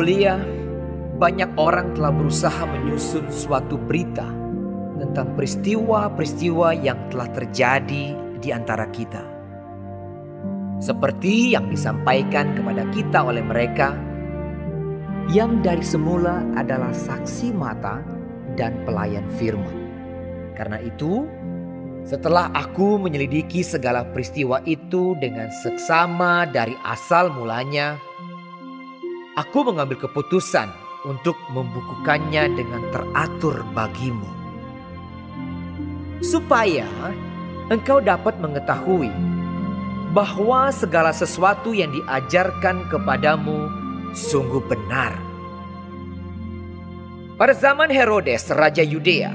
Mulia, banyak orang telah berusaha menyusun suatu berita tentang peristiwa-peristiwa yang telah terjadi di antara kita. Seperti yang disampaikan kepada kita oleh mereka yang dari semula adalah saksi mata dan pelayan firman. Karena itu, setelah aku menyelidiki segala peristiwa itu dengan seksama dari asal mulanya, aku mengambil keputusan untuk membukukannya dengan teratur bagimu. Supaya engkau dapat mengetahui bahwa segala sesuatu yang diajarkan kepadamu sungguh benar. Pada zaman Herodes, Raja Yudea,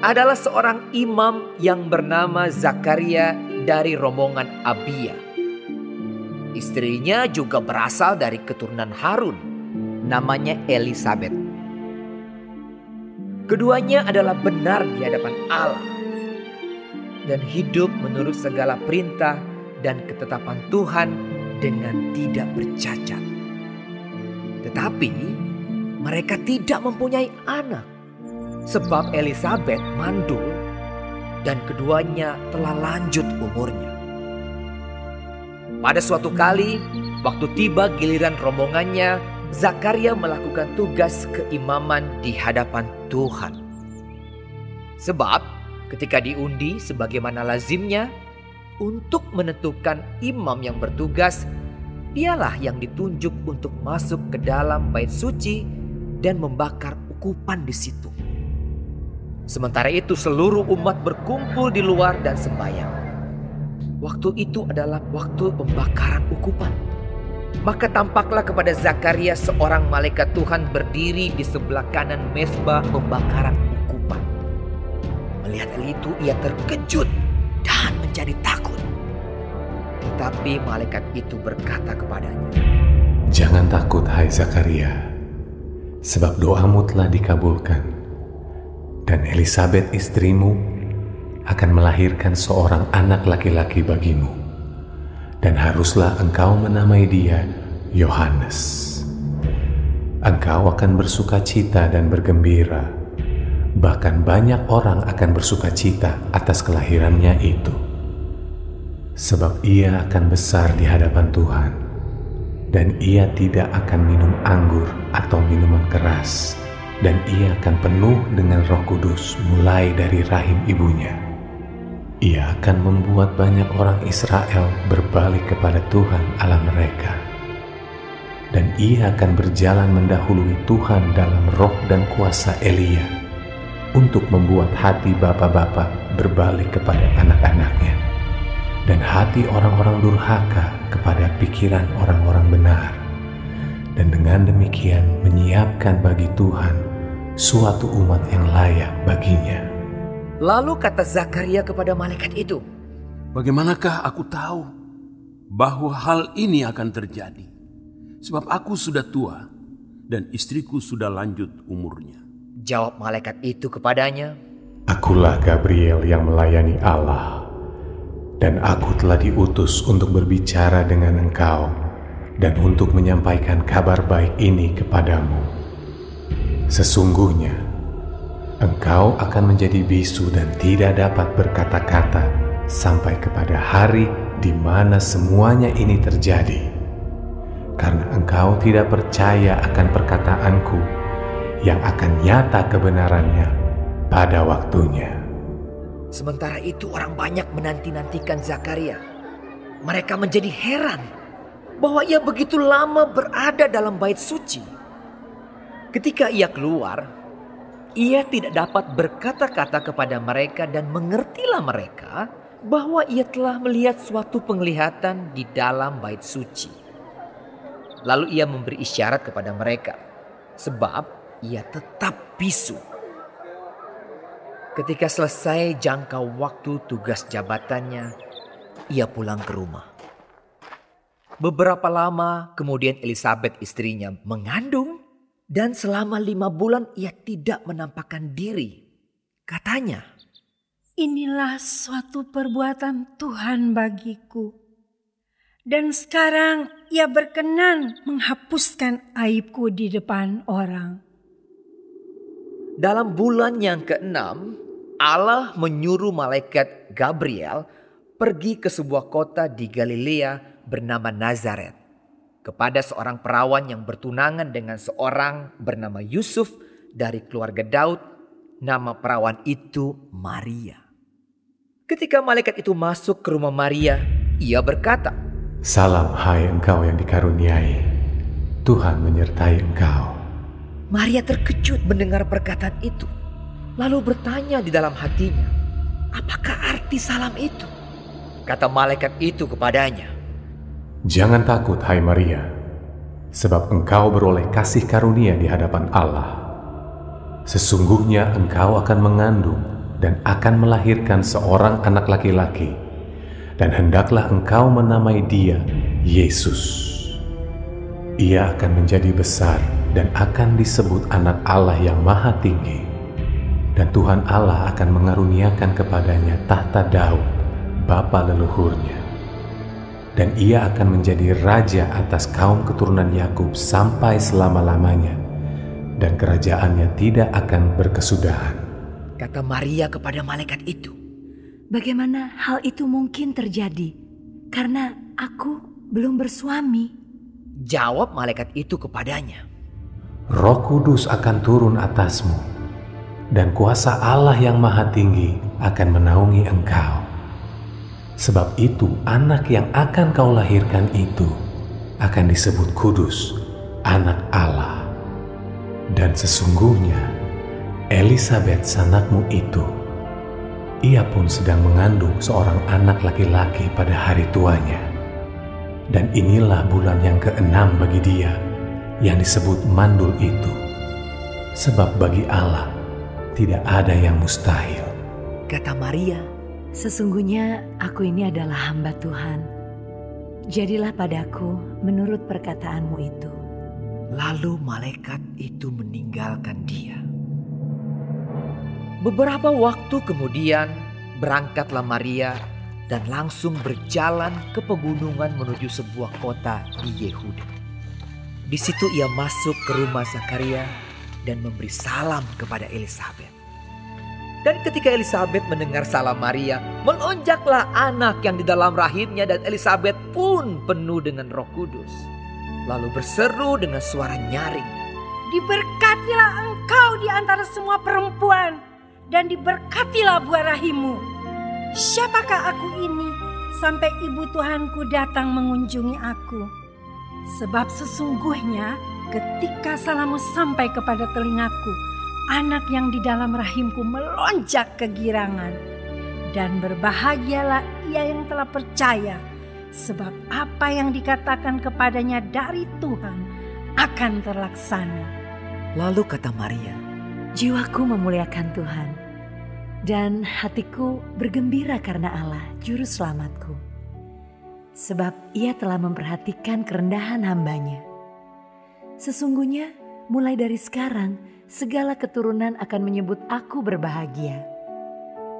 adalah seorang imam yang bernama Zakaria dari rombongan Abia. Istrinya juga berasal dari keturunan Harun, namanya Elizabeth. Keduanya adalah benar di hadapan Allah dan hidup menurut segala perintah dan ketetapan Tuhan dengan tidak bercacat. Tetapi mereka tidak mempunyai anak sebab Elizabeth mandul dan keduanya telah lanjut umurnya. Pada suatu kali, waktu tiba giliran rombongannya, Zakaria melakukan tugas keimaman di hadapan Tuhan. Sebab ketika diundi sebagaimana lazimnya untuk menentukan imam yang bertugas, dialah yang ditunjuk untuk masuk ke dalam bait suci dan membakar ukupan di situ. Sementara itu seluruh umat berkumpul di luar dan sembahyang. Waktu itu adalah waktu pembakaran ukupan. Maka tampaklah kepada Zakaria seorang malaikat Tuhan berdiri di sebelah kanan mesbah pembakaran ukupan. Melihat hal itu ia terkejut dan menjadi takut. Tetapi malaikat itu berkata kepadanya, Jangan takut hai Zakaria, sebab doamu telah dikabulkan. Dan Elizabeth istrimu akan melahirkan seorang anak laki-laki bagimu. Dan haruslah engkau menamai dia Yohanes. Engkau akan bersuka cita dan bergembira. Bahkan banyak orang akan bersuka cita atas kelahirannya itu. Sebab ia akan besar di hadapan Tuhan. Dan ia tidak akan minum anggur atau minuman keras. Dan ia akan penuh dengan roh kudus mulai dari rahim ibunya ia akan membuat banyak orang Israel berbalik kepada Tuhan Allah mereka. Dan ia akan berjalan mendahului Tuhan dalam roh dan kuasa Elia untuk membuat hati bapak-bapak berbalik kepada anak-anaknya dan hati orang-orang durhaka kepada pikiran orang-orang benar. Dan dengan demikian menyiapkan bagi Tuhan suatu umat yang layak baginya. Lalu kata Zakaria kepada malaikat itu, Bagaimanakah aku tahu bahwa hal ini akan terjadi? Sebab aku sudah tua dan istriku sudah lanjut umurnya. Jawab malaikat itu kepadanya, Akulah Gabriel yang melayani Allah, dan aku telah diutus untuk berbicara dengan engkau dan untuk menyampaikan kabar baik ini kepadamu. Sesungguhnya, engkau akan menjadi bisu dan tidak dapat berkata-kata sampai kepada hari di mana semuanya ini terjadi. Karena engkau tidak percaya akan perkataanku yang akan nyata kebenarannya pada waktunya. Sementara itu orang banyak menanti-nantikan Zakaria. Mereka menjadi heran bahwa ia begitu lama berada dalam bait suci. Ketika ia keluar, ia tidak dapat berkata-kata kepada mereka dan mengertilah mereka bahwa ia telah melihat suatu penglihatan di dalam bait suci. Lalu ia memberi isyarat kepada mereka sebab ia tetap bisu. Ketika selesai jangka waktu tugas jabatannya, ia pulang ke rumah. Beberapa lama kemudian Elizabeth istrinya mengandung dan selama lima bulan ia tidak menampakkan diri. Katanya, Inilah suatu perbuatan Tuhan bagiku. Dan sekarang ia berkenan menghapuskan aibku di depan orang. Dalam bulan yang keenam, Allah menyuruh malaikat Gabriel pergi ke sebuah kota di Galilea bernama Nazaret kepada seorang perawan yang bertunangan dengan seorang bernama Yusuf dari keluarga Daud. Nama perawan itu Maria. Ketika malaikat itu masuk ke rumah Maria, ia berkata, Salam hai engkau yang dikaruniai, Tuhan menyertai engkau. Maria terkejut mendengar perkataan itu. Lalu bertanya di dalam hatinya, apakah arti salam itu? Kata malaikat itu kepadanya, Jangan takut hai Maria, sebab engkau beroleh kasih karunia di hadapan Allah. Sesungguhnya engkau akan mengandung dan akan melahirkan seorang anak laki-laki, dan hendaklah engkau menamai dia Yesus. Ia akan menjadi besar dan akan disebut Anak Allah yang Maha Tinggi, dan Tuhan Allah akan mengaruniakan kepadanya tahta Daud, bapa leluhurnya, dan ia akan menjadi raja atas kaum keturunan Yakub sampai selama-lamanya, dan kerajaannya tidak akan berkesudahan. kata Maria kepada malaikat itu. Bagaimana hal itu mungkin terjadi? Karena aku belum bersuami. Jawab malaikat itu kepadanya. Roh Kudus akan turun atasmu, dan kuasa Allah yang Maha Tinggi akan menaungi engkau. Sebab itu, anak yang akan kau lahirkan itu akan disebut kudus, Anak Allah. Dan sesungguhnya, Elisabeth sanakmu itu, ia pun sedang mengandung seorang anak laki-laki pada hari tuanya. Dan inilah bulan yang keenam bagi dia yang disebut mandul itu. Sebab bagi Allah tidak ada yang mustahil. Kata Maria, Sesungguhnya aku ini adalah hamba Tuhan. Jadilah padaku menurut perkataanmu itu. lalu malaikat itu meninggalkan dia. Beberapa waktu kemudian berangkatlah Maria dan langsung berjalan ke pegunungan menuju sebuah kota di Yehuda. Di situ ia masuk ke rumah Zakaria dan memberi salam kepada Elizabeth. Dan ketika Elizabeth mendengar salam Maria, melonjaklah anak yang di dalam rahimnya dan Elizabeth pun penuh dengan Roh Kudus. Lalu berseru dengan suara nyaring, Diberkatilah engkau di antara semua perempuan dan diberkatilah buah rahimmu. Siapakah aku ini sampai ibu Tuhanku datang mengunjungi aku? Sebab sesungguhnya ketika salammu sampai kepada telingaku, anak yang di dalam rahimku melonjak kegirangan. Dan berbahagialah ia yang telah percaya, sebab apa yang dikatakan kepadanya dari Tuhan akan terlaksana. Lalu kata Maria, Jiwaku memuliakan Tuhan, dan hatiku bergembira karena Allah, Juru Selamatku. Sebab ia telah memperhatikan kerendahan hambanya. Sesungguhnya mulai dari sekarang, segala keturunan akan menyebut aku berbahagia.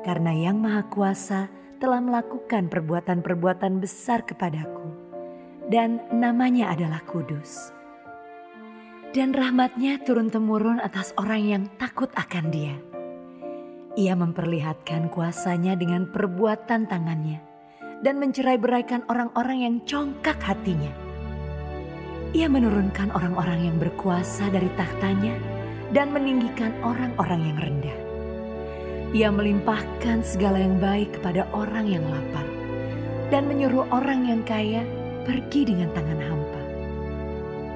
Karena yang Maha Kuasa telah melakukan perbuatan-perbuatan besar kepadaku, dan namanya adalah kudus dan rahmatnya turun-temurun atas orang yang takut akan dia. Ia memperlihatkan kuasanya dengan perbuatan tangannya dan mencerai-beraikan orang-orang yang congkak hatinya. Ia menurunkan orang-orang yang berkuasa dari tahtanya dan meninggikan orang-orang yang rendah. Ia melimpahkan segala yang baik kepada orang yang lapar dan menyuruh orang yang kaya pergi dengan tangan hampa.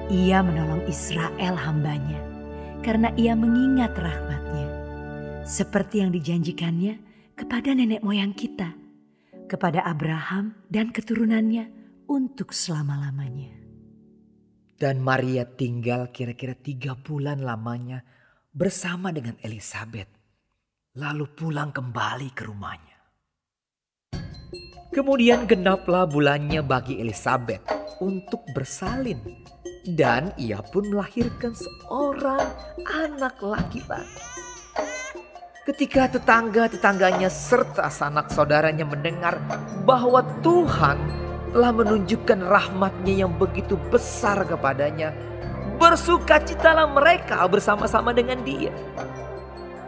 Ia menolong Israel hambanya karena ia mengingat rahmatnya. Seperti yang dijanjikannya kepada nenek moyang kita, kepada Abraham dan keturunannya untuk selama-lamanya. Dan Maria tinggal kira-kira tiga bulan lamanya bersama dengan Elizabeth, lalu pulang kembali ke rumahnya. Kemudian genaplah bulannya bagi Elizabeth untuk bersalin dan ia pun melahirkan seorang anak laki-laki. Ketika tetangga-tetangganya serta sanak saudaranya mendengar bahwa Tuhan telah menunjukkan rahmatnya yang begitu besar kepadanya. Bersukacitalah mereka bersama-sama dengan dia.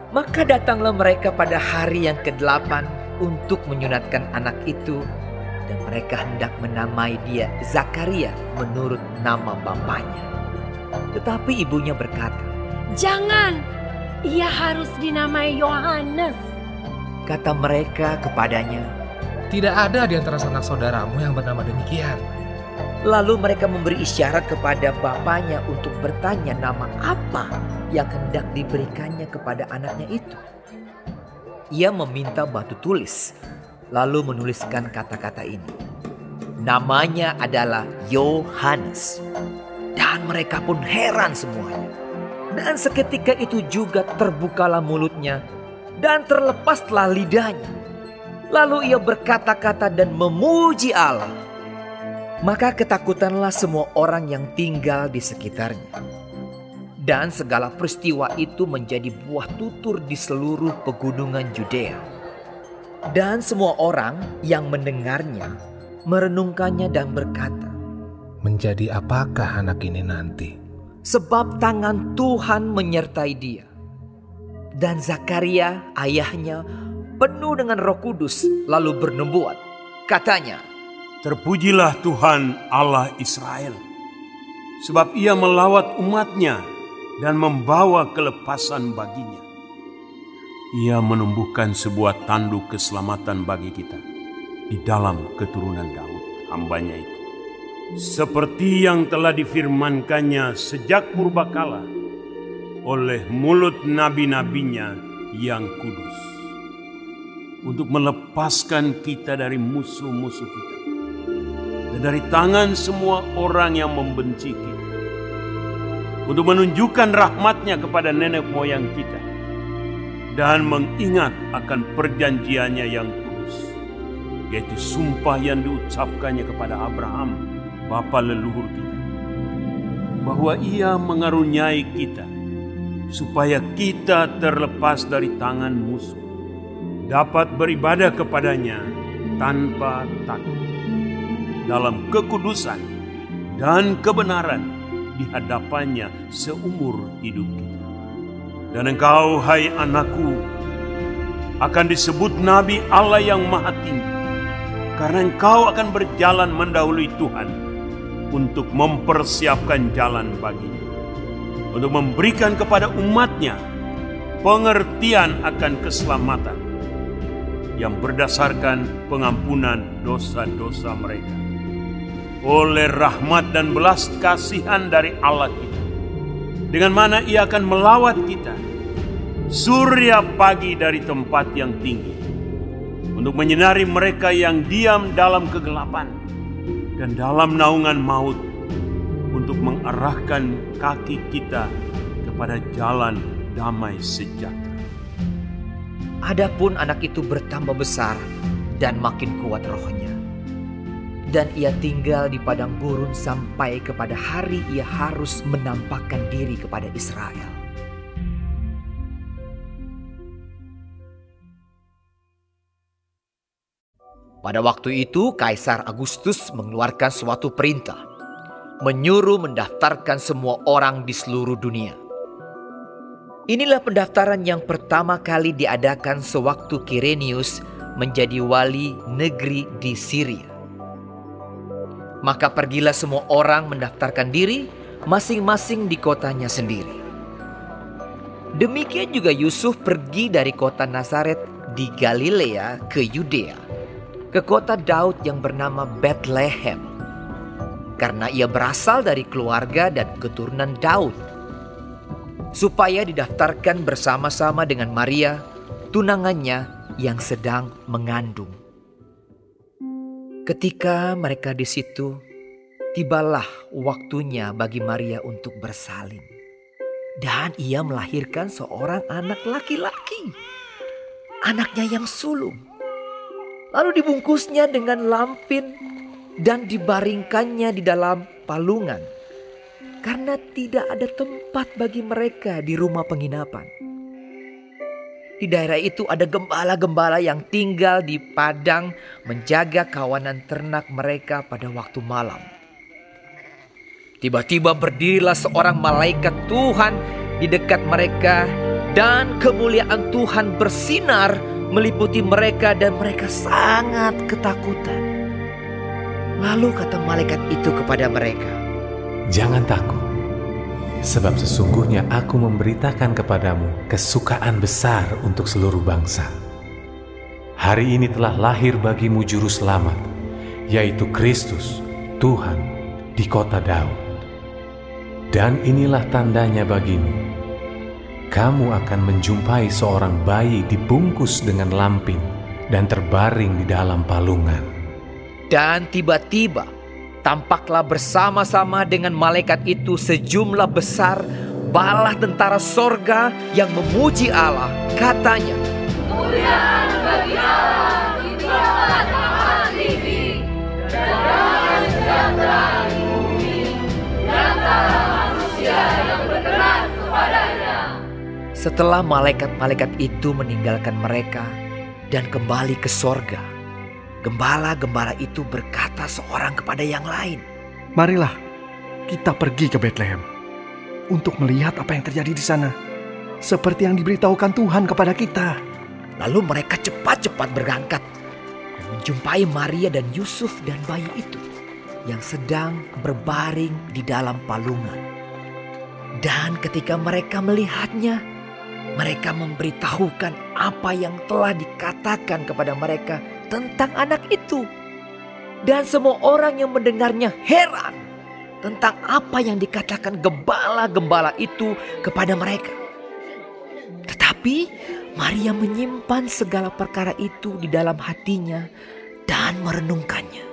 Maka datanglah mereka pada hari yang ke-8 untuk menyunatkan anak itu dan mereka hendak menamai dia Zakaria menurut nama bapaknya. Tetapi ibunya berkata, Jangan, ia harus dinamai Yohanes. Kata mereka kepadanya, Tidak ada di antara sanak saudaramu yang bernama demikian. Lalu mereka memberi isyarat kepada bapaknya untuk bertanya nama apa yang hendak diberikannya kepada anaknya itu. Ia meminta batu tulis, lalu menuliskan kata-kata ini. Namanya adalah Yohanes. Dan mereka pun heran semuanya. Dan seketika itu juga terbukalah mulutnya dan terlepaslah lidahnya. Lalu ia berkata-kata dan memuji Allah. Maka ketakutanlah semua orang yang tinggal di sekitarnya. Dan segala peristiwa itu menjadi buah tutur di seluruh pegunungan Judea. Dan semua orang yang mendengarnya merenungkannya dan berkata, Menjadi apakah anak ini nanti? Sebab tangan Tuhan menyertai dia. Dan Zakaria ayahnya penuh dengan roh kudus lalu bernubuat. Katanya, Terpujilah Tuhan Allah Israel. Sebab ia melawat umatnya dan membawa kelepasan baginya. Ia menumbuhkan sebuah tanduk keselamatan bagi kita di dalam keturunan Daud, hambanya itu. Seperti yang telah difirmankannya sejak purbakala oleh mulut nabi-nabinya yang kudus. Untuk melepaskan kita dari musuh-musuh kita. Dan dari tangan semua orang yang membenci kita. Untuk menunjukkan rahmatnya kepada nenek moyang kita. Dan mengingat akan perjanjiannya yang kudus. Yaitu sumpah yang diucapkannya kepada Abraham, bapa leluhur kita. Bahwa ia mengaruniai kita. Supaya kita terlepas dari tangan musuh. Dapat beribadah kepadanya tanpa takut dalam kekudusan dan kebenaran di hadapannya seumur hidup kita. Dan engkau, hai anakku, akan disebut Nabi Allah yang maha tinggi. Karena engkau akan berjalan mendahului Tuhan untuk mempersiapkan jalan baginya. Untuk memberikan kepada umatnya pengertian akan keselamatan yang berdasarkan pengampunan dosa-dosa mereka oleh rahmat dan belas kasihan dari Allah kita. Dengan mana ia akan melawat kita. Surya pagi dari tempat yang tinggi. Untuk menyinari mereka yang diam dalam kegelapan. Dan dalam naungan maut. Untuk mengarahkan kaki kita kepada jalan damai sejahtera. Adapun anak itu bertambah besar dan makin kuat rohnya. Dan ia tinggal di padang gurun sampai kepada hari ia harus menampakkan diri kepada Israel. Pada waktu itu Kaisar Agustus mengeluarkan suatu perintah. Menyuruh mendaftarkan semua orang di seluruh dunia. Inilah pendaftaran yang pertama kali diadakan sewaktu Kirenius menjadi wali negeri di Syria. Maka pergilah semua orang mendaftarkan diri masing-masing di kotanya sendiri. Demikian juga Yusuf pergi dari kota Nazaret di Galilea ke Yudea, ke kota Daud yang bernama Bethlehem. Karena ia berasal dari keluarga dan keturunan Daud supaya didaftarkan bersama-sama dengan Maria, tunangannya yang sedang mengandung. Ketika mereka di situ, tibalah waktunya bagi Maria untuk bersalin. Dan ia melahirkan seorang anak laki-laki. Anaknya yang sulung. Lalu dibungkusnya dengan lampin dan dibaringkannya di dalam palungan karena tidak ada tempat bagi mereka di rumah penginapan. Di daerah itu ada gembala-gembala yang tinggal di padang menjaga kawanan ternak mereka pada waktu malam. Tiba-tiba berdirilah seorang malaikat Tuhan di dekat mereka dan kemuliaan Tuhan bersinar meliputi mereka dan mereka sangat ketakutan. Lalu kata malaikat itu kepada mereka, Jangan takut, sebab sesungguhnya aku memberitakan kepadamu kesukaan besar untuk seluruh bangsa. Hari ini telah lahir bagimu juru selamat, yaitu Kristus, Tuhan, di kota Daud. Dan inilah tandanya bagimu. Kamu akan menjumpai seorang bayi dibungkus dengan lampin dan terbaring di dalam palungan. Dan tiba-tiba tampaklah bersama-sama dengan malaikat itu sejumlah besar bala tentara sorga yang memuji Allah. Katanya, Setelah malaikat-malaikat itu meninggalkan mereka dan kembali ke sorga, gembala-gembala itu berkata seorang kepada yang lain, Marilah kita pergi ke Bethlehem untuk melihat apa yang terjadi di sana. Seperti yang diberitahukan Tuhan kepada kita. Lalu mereka cepat-cepat berangkat dan menjumpai Maria dan Yusuf dan bayi itu yang sedang berbaring di dalam palungan. Dan ketika mereka melihatnya, mereka memberitahukan apa yang telah dikatakan kepada mereka tentang anak itu. Dan semua orang yang mendengarnya heran tentang apa yang dikatakan gembala-gembala itu kepada mereka. Tetapi Maria menyimpan segala perkara itu di dalam hatinya dan merenungkannya.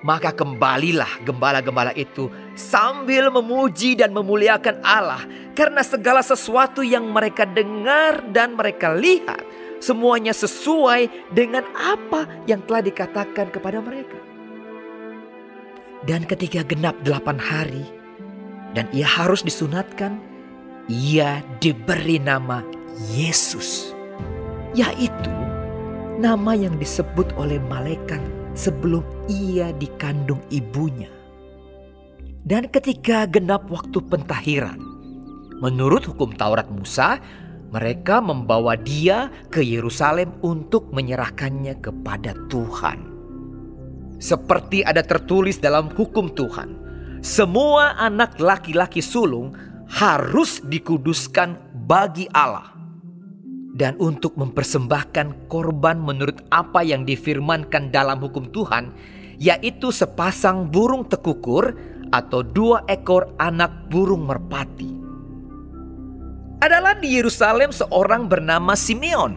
Maka kembalilah gembala-gembala itu sambil memuji dan memuliakan Allah karena segala sesuatu yang mereka dengar dan mereka lihat semuanya sesuai dengan apa yang telah dikatakan kepada mereka. Dan ketika genap delapan hari dan ia harus disunatkan, ia diberi nama Yesus, yaitu nama yang disebut oleh malaikat sebelum ia dikandung ibunya. Dan ketika genap waktu pentahiran, menurut hukum Taurat Musa, mereka membawa dia ke Yerusalem untuk menyerahkannya kepada Tuhan. Seperti ada tertulis dalam hukum Tuhan, semua anak laki-laki sulung harus dikuduskan bagi Allah. Dan untuk mempersembahkan korban menurut apa yang difirmankan dalam hukum Tuhan, yaitu sepasang burung tekukur atau dua ekor anak burung merpati. Adalah di Yerusalem seorang bernama Simeon.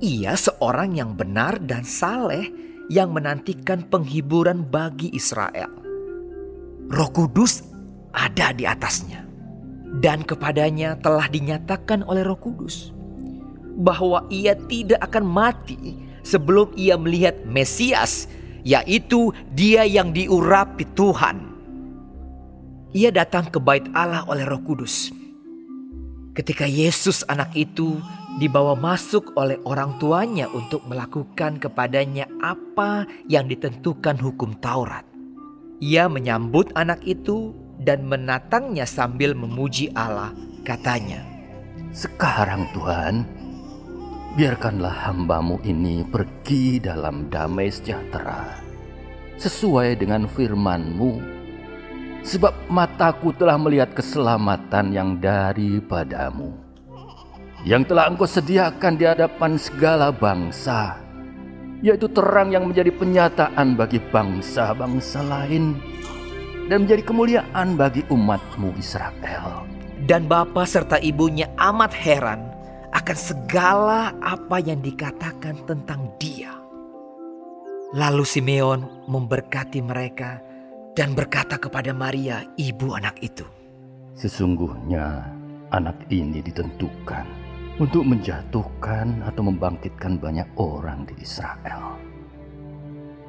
Ia seorang yang benar dan saleh yang menantikan penghiburan bagi Israel. Roh Kudus ada di atasnya, dan kepadanya telah dinyatakan oleh Roh Kudus bahwa ia tidak akan mati sebelum ia melihat Mesias, yaitu Dia yang diurapi Tuhan. Ia datang ke Bait Allah oleh Roh Kudus. Ketika Yesus, anak itu, dibawa masuk oleh orang tuanya untuk melakukan kepadanya apa yang ditentukan hukum Taurat. Ia menyambut anak itu dan menatangnya sambil memuji Allah. Katanya, Sekarang Tuhan, biarkanlah hambamu ini pergi dalam damai sejahtera, sesuai dengan firman-Mu. Sebab mataku telah melihat keselamatan yang daripadamu yang telah engkau sediakan di hadapan segala bangsa, yaitu terang yang menjadi penyataan bagi bangsa-bangsa lain dan menjadi kemuliaan bagi umatmu Israel. dan bapa serta ibunya amat heran akan segala apa yang dikatakan tentang dia. Lalu Simeon memberkati mereka dan berkata kepada Maria, ibu anak itu, Sesungguhnya anak ini ditentukan untuk menjatuhkan atau membangkitkan banyak orang di Israel.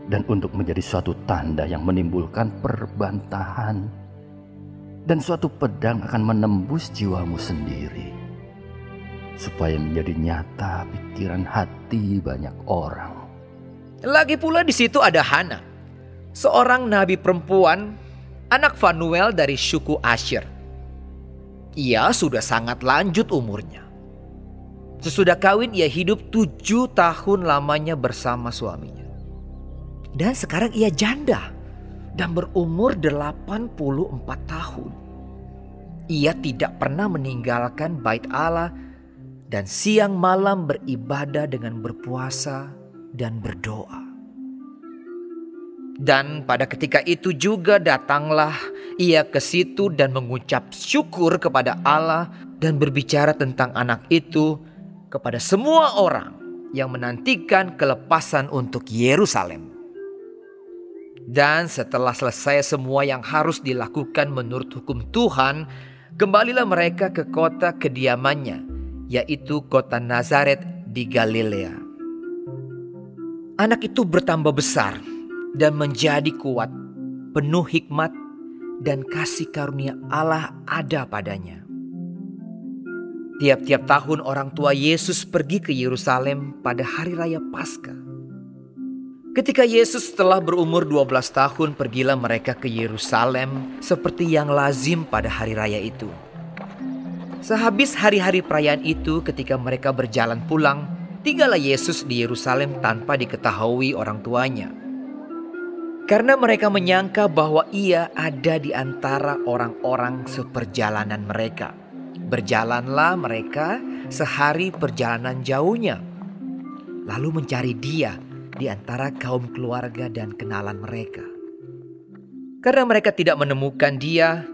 Dan untuk menjadi suatu tanda yang menimbulkan perbantahan. Dan suatu pedang akan menembus jiwamu sendiri. supaya menjadi nyata pikiran hati banyak orang. Lagi pula di situ ada Hana, seorang nabi perempuan, anak Fanuel dari suku Asher. Ia sudah sangat lanjut umurnya. Sesudah kawin ia hidup tujuh tahun lamanya bersama suaminya. Dan sekarang ia janda dan berumur 84 tahun. Ia tidak pernah meninggalkan bait Allah dan siang malam beribadah dengan berpuasa dan berdoa. Dan pada ketika itu juga datanglah ia ke situ dan mengucap syukur kepada Allah dan berbicara tentang anak itu kepada semua orang yang menantikan kelepasan untuk Yerusalem. Dan setelah selesai semua yang harus dilakukan menurut hukum Tuhan, kembalilah mereka ke kota kediamannya, yaitu kota Nazaret di Galilea. Anak itu bertambah besar dan menjadi kuat, penuh hikmat dan kasih karunia Allah ada padanya. Tiap-tiap tahun orang tua Yesus pergi ke Yerusalem pada hari raya Paskah. Ketika Yesus telah berumur 12 tahun, pergilah mereka ke Yerusalem seperti yang lazim pada hari raya itu. Sehabis hari-hari perayaan itu, ketika mereka berjalan pulang, tinggallah Yesus di Yerusalem tanpa diketahui orang tuanya. Karena mereka menyangka bahwa ia ada di antara orang-orang seperjalanan mereka. Berjalanlah mereka sehari perjalanan jauhnya, lalu mencari dia di antara kaum keluarga dan kenalan mereka. Karena mereka tidak menemukan dia,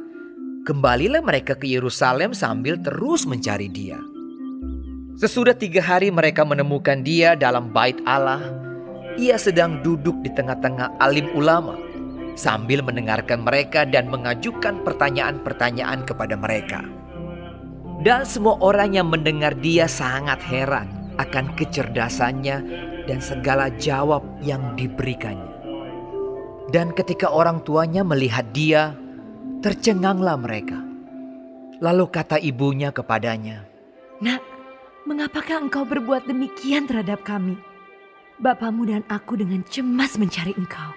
kembalilah mereka ke Yerusalem sambil terus mencari dia. Sesudah tiga hari mereka menemukan dia dalam bait Allah. Ia sedang duduk di tengah-tengah alim ulama sambil mendengarkan mereka dan mengajukan pertanyaan-pertanyaan kepada mereka. Dan semua orang yang mendengar dia sangat heran akan kecerdasannya dan segala jawab yang diberikannya. Dan ketika orang tuanya melihat dia, tercenganglah mereka. Lalu kata ibunya kepadanya, Nak, mengapakah engkau berbuat demikian terhadap kami? Bapamu dan aku dengan cemas mencari engkau.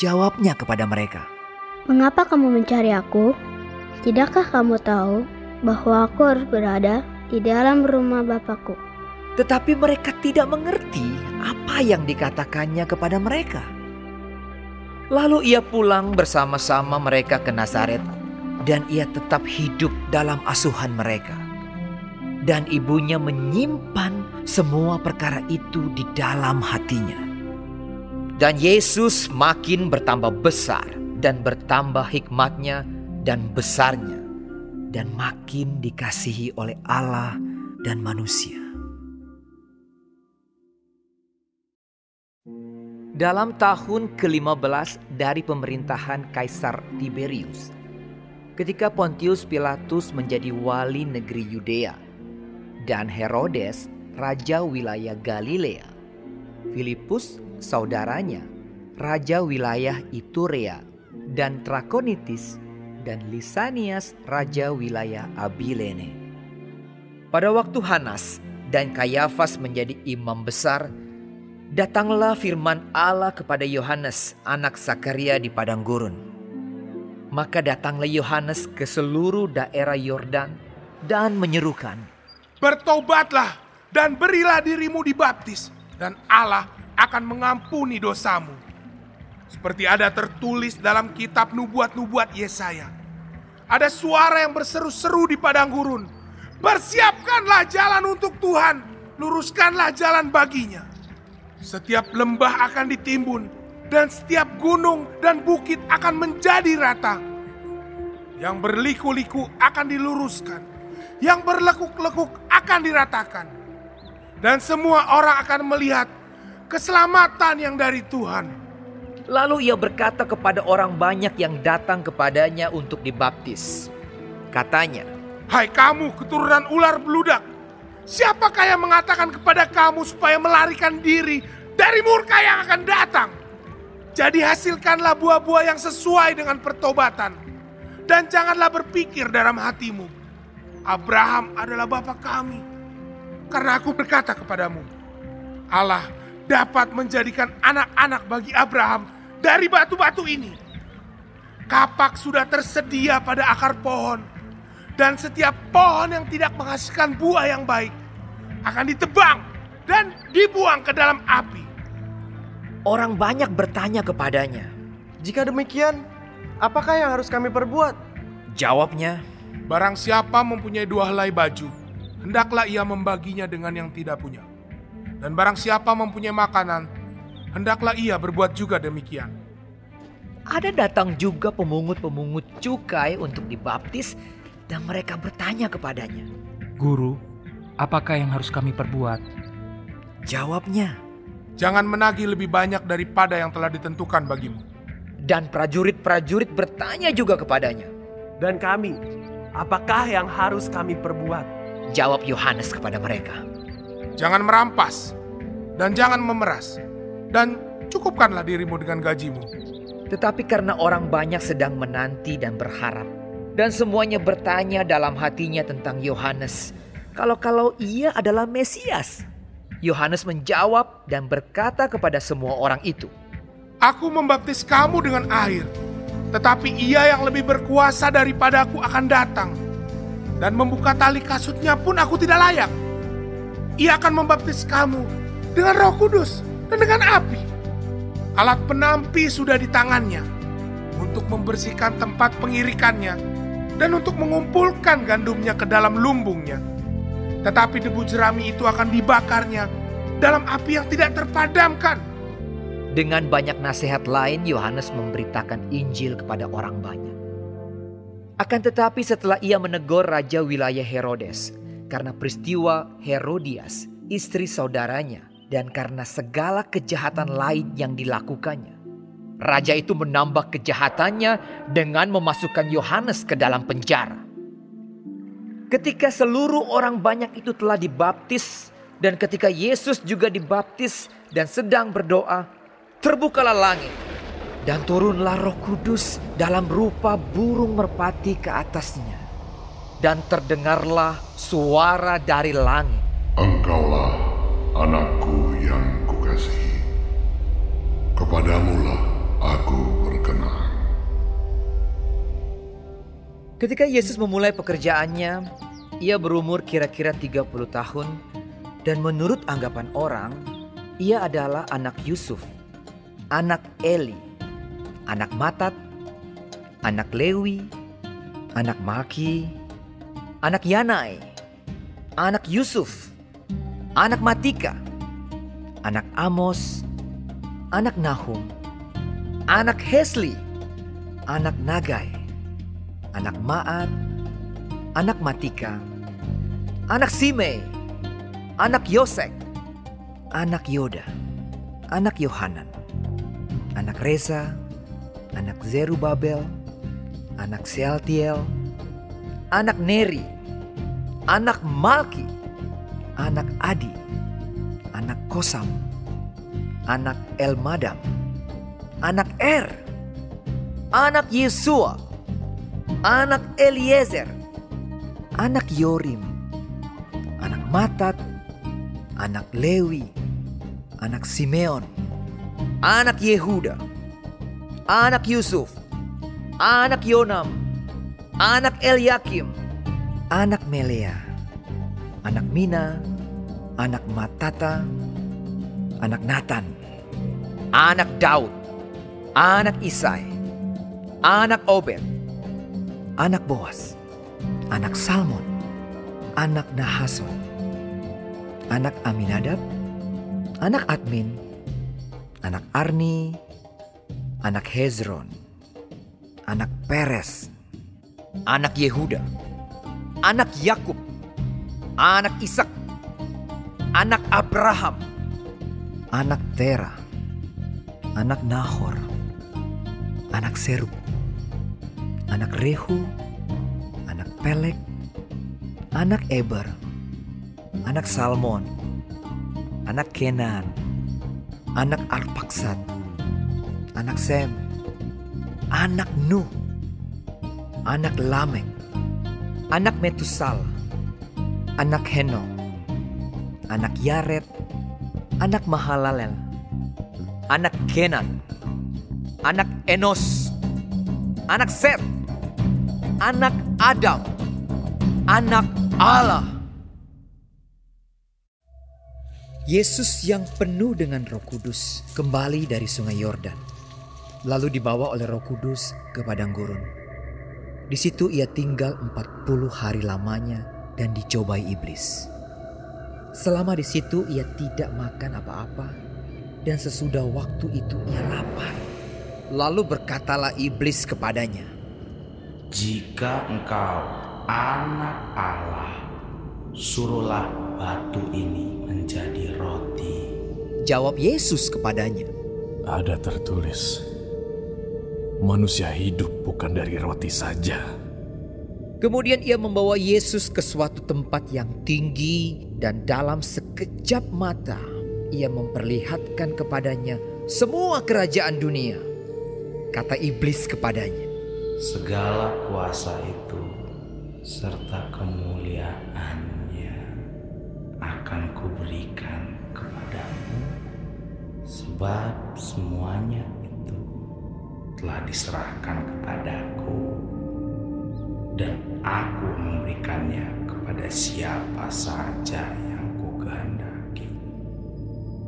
Jawabnya kepada mereka, Mengapa kamu mencari aku? Tidakkah kamu tahu bahwa aku harus berada di dalam rumah Bapakku? Tetapi mereka tidak mengerti apa yang dikatakannya kepada mereka. Lalu ia pulang bersama-sama mereka ke Nazaret dan ia tetap hidup dalam asuhan mereka. Dan ibunya menyimpan semua perkara itu di dalam hatinya. Dan Yesus makin bertambah besar dan bertambah hikmatnya dan besarnya dan makin dikasihi oleh Allah dan manusia. Dalam tahun ke-15 dari pemerintahan Kaisar Tiberius, ketika Pontius Pilatus menjadi wali negeri Yudea dan Herodes raja wilayah Galilea, Filipus saudaranya raja wilayah Iturea dan Trakonitis dan Lisanias raja wilayah Abilene. Pada waktu Hanas dan Kayafas menjadi imam besar, Datanglah firman Allah kepada Yohanes, anak Zakaria di padang gurun. Maka datanglah Yohanes ke seluruh daerah Yordan dan menyerukan, Bertobatlah dan berilah dirimu dibaptis, dan Allah akan mengampuni dosamu. Seperti ada tertulis dalam kitab nubuat-nubuat Yesaya. Ada suara yang berseru-seru di padang gurun. Persiapkanlah jalan untuk Tuhan, luruskanlah jalan baginya. Setiap lembah akan ditimbun, dan setiap gunung dan bukit akan menjadi rata. Yang berliku-liku akan diluruskan, yang berlekuk-lekuk akan diratakan, dan semua orang akan melihat keselamatan yang dari Tuhan. Lalu ia berkata kepada orang banyak yang datang kepadanya untuk dibaptis. Katanya, Hai kamu keturunan ular beludak, Siapakah yang mengatakan kepada kamu supaya melarikan diri dari murka yang akan datang? Jadi hasilkanlah buah-buah yang sesuai dengan pertobatan. Dan janganlah berpikir dalam hatimu, Abraham adalah bapa kami. Karena aku berkata kepadamu, Allah dapat menjadikan anak-anak bagi Abraham dari batu-batu ini. Kapak sudah tersedia pada akar pohon, dan setiap pohon yang tidak menghasilkan buah yang baik akan ditebang dan dibuang ke dalam api. Orang banyak bertanya kepadanya. Jika demikian, apakah yang harus kami perbuat? Jawabnya, Barang siapa mempunyai dua helai baju, hendaklah ia membaginya dengan yang tidak punya. Dan barang siapa mempunyai makanan, hendaklah ia berbuat juga demikian. Ada datang juga pemungut-pemungut cukai untuk dibaptis dan mereka bertanya kepadanya. Guru, apakah yang harus kami perbuat? Jawabnya, Jangan menagih lebih banyak daripada yang telah ditentukan bagimu. dan prajurit-prajurit bertanya juga kepadanya. Dan kami, apakah yang harus kami perbuat? Jawab Yohanes kepada mereka. Jangan merampas dan jangan memeras. Dan cukupkanlah dirimu dengan gajimu. Tetapi karena orang banyak sedang menanti dan berharap, dan semuanya bertanya dalam hatinya tentang Yohanes, kalau-kalau ia adalah Mesias. Yohanes menjawab dan berkata kepada semua orang itu, Aku membaptis kamu dengan air, tetapi ia yang lebih berkuasa daripadaku akan datang. Dan membuka tali kasutnya pun aku tidak layak. Ia akan membaptis kamu dengan roh kudus dan dengan api. Alat penampi sudah di tangannya untuk membersihkan tempat pengirikannya dan untuk mengumpulkan gandumnya ke dalam lumbungnya. Tetapi debu jerami itu akan dibakarnya dalam api yang tidak terpadamkan. Dengan banyak nasihat lain, Yohanes memberitakan Injil kepada orang banyak. Akan tetapi setelah ia menegur raja wilayah Herodes karena peristiwa Herodias, istri saudaranya, dan karena segala kejahatan lain yang dilakukannya. Raja itu menambah kejahatannya dengan memasukkan Yohanes ke dalam penjara. Ketika seluruh orang banyak itu telah dibaptis dan ketika Yesus juga dibaptis dan sedang berdoa, terbukalah langit dan turunlah Roh Kudus dalam rupa burung merpati ke atasnya. Dan terdengarlah suara dari langit. Engkaulah anakku yang kukasihi. Kepadamulah aku berkenan. Ketika Yesus memulai pekerjaannya, ia berumur kira-kira 30 tahun dan menurut anggapan orang, ia adalah anak Yusuf, anak Eli, anak Matat, anak Lewi, anak Maki, anak Yanai, anak Yusuf, anak Matika, anak Amos, anak Nahum, anak Hesli, anak Nagai, anak Maat, anak Matika, anak Simei, anak Yosek, anak Yoda, anak Yohanan, anak Reza, anak Zerubabel, anak Sealtiel, anak Neri, anak Malki, anak Adi, anak Kosam, anak Elmadam, anak Er, anak Yesua, anak Eliezer, anak Yorim, anak Matat, anak Lewi, anak Simeon, anak Yehuda, anak Yusuf, anak Yonam, anak Eliakim, anak Melea, anak Mina, anak Matata, anak Nathan, anak Daud, anak Isai, anak Obed, anak Boas, anak Salmon, anak Nahason, anak Aminadab, anak Admin, anak Arni, anak Hezron, anak Peres, anak Yehuda, anak Yakub, anak Ishak, anak Abraham, anak Tera, anak Nahor, anak Seruk, anak Rehu, anak Pelek, anak Eber, anak Salmon, anak Kenan, anak Arpaksad, anak Sem, anak Nuh, anak Lamek, anak Metusal, anak Henok, anak Yaret, anak Mahalalel, anak Kenan, anak Enos, anak Set, anak Adam, anak Allah. Yesus yang penuh dengan Roh Kudus kembali dari Sungai Yordan, lalu dibawa oleh Roh Kudus ke padang gurun. Di situ ia tinggal 40 hari lamanya dan dicobai iblis. Selama di situ ia tidak makan apa-apa dan sesudah waktu itu ia lapar. Lalu berkatalah iblis kepadanya, Jika engkau anak Allah, suruhlah batu ini menjadi roti. Jawab Yesus kepadanya, Ada tertulis, manusia hidup bukan dari roti saja. Kemudian ia membawa Yesus ke suatu tempat yang tinggi dan dalam sekejap mata ia memperlihatkan kepadanya semua kerajaan dunia. Kata iblis kepadanya, Segala kuasa itu serta kemuliaannya akan kuberikan kepadamu sebab semuanya telah diserahkan kepadaku dan aku memberikannya kepada siapa saja yang ku kehendaki.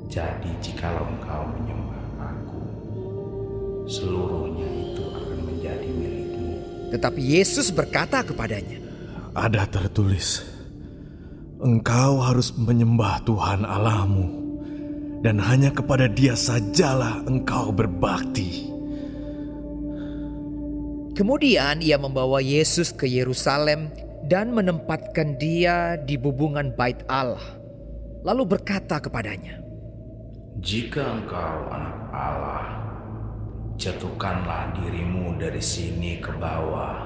Jadi jikalau engkau menyembah aku, seluruhnya itu akan menjadi milikmu. Tetapi Yesus berkata kepadanya, Ada tertulis, engkau harus menyembah Tuhan Allahmu, dan hanya kepada dia sajalah engkau berbakti. Kemudian ia membawa Yesus ke Yerusalem dan menempatkan dia di bubungan bait Allah. Lalu berkata kepadanya, Jika engkau anak Allah, jatuhkanlah dirimu dari sini ke bawah,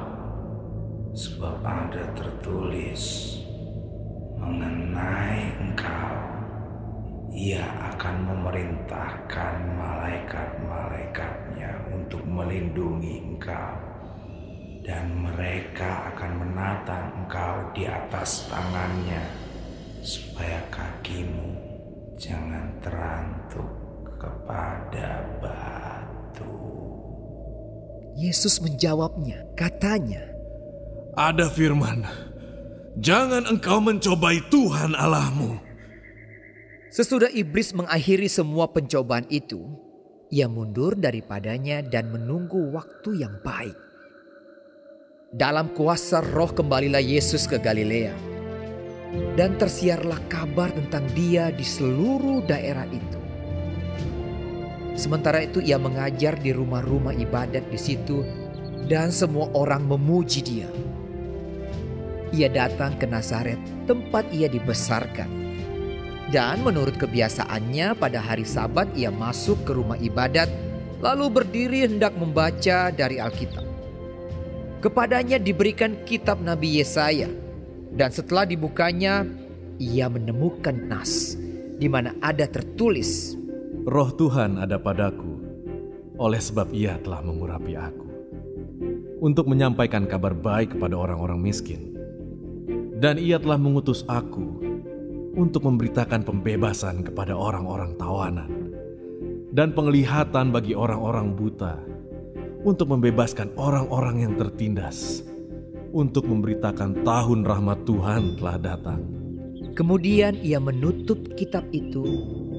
sebab ada tertulis mengenai engkau. Ia akan memerintahkan malaikat-malaikatnya untuk melindungi engkau, dan mereka akan menatang engkau di atas tangannya, supaya kakimu jangan terantuk kepada batu. Yesus menjawabnya, katanya, Ada firman, jangan engkau mencobai Tuhan Allahmu. Sesudah iblis mengakhiri semua pencobaan itu, ia mundur daripadanya dan menunggu waktu yang baik. Dalam kuasa roh kembalilah Yesus ke Galilea. Dan tersiarlah kabar tentang dia di seluruh daerah itu. Sementara itu ia mengajar di rumah-rumah ibadat di situ dan semua orang memuji dia. Ia datang ke Nazaret, tempat ia dibesarkan. Dan menurut kebiasaannya pada hari sabat ia masuk ke rumah ibadat lalu berdiri hendak membaca dari Alkitab. Kepadanya diberikan kitab Nabi Yesaya. Dan setelah dibukanya ia menemukan nas di mana ada tertulis Roh Tuhan ada padaku. Oleh sebab ia telah mengurapi aku. Untuk menyampaikan kabar baik kepada orang-orang miskin. Dan ia telah mengutus aku untuk memberitakan pembebasan kepada orang-orang tawanan. Dan penglihatan bagi orang-orang buta, untuk membebaskan orang-orang yang tertindas, untuk memberitakan tahun rahmat Tuhan telah datang. Kemudian ia menutup kitab itu,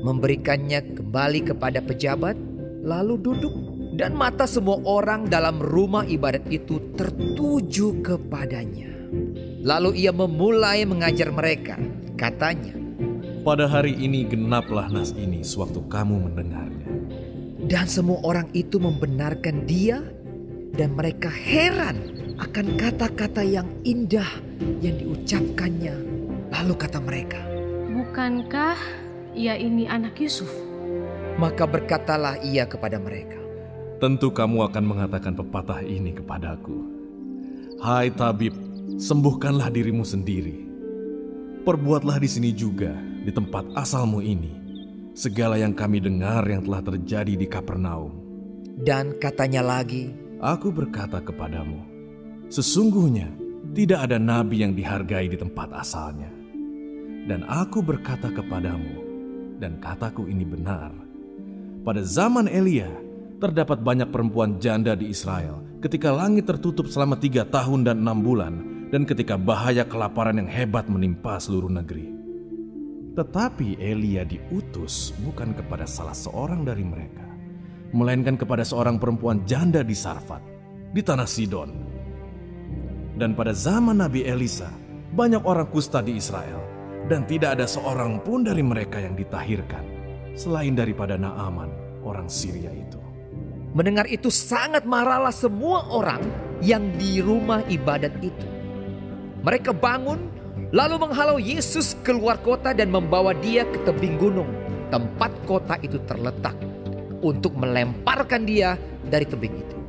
memberikannya kembali kepada pejabat, lalu duduk dan mata semua orang dalam rumah ibadat itu tertuju kepadanya. Lalu ia memulai mengajar mereka, katanya, Pada hari ini genaplah nas ini sewaktu kamu mendengarnya. Dan semua orang itu membenarkan dia dan mereka heran akan kata-kata yang indah yang diucapkannya. Lalu kata mereka, Bukankah ia ini anak Yusuf? Maka berkatalah ia kepada mereka, Tentu kamu akan mengatakan pepatah ini kepadaku. Hai tabib, sembuhkanlah dirimu sendiri. Perbuatlah di sini juga, di tempat asalmu ini, segala yang kami dengar yang telah terjadi di Kapernaum. Dan katanya lagi, Aku berkata kepadamu, sesungguhnya tidak ada nabi yang dihargai di tempat asalnya. Dan aku berkata kepadamu, dan kataku ini benar. Pada zaman Elia, terdapat banyak perempuan janda di Israel ketika langit tertutup selama tiga tahun dan enam bulan dan ketika bahaya kelaparan yang hebat menimpa seluruh negeri. Tetapi Elia diutus bukan kepada salah seorang dari mereka, melainkan kepada seorang perempuan janda di Sarfat, di tanah Sidon. Dan pada zaman Nabi Elisa, banyak orang kusta di Israel, dan tidak ada seorang pun dari mereka yang ditahirkan, selain daripada Naaman, orang Syria itu. Mendengar itu sangat marahlah semua orang yang di rumah ibadat itu. Mereka bangun lalu menghalau Yesus keluar kota dan membawa dia ke tebing gunung tempat kota itu terletak untuk melemparkan dia dari tebing itu.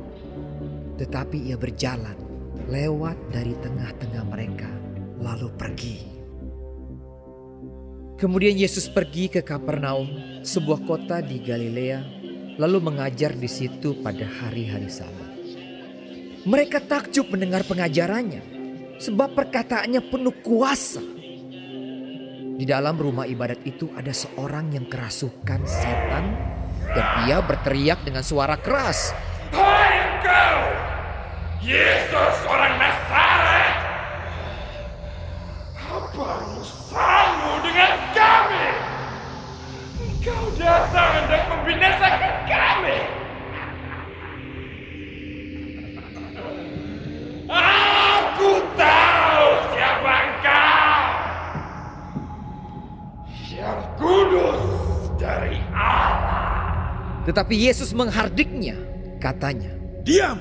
Tetapi ia berjalan lewat dari tengah-tengah mereka lalu pergi. Kemudian Yesus pergi ke Kapernaum, sebuah kota di Galilea, lalu mengajar di situ pada hari-hari Sabat. Mereka takjub mendengar pengajarannya, sebab perkataannya penuh kuasa. Di dalam rumah ibadat itu ada seorang yang kerasukan setan dan ia berteriak dengan suara keras. Hai engkau, Yesus orang Nazaret. Apa urusanmu dengan kami? Engkau datang hendak membinasakan Aku tahu siapa engkau. Yang kudus dari Allah. Tetapi Yesus menghardiknya, katanya. Diam,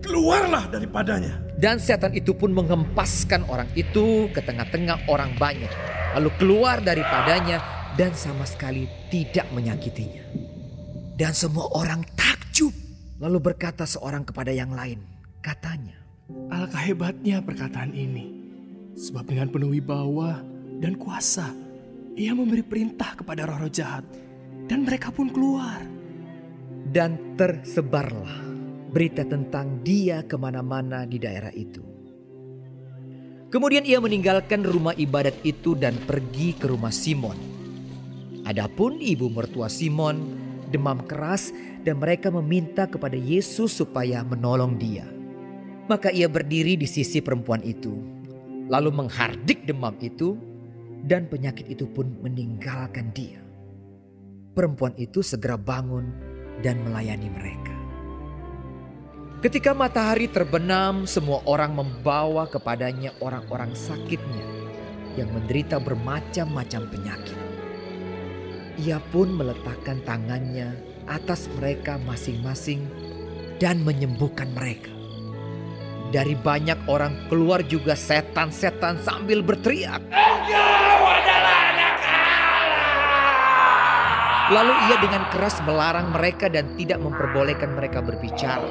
keluarlah daripadanya. Dan setan itu pun menghempaskan orang itu ke tengah-tengah orang banyak. Lalu keluar daripadanya dan sama sekali tidak menyakitinya. Dan semua orang takjub. Lalu berkata seorang kepada yang lain, katanya. Alangkah hebatnya perkataan ini. Sebab dengan penuh wibawa dan kuasa, ia memberi perintah kepada roh-roh jahat. Dan mereka pun keluar. Dan tersebarlah berita tentang dia ke mana-mana di daerah itu. Kemudian ia meninggalkan rumah ibadat itu dan pergi ke rumah Simon. Adapun ibu mertua Simon demam keras dan mereka meminta kepada Yesus supaya menolong dia. Maka ia berdiri di sisi perempuan itu, lalu menghardik demam itu dan penyakit itu pun meninggalkan dia. Perempuan itu segera bangun dan melayani mereka. Ketika matahari terbenam, semua orang membawa kepadanya orang-orang sakitnya yang menderita bermacam-macam penyakit. Ia pun meletakkan tangannya atas mereka masing-masing dan menyembuhkan mereka. Dari banyak orang keluar juga setan-setan sambil berteriak. Engkau adalah anak Lalu ia dengan keras melarang mereka dan tidak memperbolehkan mereka berbicara.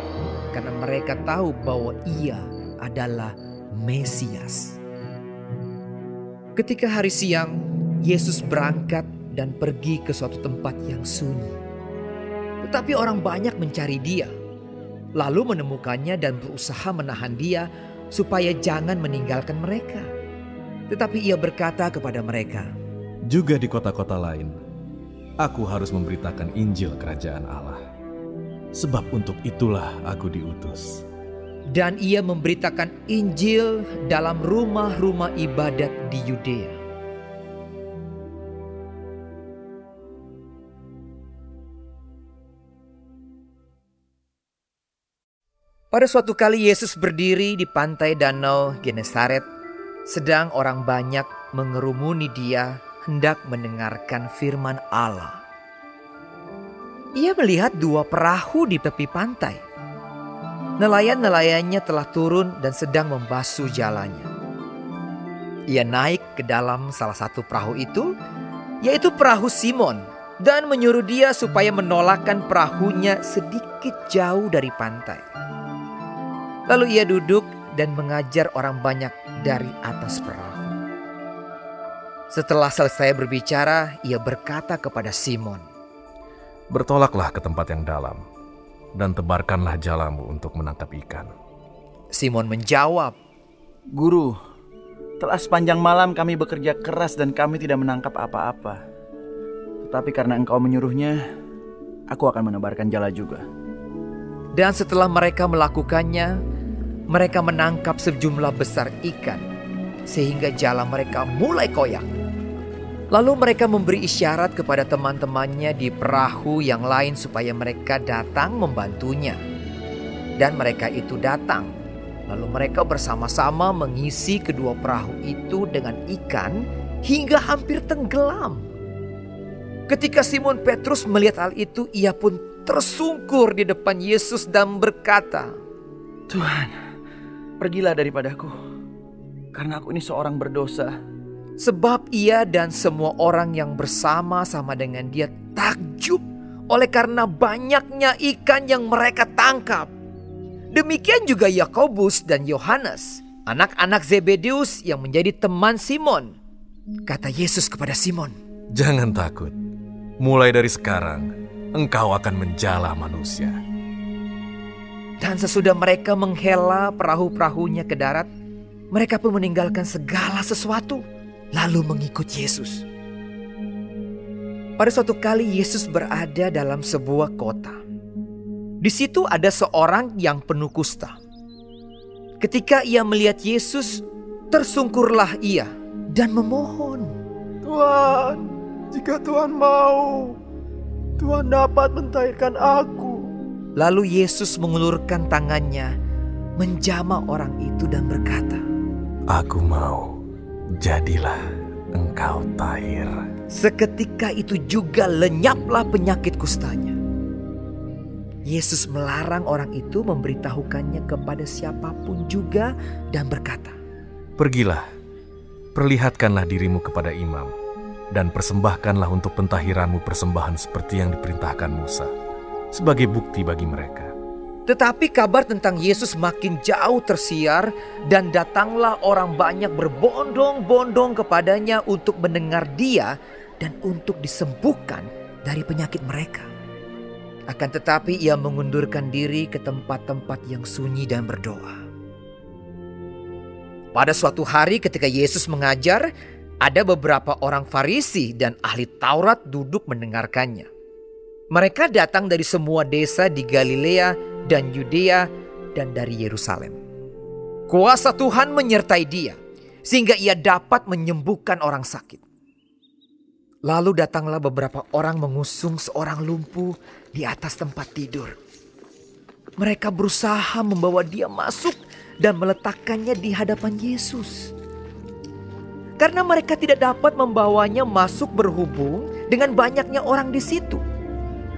Karena mereka tahu bahwa ia adalah Mesias. Ketika hari siang, Yesus berangkat dan pergi ke suatu tempat yang sunyi. Tetapi orang banyak mencari dia. Lalu menemukannya dan berusaha menahan dia supaya jangan meninggalkan mereka. Tetapi ia berkata kepada mereka, Juga di kota-kota lain, aku harus memberitakan Injil Kerajaan Allah. Sebab untuk itulah aku diutus. Dan ia memberitakan Injil dalam rumah-rumah ibadat di Yudea. Pada suatu kali Yesus berdiri di pantai danau Genesaret, sedang orang banyak mengerumuni dia hendak mendengarkan firman Allah. Ia melihat dua perahu di tepi pantai. Nelayan-nelayannya telah turun dan sedang membasuh jalannya. Ia naik ke dalam salah satu perahu itu, yaitu perahu Simon, dan menyuruh dia supaya menolakkan perahunya sedikit jauh dari pantai. Lalu ia duduk dan mengajar orang banyak dari atas perahu. Setelah selesai berbicara, ia berkata kepada Simon, Bertolaklah ke tempat yang dalam, dan tebarkanlah jalamu untuk menangkap ikan. Simon menjawab, Guru, Telah sepanjang malam kami bekerja keras dan kami tidak menangkap apa-apa. Tetapi karena engkau menyuruhnya, aku akan menebarkan jala juga. Dan setelah mereka melakukannya, mereka menangkap sejumlah besar ikan, sehingga jala mereka mulai koyak. Lalu mereka memberi isyarat kepada teman-temannya di perahu yang lain supaya mereka datang membantunya. Dan mereka itu datang Lalu mereka bersama-sama mengisi kedua perahu itu dengan ikan hingga hampir tenggelam. Ketika Simon Petrus melihat hal itu, ia pun tersungkur di depan Yesus dan berkata, Tuhan, pergilah daripadaku, karena aku ini seorang berdosa. Sebab ia dan semua orang yang bersama-sama dengan dia takjub oleh karena banyaknya ikan yang mereka tangkap. Demikian juga Yakobus dan Yohanes, anak-anak Zebedeus yang menjadi teman Simon. Kata Yesus kepada Simon, "Jangan takut. Mulai dari sekarang, engkau akan menjala manusia." Dan sesudah mereka menghela perahu-perahunya ke darat, mereka pun meninggalkan segala sesuatu, lalu mengikut Yesus. Pada suatu kali Yesus berada dalam sebuah kota. Di situ ada seorang yang penuh kusta. Ketika ia melihat Yesus, tersungkurlah ia dan memohon. Tuhan, jika Tuhan mau, Tuhan dapat mentahirkan aku. Lalu Yesus mengulurkan tangannya, menjamah orang itu dan berkata, Aku mau, jadilah engkau tahir. Seketika itu juga lenyaplah penyakit kustanya. Yesus melarang orang itu memberitahukannya kepada siapa pun juga dan berkata, Pergilah, perlihatkanlah dirimu kepada imam, dan persembahkanlah untuk pentahiranmu persembahan seperti yang diperintahkan Musa, sebagai bukti bagi mereka. Tetapi kabar tentang Yesus makin jauh tersiar dan datanglah orang banyak berbondong-bondong kepadanya untuk mendengar dia dan untuk disembuhkan dari penyakit mereka. Akan tetapi ia mengundurkan diri ke tempat-tempat yang sunyi dan berdoa. Pada suatu hari ketika Yesus mengajar, ada beberapa orang Farisi dan ahli Taurat duduk mendengarkannya. Mereka datang dari semua desa di Galilea dan Yudea dan dari Yerusalem. Kuasa Tuhan menyertai dia sehingga ia dapat menyembuhkan orang sakit. Lalu datanglah beberapa orang mengusung seorang lumpuh di atas tempat tidur. Mereka berusaha membawa dia masuk dan meletakkannya di hadapan Yesus. Karena mereka tidak dapat membawanya masuk berhubung dengan banyaknya orang di situ.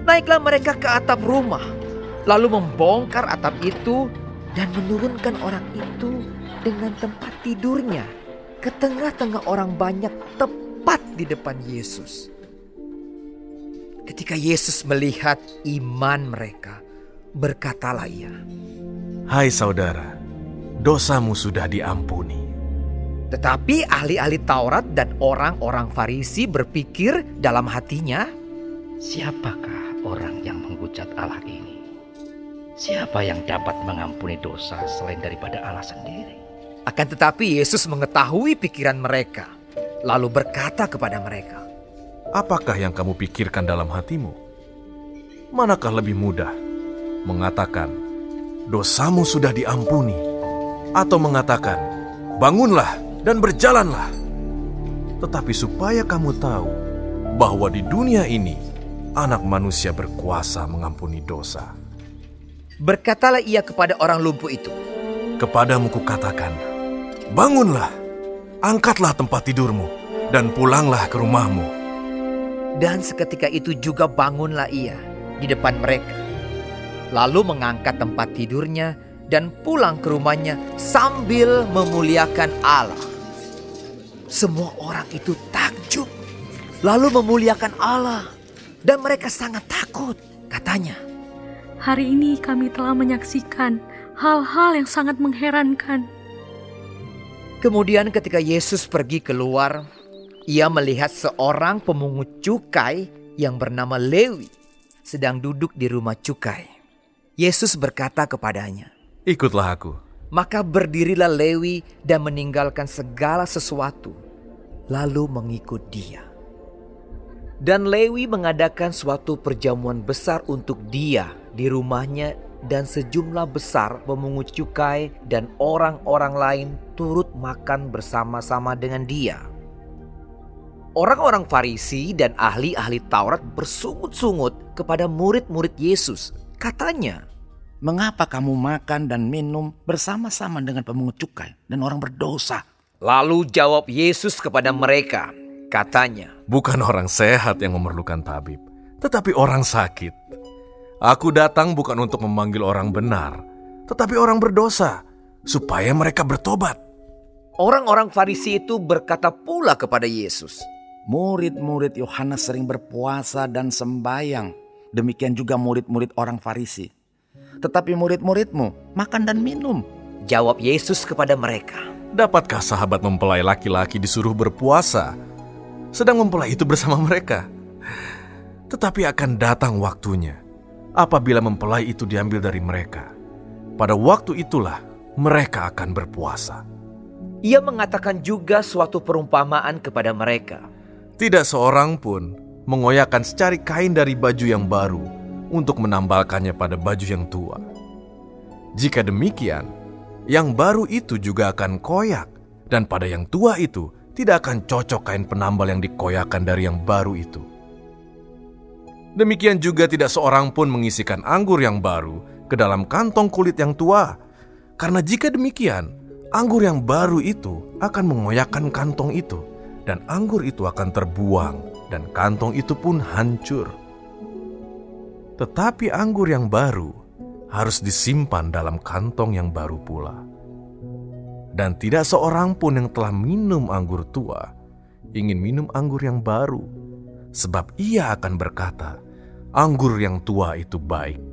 Naiklah mereka ke atap rumah, lalu membongkar atap itu dan menurunkan orang itu dengan tempat tidurnya ke tengah-tengah orang banyak tepat di depan Yesus. Ketika Yesus melihat iman mereka, berkatalah ia, "Hai saudara, dosamu sudah diampuni." Tetapi ahli-ahli Taurat dan orang-orang Farisi berpikir dalam hatinya, "Siapakah orang yang menghujat Allah ini? Siapa yang dapat mengampuni dosa selain daripada Allah sendiri?" Akan tetapi Yesus mengetahui pikiran mereka lalu berkata kepada mereka, Apakah yang kamu pikirkan dalam hatimu? Manakah lebih mudah mengatakan, dosamu sudah diampuni, atau mengatakan, bangunlah dan berjalanlah? Tetapi supaya kamu tahu bahwa di dunia ini anak manusia berkuasa mengampuni dosa. Berkatalah ia kepada orang lumpuh itu, Kepadamu kukatakan, bangunlah, angkatlah tempat tidurmu dan pulanglah ke rumahmu. Dan seketika itu juga bangunlah ia di depan mereka. Lalu mengangkat tempat tidurnya dan pulang ke rumahnya sambil memuliakan Allah. Semua orang itu takjub, lalu memuliakan Allah, dan mereka sangat takut. Katanya, "Hari ini kami telah menyaksikan hal-hal yang sangat mengherankan." Kemudian ketika Yesus pergi keluar, ia melihat seorang pemungut cukai yang bernama Lewi sedang duduk di rumah cukai. Yesus berkata kepadanya, Ikutlah aku. Maka berdirilah Lewi dan meninggalkan segala sesuatu, lalu mengikut dia. Dan Lewi mengadakan suatu perjamuan besar untuk dia di rumahnya dan sejumlah besar pemungut cukai dan orang-orang lain turut makan bersama-sama dengan dia. Orang-orang Farisi dan ahli-ahli Taurat bersungut-sungut kepada murid-murid Yesus. Katanya, Mengapa kamu makan dan minum bersama-sama dengan pemungut cukai dan orang berdosa? Lalu jawab Yesus kepada mereka, katanya, Bukan orang sehat yang memerlukan tabib, tetapi orang sakit. Aku datang bukan untuk memanggil orang benar, tetapi orang berdosa, supaya mereka bertobat. Orang-orang Farisi itu berkata pula kepada Yesus, Murid-murid Yohanes sering berpuasa dan sembayang. Demikian juga murid-murid orang Farisi. Tetapi murid-muridmu makan dan minum. Jawab Yesus kepada mereka, Dapatkah sahabat mempelai laki-laki disuruh berpuasa, sedang mempelai itu bersama mereka? Tetapi akan datang waktunya, apabila mempelai itu diambil dari mereka. Pada waktu itulah mereka akan berpuasa. Ia mengatakan juga suatu perumpamaan kepada mereka. Tidak seorang pun mengoyakkan secari kain dari baju yang baru untuk menambalkannya pada baju yang tua. Jika demikian, yang baru itu juga akan koyak, dan pada yang tua itu tidak akan cocok kain penambal yang dikoyakan dari yang baru itu. Demikian juga tidak seorang pun mengisikan anggur yang baru ke dalam kantong kulit yang tua, karena jika demikian, anggur yang baru itu akan mengoyakkan kantong itu, dan anggur itu akan terbuang, dan kantong itu pun hancur. Tetapi anggur yang baru harus disimpan dalam kantong yang baru pula. Dan tidak seorang pun yang telah minum anggur tua ingin minum anggur yang baru, sebab ia akan berkata, "Anggur yang tua itu baik."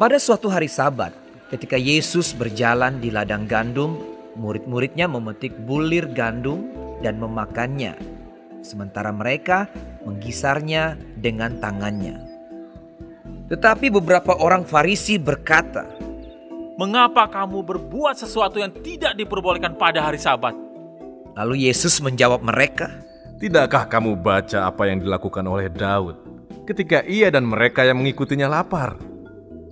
Pada suatu hari Sabat, ketika Yesus berjalan di ladang gandum, murid-muridnya memetik bulir gandum dan memakannya, sementara mereka menggisarnya dengan tangannya. Tetapi beberapa orang Farisi berkata, Mengapa kamu berbuat sesuatu yang tidak diperbolehkan pada hari Sabat? Lalu Yesus menjawab mereka, Tidakkah kamu baca apa yang dilakukan oleh Daud ketika ia dan mereka yang mengikutinya lapar?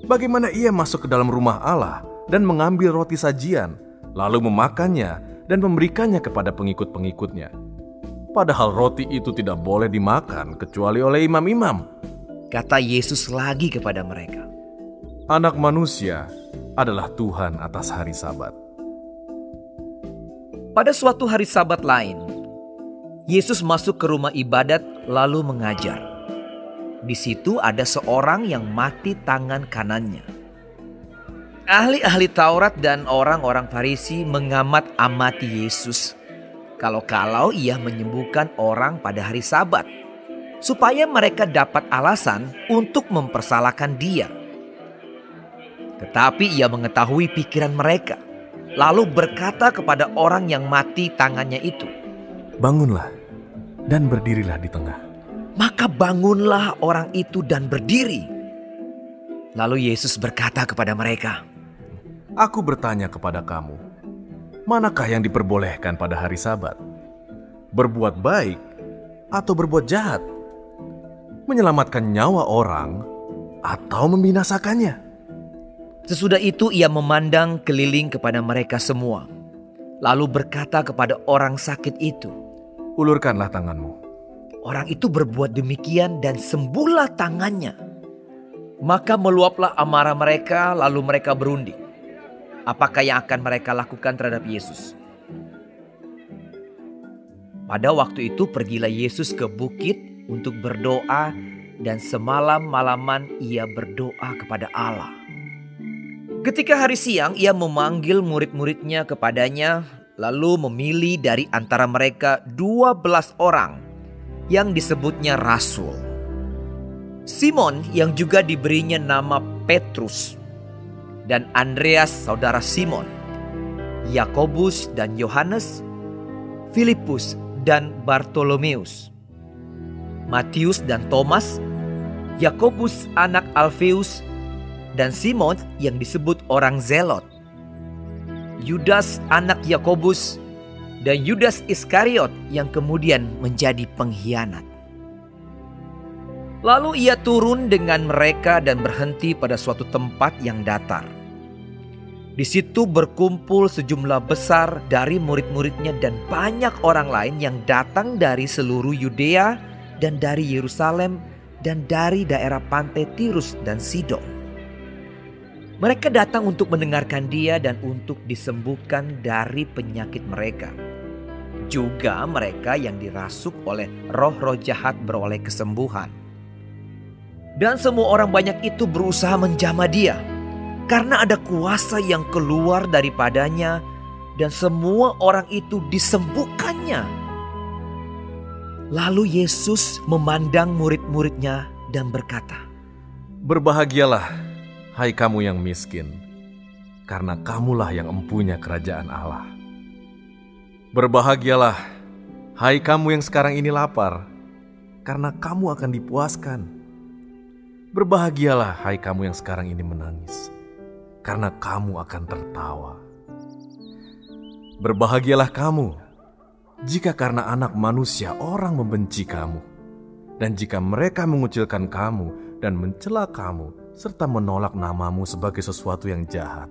Bagaimana ia masuk ke dalam rumah Allah dan mengambil roti sajian, lalu memakannya dan memberikannya kepada pengikut-pengikutnya. Padahal roti itu tidak boleh dimakan kecuali oleh imam-imam. Kata Yesus lagi kepada mereka, Anak manusia adalah Tuhan atas hari Sabat. Pada suatu hari Sabat lain, Yesus masuk ke rumah ibadat lalu mengajar. Di situ ada seorang yang mati tangan kanannya. Ahli-ahli Taurat dan orang-orang Farisi mengamat amati Yesus. Kalau-kalau ia menyembuhkan orang pada hari Sabat, supaya mereka dapat alasan untuk mempersalahkan dia. Tetapi ia mengetahui pikiran mereka, lalu berkata kepada orang yang mati tangannya itu, "Bangunlah dan berdirilah di tengah." Maka bangunlah orang itu dan berdiri. Lalu Yesus berkata kepada mereka, Aku bertanya kepada kamu, manakah yang diperbolehkan pada hari Sabat? Berbuat baik atau berbuat jahat? Menyelamatkan nyawa orang atau membinasakannya? Sesudah itu ia memandang keliling kepada mereka semua, lalu berkata kepada orang sakit itu, "Ulurkanlah tanganmu." Orang itu berbuat demikian dan sembuhlah tangannya. Maka meluaplah amarah mereka, lalu mereka berunding. Apakah yang akan mereka lakukan terhadap Yesus? Pada waktu itu pergilah Yesus ke bukit untuk berdoa dan semalam-malaman ia berdoa kepada Allah. Ketika hari siang ia memanggil murid-muridnya kepadanya lalu memilih dari antara mereka dua belas orang yang disebutnya rasul. Simon yang juga diberinya nama Petrus dan Andreas saudara Simon, Yakobus dan Yohanes, Filipus dan Bartolomeus, Matius dan Thomas, Yakobus anak Alfeus, dan Simon yang disebut orang Zelot. Yudas anak Yakobus dan Yudas Iskariot yang kemudian menjadi pengkhianat. Lalu ia turun dengan mereka dan berhenti pada suatu tempat yang datar. Di situ berkumpul sejumlah besar dari murid-muridnya dan banyak orang lain yang datang dari seluruh Yudea dan dari Yerusalem dan dari daerah pantai Tirus dan Sidon. Mereka datang untuk mendengarkan dia dan untuk disembuhkan dari penyakit mereka. Juga mereka yang dirasuk oleh roh-roh jahat beroleh kesembuhan. Dan semua orang banyak itu berusaha menjamah dia karena ada kuasa yang keluar daripadanya dan semua orang itu disembuhkannya. Lalu Yesus memandang murid-muridnya dan berkata, Berbahagialah, hai kamu yang miskin, karena kamulah yang empunya kerajaan Allah. Berbahagialah, hai kamu yang sekarang ini lapar, karena kamu akan dipuaskan. Berbahagialah, hai kamu yang sekarang ini menangis, karena kamu akan tertawa. Berbahagialah kamu jika karena anak manusia orang membenci kamu, dan jika mereka mengucilkan kamu dan mencela kamu, serta menolak namamu sebagai sesuatu yang jahat.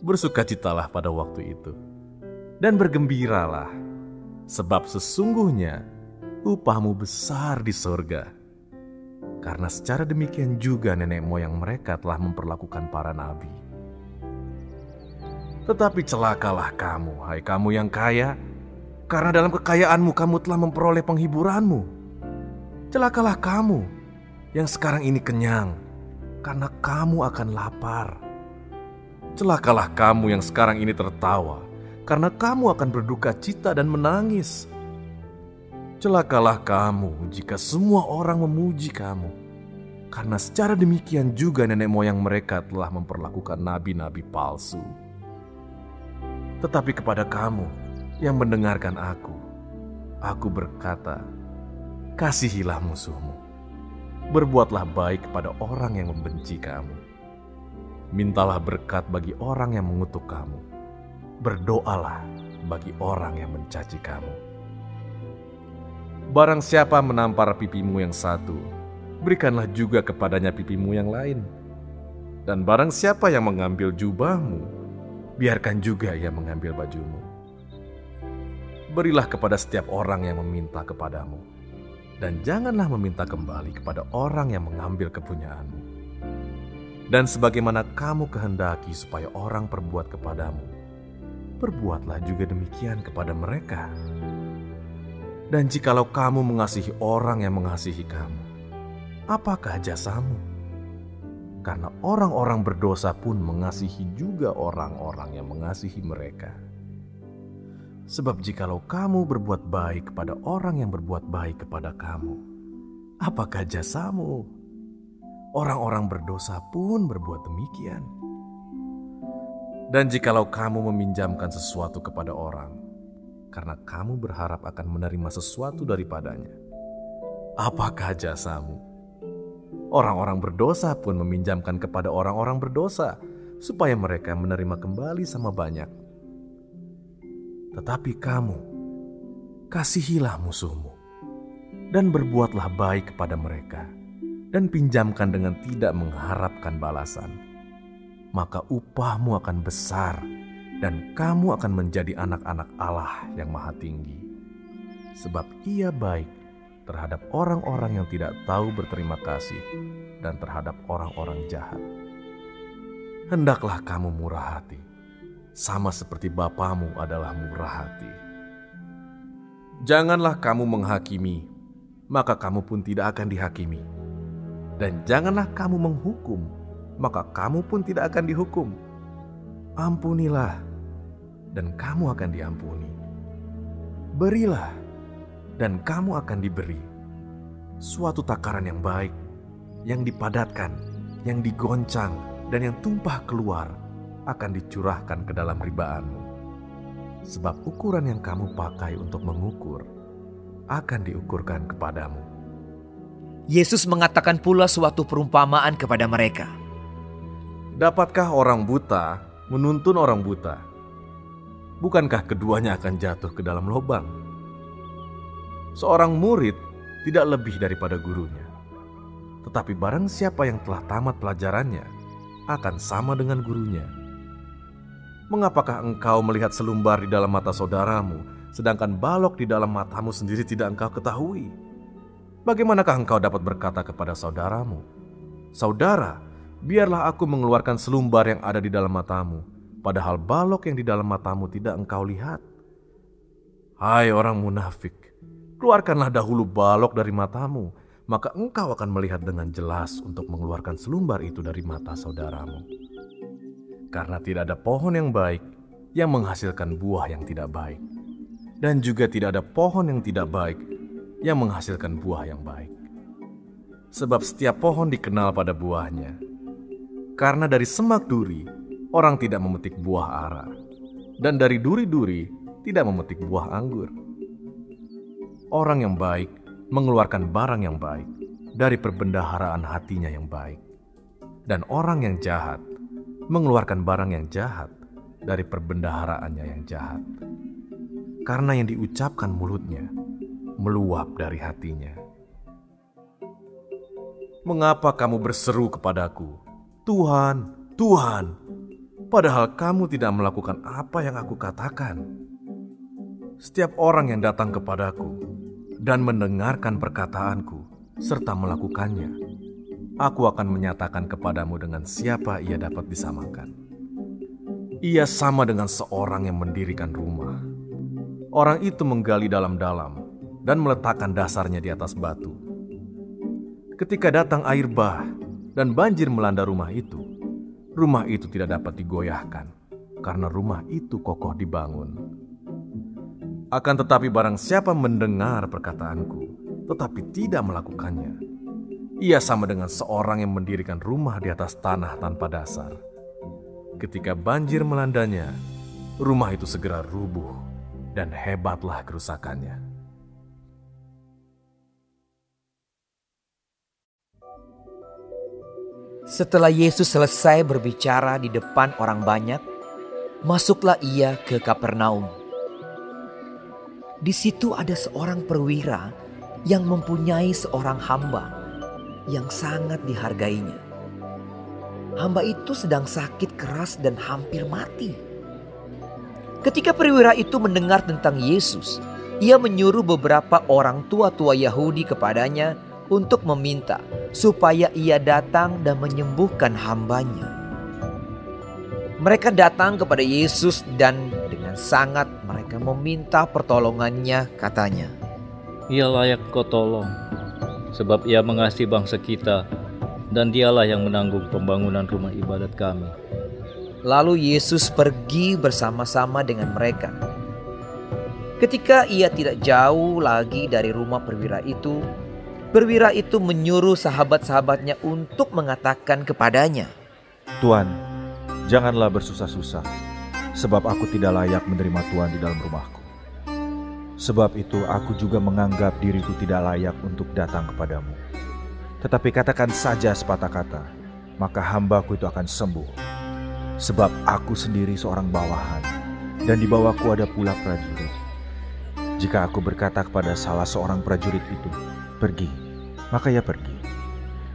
Bersukacitalah pada waktu itu, dan bergembiralah, sebab sesungguhnya upahmu besar di sorga. Karena secara demikian juga nenek moyang mereka telah memperlakukan para nabi. Tetapi celakalah kamu, hai kamu yang kaya, karena dalam kekayaanmu kamu telah memperoleh penghiburanmu. Celakalah kamu yang sekarang ini kenyang, karena kamu akan lapar. Celakalah kamu yang sekarang ini tertawa, karena kamu akan berduka cita dan menangis. Celakalah kamu jika semua orang memuji kamu, karena secara demikian juga nenek moyang mereka telah memperlakukan nabi-nabi palsu. Tetapi kepada kamu yang mendengarkan aku, aku berkata, kasihilah musuhmu, berbuatlah baik kepada orang yang membenci kamu, mintalah berkat bagi orang yang mengutuk kamu, berdoalah bagi orang yang mencaci kamu. Barang siapa menampar pipimu yang satu, berikanlah juga kepadanya pipimu yang lain. Dan barang siapa yang mengambil jubahmu, biarkan juga ia mengambil bajumu. Berilah kepada setiap orang yang meminta kepadamu, dan janganlah meminta kembali kepada orang yang mengambil kepunyaanmu. Dan sebagaimana kamu kehendaki supaya orang perbuat kepadamu, perbuatlah juga demikian kepada mereka. Dan jikalau kamu mengasihi orang yang mengasihi kamu, apakah jasamu? Karena orang-orang berdosa pun mengasihi juga orang-orang yang mengasihi mereka. Sebab jikalau kamu berbuat baik kepada orang yang berbuat baik kepada kamu, apakah jasamu? Orang-orang berdosa pun berbuat demikian. Dan jikalau kamu meminjamkan sesuatu kepada orang, karena kamu berharap akan menerima sesuatu daripadanya. Apakah jasamu? Orang-orang berdosa pun meminjamkan kepada orang-orang berdosa supaya mereka menerima kembali sama banyak. Tetapi kamu, kasihilah musuhmu dan berbuatlah baik kepada mereka dan pinjamkan dengan tidak mengharapkan balasan. Maka upahmu akan besar dan kamu akan menjadi anak-anak Allah yang Maha Tinggi, sebab Ia baik terhadap orang-orang yang tidak tahu berterima kasih dan terhadap orang-orang jahat. Hendaklah kamu murah hati, sama seperti Bapamu adalah murah hati. Janganlah kamu menghakimi, maka kamu pun tidak akan dihakimi. Dan janganlah kamu menghukum, maka kamu pun tidak akan dihukum. Ampunilah, dan kamu akan diampuni. Berilah, dan kamu akan diberi. Suatu takaran yang baik, yang dipadatkan, yang digoncang, dan yang tumpah keluar akan dicurahkan ke dalam ribaanmu. Sebab ukuran yang kamu pakai untuk mengukur akan diukurkan kepadamu. Yesus mengatakan pula suatu perumpamaan kepada mereka. Dapatkah orang buta menuntun orang buta? Bukankah keduanya akan jatuh ke dalam lubang? Seorang murid tidak lebih daripada gurunya. Tetapi barang siapa yang telah tamat pelajarannya akan sama dengan gurunya. Mengapakah engkau melihat selumbar di dalam mata saudaramu, sedangkan balok di dalam matamu sendiri tidak engkau ketahui? Bagaimanakah engkau dapat berkata kepada saudaramu, "Saudara, biarlah aku mengeluarkan selumbar yang ada di dalam matamu," padahal balok yang di dalam matamu tidak engkau lihat? Hai orang munafik, keluarkanlah dahulu balok dari matamu, maka engkau akan melihat dengan jelas untuk mengeluarkan selumbar itu dari mata saudaramu. Karena tidak ada pohon yang baik yang menghasilkan buah yang tidak baik, dan juga tidak ada pohon yang tidak baik yang menghasilkan buah yang baik. Sebab setiap pohon dikenal pada buahnya. Karena dari semak duri, orang tidak memetik buah ara, dan dari duri-duri tidak memetik buah anggur. Orang yang baik mengeluarkan barang yang baik dari perbendaharaan hatinya yang baik, dan orang yang jahat mengeluarkan barang yang jahat dari perbendaharaannya yang jahat. Karena yang diucapkan mulutnya meluap dari hatinya. Mengapa kamu berseru kepadaku, Tuhan, Tuhan, padahal kamu tidak melakukan apa yang aku katakan? Setiap orang yang datang kepadaku dan mendengarkan perkataanku serta melakukannya, aku akan menyatakan kepadamu dengan siapa ia dapat disamakan. Ia sama dengan seorang yang mendirikan rumah. Orang itu menggali dalam-dalam dan meletakkan dasarnya di atas batu. Ketika datang air bah dan banjir melanda rumah itu, rumah itu tidak dapat digoyahkan karena rumah itu kokoh dibangun. Akan tetapi barang siapa mendengar perkataanku, tetapi tidak melakukannya, ia sama dengan seorang yang mendirikan rumah di atas tanah tanpa dasar. Ketika banjir melandanya, rumah itu segera rubuh dan hebatlah kerusakannya. Setelah Yesus selesai berbicara di depan orang banyak, masuklah ia ke Kapernaum. Di situ ada seorang perwira yang mempunyai seorang hamba yang sangat dihargainya. Hamba itu sedang sakit keras dan hampir mati. Ketika perwira itu mendengar tentang Yesus, ia menyuruh beberapa orang tua-tua Yahudi kepadanya untuk meminta supaya ia datang dan menyembuhkan hambanya. Mereka datang kepada Yesus dan dengan sangat mereka meminta pertolongannya katanya. Ia layak kau tolong, sebab ia mengasihi bangsa kita dan dialah yang menanggung pembangunan rumah ibadat kami. Lalu Yesus pergi bersama-sama dengan mereka. Ketika ia tidak jauh lagi dari rumah perwira itu, perwira itu menyuruh sahabat-sahabatnya untuk mengatakan kepadanya, Tuan, janganlah bersusah-susah, sebab aku tidak layak menerima Tuhan di dalam rumahku. Sebab itu aku juga menganggap diriku tidak layak untuk datang kepadamu. Tetapi katakan saja sepatah kata, maka hambaku itu akan sembuh. Sebab aku sendiri seorang bawahan, dan di bawahku ada pula prajurit. Jika aku berkata kepada salah seorang prajurit itu, pergi, maka ia pergi.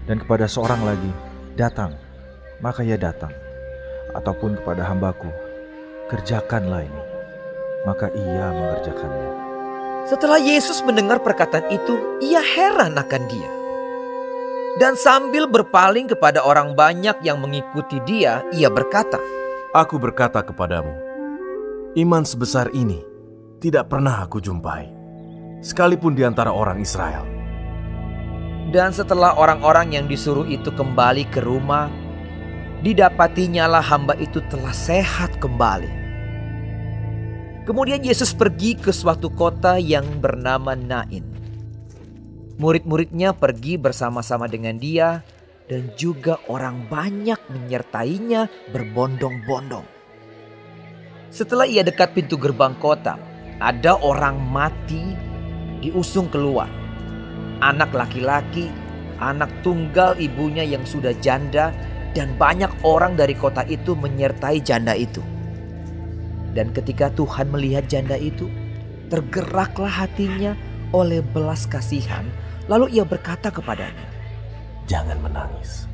Dan kepada seorang lagi, datang, maka ia datang. Ataupun kepada hambaku, kerjakanlah ini, maka ia mengerjakannya. Setelah Yesus mendengar perkataan itu, ia heran akan dia. Dan sambil berpaling kepada orang banyak yang mengikuti dia, ia berkata, Aku berkata kepadamu, iman sebesar ini tidak pernah aku jumpai, sekalipun di antara orang Israel. Dan setelah orang-orang yang disuruh itu kembali ke rumah, didapatinya lah hamba itu telah sehat kembali. Kemudian Yesus pergi ke suatu kota yang bernama Nain. Murid-muridnya pergi bersama-sama dengan dia dan juga orang banyak menyertainya berbondong-bondong. Setelah ia dekat pintu gerbang kota, ada orang mati diusung keluar. Anak laki-laki, anak tunggal ibunya yang sudah janda, dan banyak orang dari kota itu menyertai janda itu. Dan ketika Tuhan melihat janda itu, tergeraklah hatinya oleh belas kasihan, lalu ia berkata kepadanya, Jangan menangis.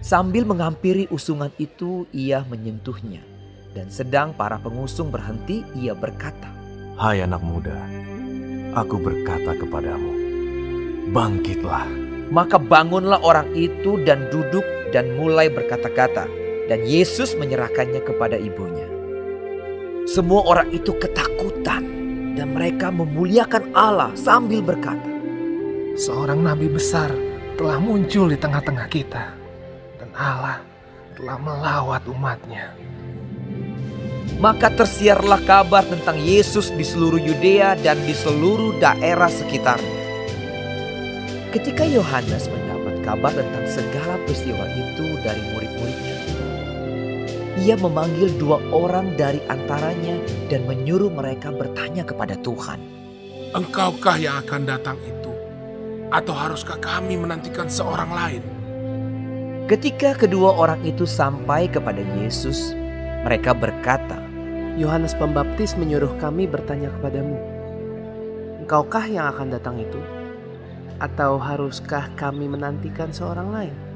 Sambil menghampiri usungan itu, ia menyentuhnya. Dan sedang para pengusung berhenti, ia berkata, Hai anak muda, aku berkata kepadamu, bangkitlah. Maka bangunlah orang itu dan duduk dan mulai berkata-kata. Dan Yesus menyerahkannya kepada ibunya. Semua orang itu ketakutan dan mereka memuliakan Allah sambil berkata, Seorang nabi besar telah muncul di tengah-tengah kita dan Allah telah melawat umatnya. Maka tersiarlah kabar tentang Yesus di seluruh Yudea dan di seluruh daerah sekitarnya. Ketika Yohanes mendapat kabar tentang segala peristiwa itu dari murid-muridnya, ia memanggil dua orang dari antaranya dan menyuruh mereka bertanya kepada Tuhan. Engkaukah yang akan datang itu? Atau haruskah kami menantikan seorang lain? Ketika kedua orang itu sampai kepada Yesus, mereka berkata, Yohanes Pembaptis menyuruh kami bertanya kepadamu, Engkaukah yang akan datang itu? Atau haruskah kami menantikan seorang lain?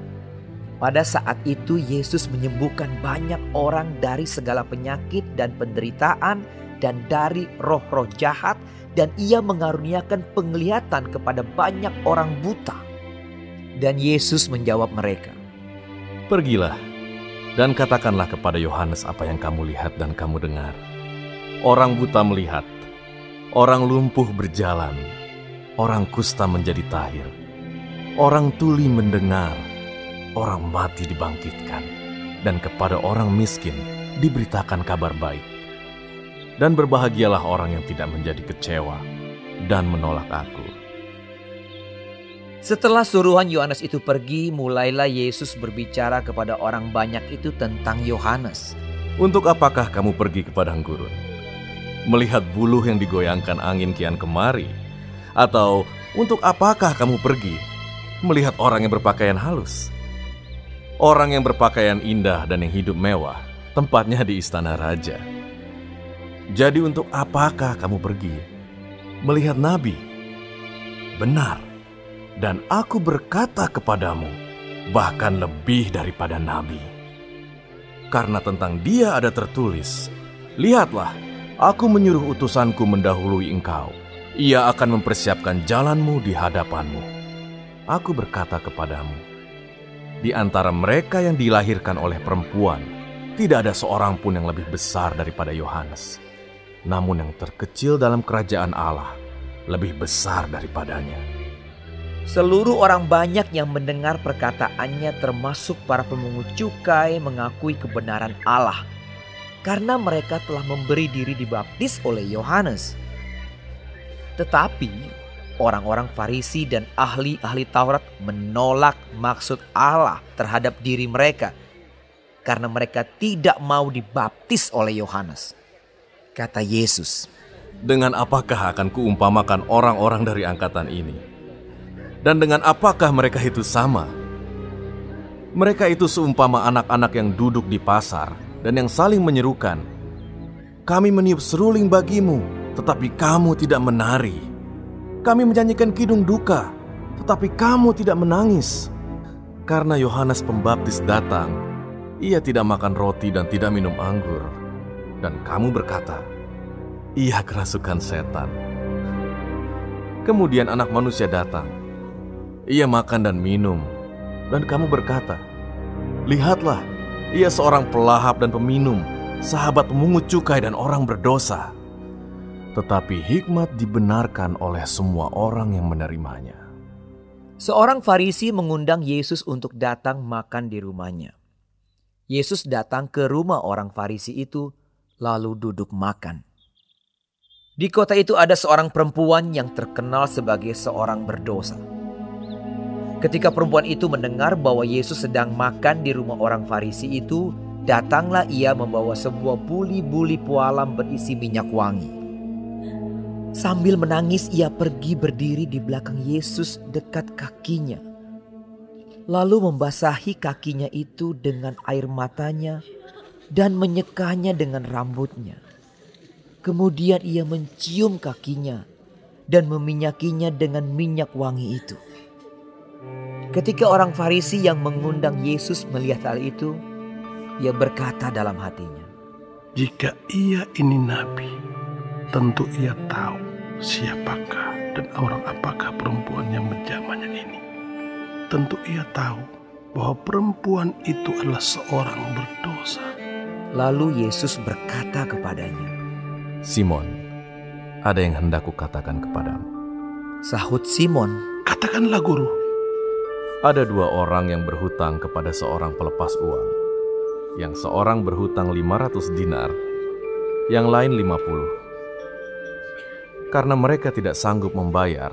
Pada saat itu Yesus menyembuhkan banyak orang dari segala penyakit dan penderitaan dan dari roh-roh jahat dan ia mengaruniakan penglihatan kepada banyak orang buta. Dan Yesus menjawab mereka, Pergilah dan katakanlah kepada Yohanes apa yang kamu lihat dan kamu dengar. Orang buta melihat, orang lumpuh berjalan, orang kusta menjadi tahir, orang tuli mendengar, orang mati dibangkitkan, dan kepada orang miskin diberitakan kabar baik. Dan berbahagialah orang yang tidak menjadi kecewa dan menolak aku. Setelah suruhan Yohanes itu pergi, mulailah Yesus berbicara kepada orang banyak itu tentang Yohanes. Untuk apakah kamu pergi ke padang gurun? Melihat buluh yang digoyangkan angin kian kemari? Atau untuk apakah kamu pergi melihat orang yang berpakaian halus? Orang yang berpakaian indah dan yang hidup mewah, tempatnya di istana raja. Jadi untuk apakah kamu pergi? Melihat nabi? Benar. Dan aku berkata kepadamu, bahkan lebih daripada nabi. Karena tentang dia ada tertulis, Lihatlah, aku menyuruh utusanku mendahului engkau. Ia akan mempersiapkan jalanmu di hadapanmu. Aku berkata kepadamu, di antara mereka yang dilahirkan oleh perempuan, tidak ada seorang pun yang lebih besar daripada Yohanes. Namun yang terkecil dalam kerajaan Allah lebih besar daripadanya. Seluruh orang banyak yang mendengar perkataannya termasuk para pemungut cukai mengakui kebenaran Allah. Karena mereka telah memberi diri dibaptis oleh Yohanes. Tetapi orang-orang Farisi dan ahli-ahli Taurat menolak maksud Allah terhadap diri mereka. Karena mereka tidak mau dibaptis oleh Yohanes. Kata Yesus, Dengan apakah akan kuumpamakan orang-orang dari angkatan ini? Dan dengan apakah mereka itu sama? Mereka itu seumpama anak-anak yang duduk di pasar dan yang saling menyerukan. Kami meniup seruling bagimu, tetapi kamu tidak menari. Kami menyanyikan kidung duka, tetapi kamu tidak menangis. Karena Yohanes Pembaptis datang, ia tidak makan roti dan tidak minum anggur. Dan kamu berkata, ia kerasukan setan. Kemudian anak manusia datang, ia makan dan minum, dan kamu berkata, Lihatlah, ia seorang pelahap dan peminum, sahabat pemungut cukai dan orang berdosa. Tetapi hikmat dibenarkan oleh semua orang yang menerimanya. Seorang Farisi mengundang Yesus untuk datang makan di rumahnya. Yesus datang ke rumah orang Farisi itu, lalu duduk makan. Di kota itu ada seorang perempuan yang terkenal sebagai seorang berdosa. Ketika perempuan itu mendengar bahwa Yesus sedang makan di rumah orang Farisi itu, datanglah ia membawa sebuah buli-buli pualam berisi minyak wangi. Sambil menangis, ia pergi berdiri di belakang Yesus dekat kakinya, lalu membasahi kakinya itu dengan air matanya dan menyekahnya dengan rambutnya. Kemudian ia mencium kakinya dan meminyakinya dengan minyak wangi itu. Ketika orang Farisi yang mengundang Yesus melihat hal itu, ia berkata dalam hatinya, "Jika ia ini nabi, tentu ia tahu siapakah dan orang apakah perempuan yang menjamahnya ini. Tentu ia tahu bahwa perempuan itu adalah seorang berdosa." Lalu Yesus berkata kepadanya, "Simon, ada yang hendak kukatakan kepadamu." Sahut Simon, "Katakanlah, Guru." Ada dua orang yang berhutang kepada seorang pelepas uang. Yang seorang berhutang 500 dinar, yang lain 50. Karena mereka tidak sanggup membayar,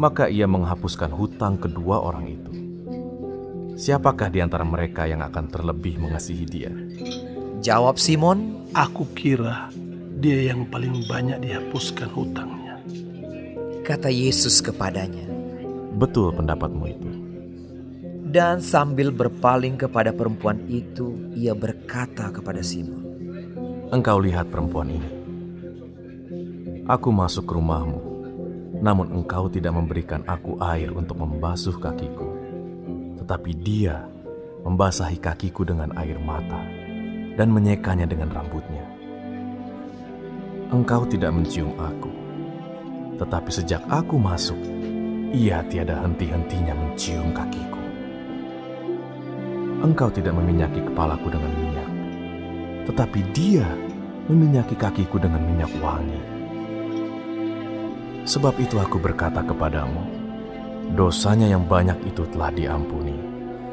maka ia menghapuskan hutang kedua orang itu. Siapakah di antara mereka yang akan terlebih mengasihi dia? Jawab Simon, Aku kira dia yang paling banyak dihapuskan hutangnya. Kata Yesus kepadanya, Betul pendapatmu itu. Dan sambil berpaling kepada perempuan itu, ia berkata kepada Simon, Engkau lihat perempuan ini. Aku masuk ke rumahmu, namun engkau tidak memberikan aku air untuk membasuh kakiku. Tetapi dia membasahi kakiku dengan air mata dan menyekanya dengan rambutnya. Engkau tidak mencium aku, tetapi sejak aku masuk, ia tiada henti-hentinya mencium kakiku. Engkau tidak meminyaki kepalaku dengan minyak, tetapi dia meminyaki kakiku dengan minyak wangi. Sebab itu aku berkata kepadamu, dosanya yang banyak itu telah diampuni,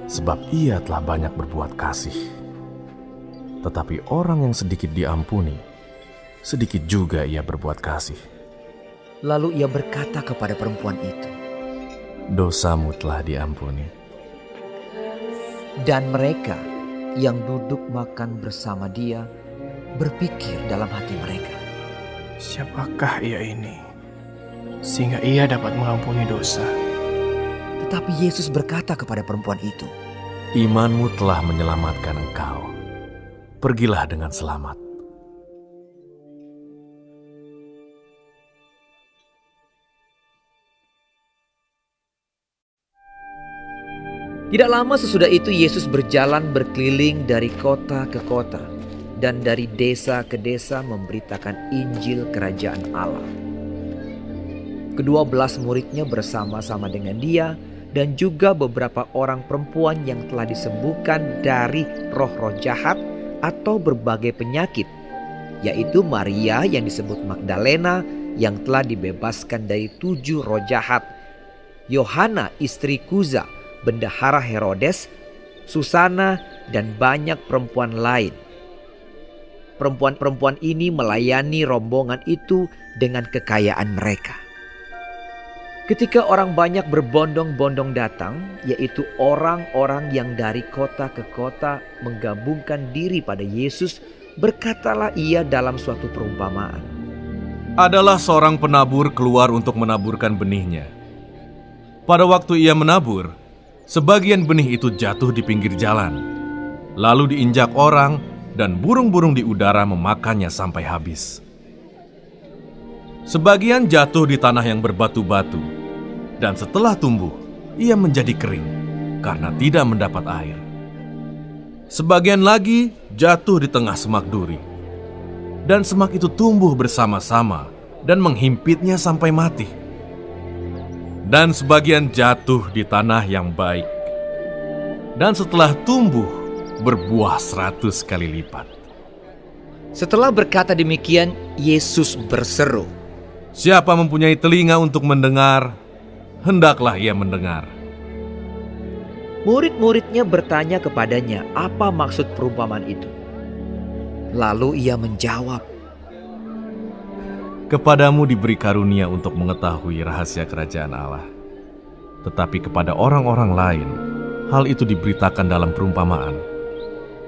sebab ia telah banyak berbuat kasih. Tetapi orang yang sedikit diampuni, sedikit juga ia berbuat kasih. Lalu ia berkata kepada perempuan itu, Dosamu telah diampuni. Dan mereka yang duduk makan bersama dia berpikir dalam hati mereka. Siapakah ia ini? Sehingga ia dapat mengampuni dosa. Tetapi Yesus berkata kepada perempuan itu, Imanmu telah menyelamatkan engkau. Pergilah dengan selamat. Tidak lama sesudah itu Yesus berjalan berkeliling dari kota ke kota dan dari desa ke desa memberitakan Injil kerajaan Allah. Kedua belas muridnya bersama-sama dengan dia dan juga beberapa orang perempuan yang telah disembuhkan dari roh-roh jahat atau berbagai penyakit, yaitu Maria yang disebut Magdalena yang telah dibebaskan dari tujuh roh jahat, Yohana istri Kuza, bendahara Herodes, Susana, dan banyak perempuan lain. Perempuan-perempuan ini melayani rombongan itu dengan kekayaan mereka. Ketika orang banyak berbondong-bondong datang, yaitu orang-orang yang dari kota ke kota menggabungkan diri pada Yesus, berkatalah ia dalam suatu perumpamaan. Adalah seorang penabur keluar untuk menaburkan benihnya. Pada waktu ia menabur, sebagian benih itu jatuh di pinggir jalan, lalu diinjak orang dan burung-burung di udara memakannya sampai habis. Sebagian jatuh di tanah yang berbatu-batu, dan setelah tumbuh, ia menjadi kering karena tidak mendapat air. Sebagian lagi jatuh di tengah semak duri, dan semak itu tumbuh bersama-sama dan menghimpitnya sampai mati. Dan sebagian jatuh di tanah yang baik, dan setelah tumbuh berbuah seratus kali lipat. Setelah berkata demikian, Yesus berseru, Siapa mempunyai telinga untuk mendengar, hendaklah ia mendengar. Murid-muridnya bertanya kepadanya apa maksud perumpamaan itu. Lalu ia menjawab, Kepadamu diberi karunia untuk mengetahui rahasia kerajaan Allah. Tetapi kepada orang-orang lain, hal itu diberitakan dalam perumpamaan,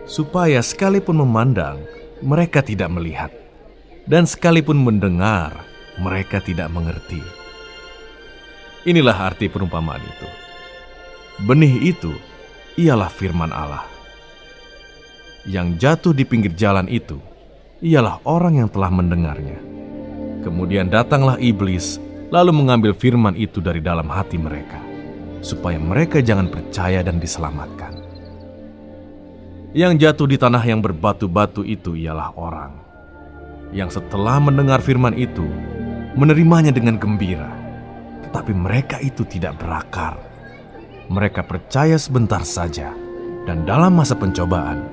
supaya sekalipun memandang, mereka tidak melihat, dan sekalipun mendengar, mereka tidak mengerti. Inilah arti perumpamaan itu. Benih itu ialah firman Allah. Yang jatuh di pinggir jalan itu ialah orang yang telah mendengarnya. Kemudian datanglah iblis, lalu mengambil firman itu dari dalam hati mereka, supaya mereka jangan percaya dan diselamatkan. Yang jatuh di tanah yang berbatu-batu itu ialah orang yang setelah mendengar firman itu menerimanya dengan gembira, tetapi mereka itu tidak berakar. Mereka percaya sebentar saja, dan dalam masa pencobaan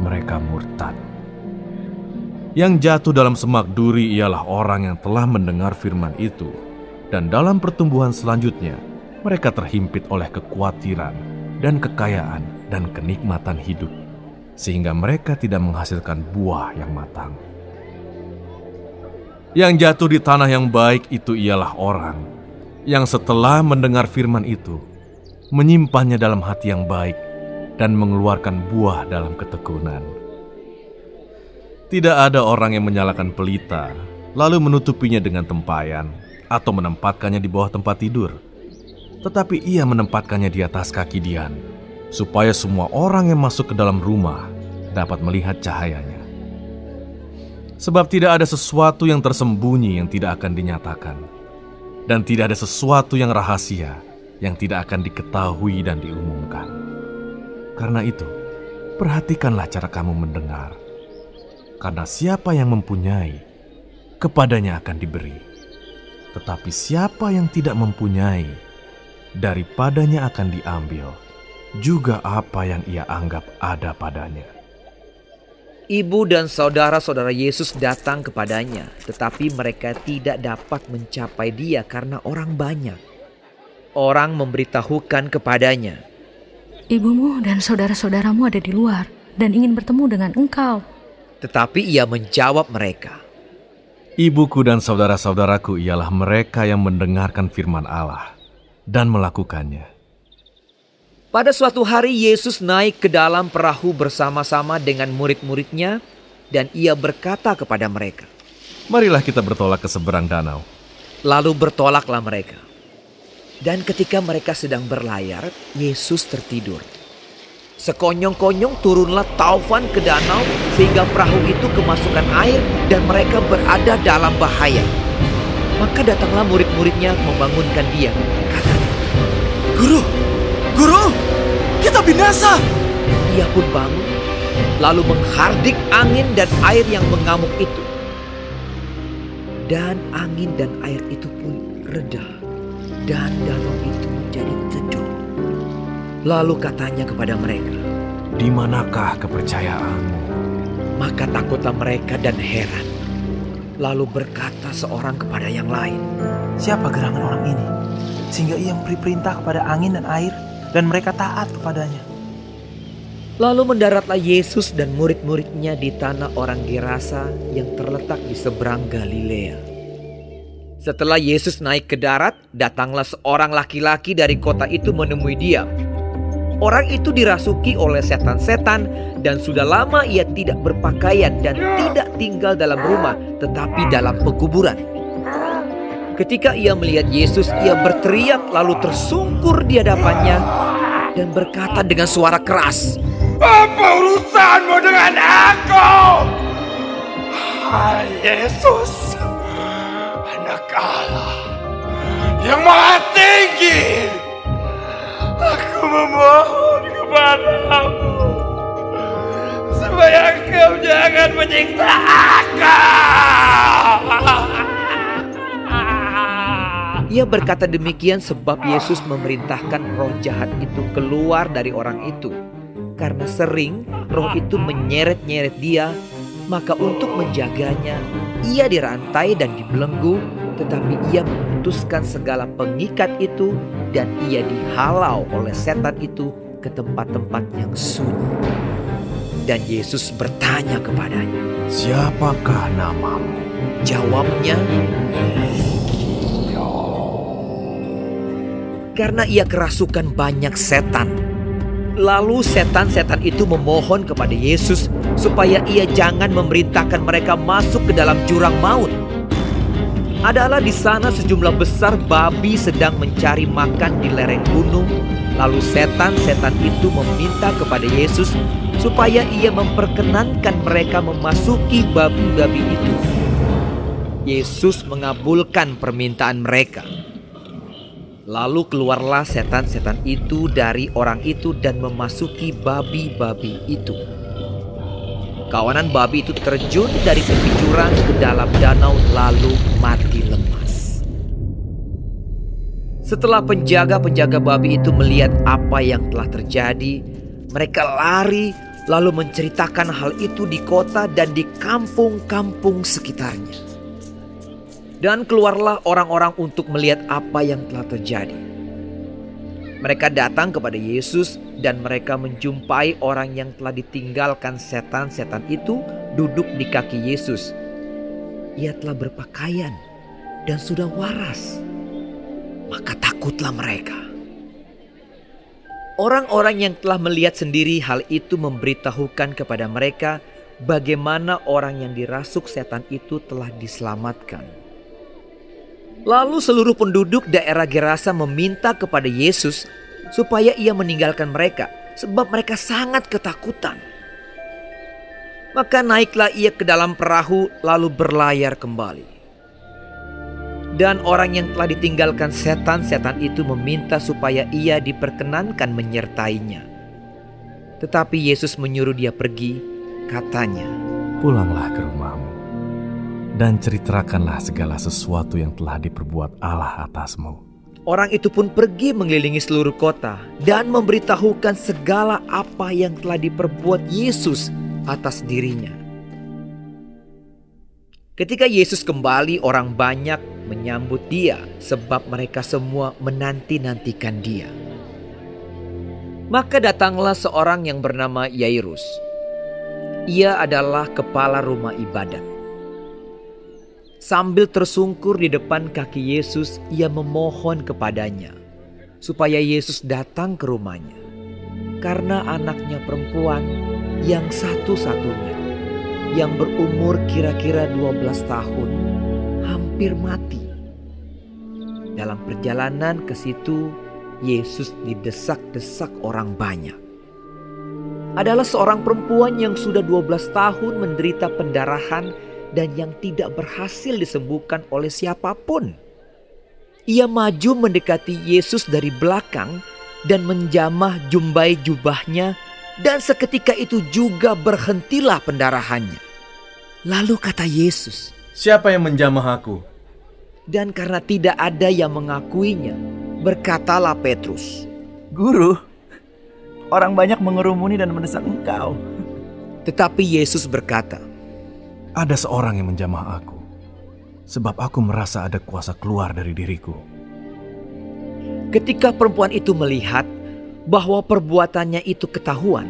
mereka murtad. Yang jatuh dalam semak duri ialah orang yang telah mendengar firman itu, dan dalam pertumbuhan selanjutnya mereka terhimpit oleh kekhawatiran dan kekayaan dan kenikmatan hidup, sehingga mereka tidak menghasilkan buah yang matang. Yang jatuh di tanah yang baik itu ialah orang yang setelah mendengar firman itu, menyimpannya dalam hati yang baik dan mengeluarkan buah dalam ketekunan. Tidak ada orang yang menyalakan pelita, lalu menutupinya dengan tempayan atau menempatkannya di bawah tempat tidur. Tetapi ia menempatkannya di atas kaki Dian, supaya semua orang yang masuk ke dalam rumah dapat melihat cahayanya. Sebab tidak ada sesuatu yang tersembunyi yang tidak akan dinyatakan, dan tidak ada sesuatu yang rahasia yang tidak akan diketahui dan diumumkan. Karena itu, perhatikanlah cara kamu mendengar, karena siapa yang mempunyai, kepadanya akan diberi, tetapi siapa yang tidak mempunyai, daripadanya akan diambil juga apa yang ia anggap ada padanya. Ibu dan saudara-saudara Yesus datang kepadanya, tetapi mereka tidak dapat mencapai Dia karena orang banyak. Orang memberitahukan kepadanya, Ibumu dan saudara-saudaramu ada di luar dan ingin bertemu dengan engkau. tetapi Ia menjawab mereka, Ibuku dan saudara-saudaraku ialah mereka yang mendengarkan firman Allah dan melakukannya. Pada suatu hari Yesus naik ke dalam perahu bersama-sama dengan murid-muridnya dan ia berkata kepada mereka. Marilah kita bertolak ke seberang danau. Lalu bertolaklah mereka. Dan ketika mereka sedang berlayar, Yesus tertidur. Sekonyong-konyong turunlah taufan ke danau sehingga perahu itu kemasukan air dan mereka berada dalam bahaya. Maka datanglah murid-muridnya membangunkan dia. Katanya, Guru, guru, kita binasa. Ia pun bangun, lalu menghardik angin dan air yang mengamuk itu. Dan angin dan air itu pun reda, dan danau itu menjadi teduh. Lalu katanya kepada mereka, Di manakah kepercayaanmu? Maka takutlah mereka dan heran. Lalu berkata seorang kepada yang lain, Siapa gerangan orang ini? Sehingga ia memberi perintah kepada angin dan air dan mereka taat kepadanya. Lalu mendaratlah Yesus dan murid-muridnya di tanah orang Gerasa yang terletak di seberang Galilea. Setelah Yesus naik ke darat, datanglah seorang laki-laki dari kota itu menemui dia. Orang itu dirasuki oleh setan-setan dan sudah lama ia tidak berpakaian dan tidak tinggal dalam rumah tetapi dalam pekuburan. Ketika ia melihat Yesus, ia berteriak lalu tersungkur di hadapannya dan berkata dengan suara keras, Apa urusanmu dengan aku? Hai Yesus, anak Allah yang maha tinggi. Aku memohon kepadamu supaya kau jangan menyiksa aku. Ia berkata demikian sebab Yesus memerintahkan roh jahat itu keluar dari orang itu. Karena sering roh itu menyeret-nyeret dia, maka untuk menjaganya, ia dirantai dan dibelenggu, tetapi ia memutuskan segala pengikat itu dan ia dihalau oleh setan itu ke tempat-tempat yang sunyi. Dan Yesus bertanya kepadanya, Siapakah namamu? Jawabnya, karena ia kerasukan banyak setan. Lalu setan-setan itu memohon kepada Yesus supaya ia jangan memerintahkan mereka masuk ke dalam jurang maut. adalah di sana sejumlah besar babi sedang mencari makan di lereng gunung. Lalu setan-setan itu meminta kepada Yesus supaya ia memperkenankan mereka memasuki babi-babi itu. Yesus mengabulkan permintaan mereka. Lalu keluarlah setan-setan itu dari orang itu dan memasuki babi-babi itu. Kawanan babi itu terjun dari tepi jurang ke dalam danau lalu mati lemas. Setelah penjaga-penjaga babi itu melihat apa yang telah terjadi, mereka lari lalu menceritakan hal itu di kota dan di kampung-kampung sekitarnya. Dan keluarlah orang-orang untuk melihat apa yang telah terjadi. Mereka datang kepada Yesus dan mereka menjumpai orang yang telah ditinggalkan setan-setan itu duduk di kaki Yesus. Ia telah berpakaian dan sudah waras. Maka takutlah mereka. Orang-orang yang telah melihat sendiri hal itu memberitahukan kepada mereka bagaimana orang yang dirasuk setan itu telah diselamatkan. Lalu seluruh penduduk daerah Gerasa meminta kepada Yesus supaya ia meninggalkan mereka sebab mereka sangat ketakutan. Maka naiklah ia ke dalam perahu lalu berlayar kembali. Dan orang yang telah ditinggalkan setan-setan itu meminta supaya ia diperkenankan menyertainya. Tetapi Yesus menyuruh dia pergi, katanya, Pulanglah ke rumahmu dan ceritakanlah segala sesuatu yang telah diperbuat Allah atasmu. Orang itu pun pergi mengelilingi seluruh kota dan memberitahukan segala apa yang telah diperbuat Yesus atas dirinya. Ketika Yesus kembali, orang banyak menyambut Dia sebab mereka semua menanti-nantikan Dia. Maka datanglah seorang yang bernama Yairus. Ia adalah kepala rumah ibadat. Sambil tersungkur di depan kaki Yesus, ia memohon kepadanya supaya Yesus datang ke rumahnya. Karena anaknya perempuan yang satu-satunya yang berumur kira-kira 12 tahun hampir mati. Dalam perjalanan ke situ, Yesus didesak-desak orang banyak. Adalah seorang perempuan yang sudah 12 tahun menderita pendarahan dan yang tidak berhasil disembuhkan oleh siapa pun. Ia maju mendekati Yesus dari belakang dan menjamah jumbai jubahnya dan seketika itu juga berhentilah pendarahannya. Lalu kata Yesus, Siapa yang menjamah aku? Dan karena tidak ada yang mengakuinya, berkatalah Petrus, Guru, orang banyak mengerumuni dan mendesak engkau. Tetapi Yesus berkata, ada seorang yang menjamah aku, sebab aku merasa ada kuasa keluar dari diriku. Ketika perempuan itu melihat bahwa perbuatannya itu ketahuan,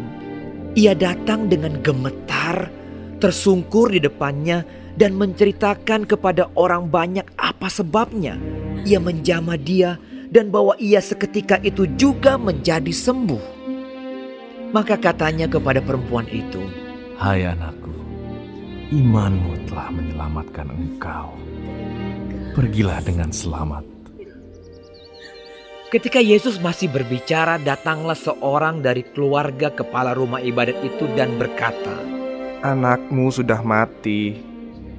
ia datang dengan gemetar, tersungkur di depannya, dan menceritakan kepada orang banyak apa sebabnya. Ia menjamah dia dan bahwa ia seketika itu juga menjadi sembuh. Maka katanya kepada perempuan itu, "Hai anakku, imanmu telah menyelamatkan engkau. Pergilah dengan selamat. Ketika Yesus masih berbicara, datanglah seorang dari keluarga kepala rumah ibadat itu dan berkata, Anakmu sudah mati,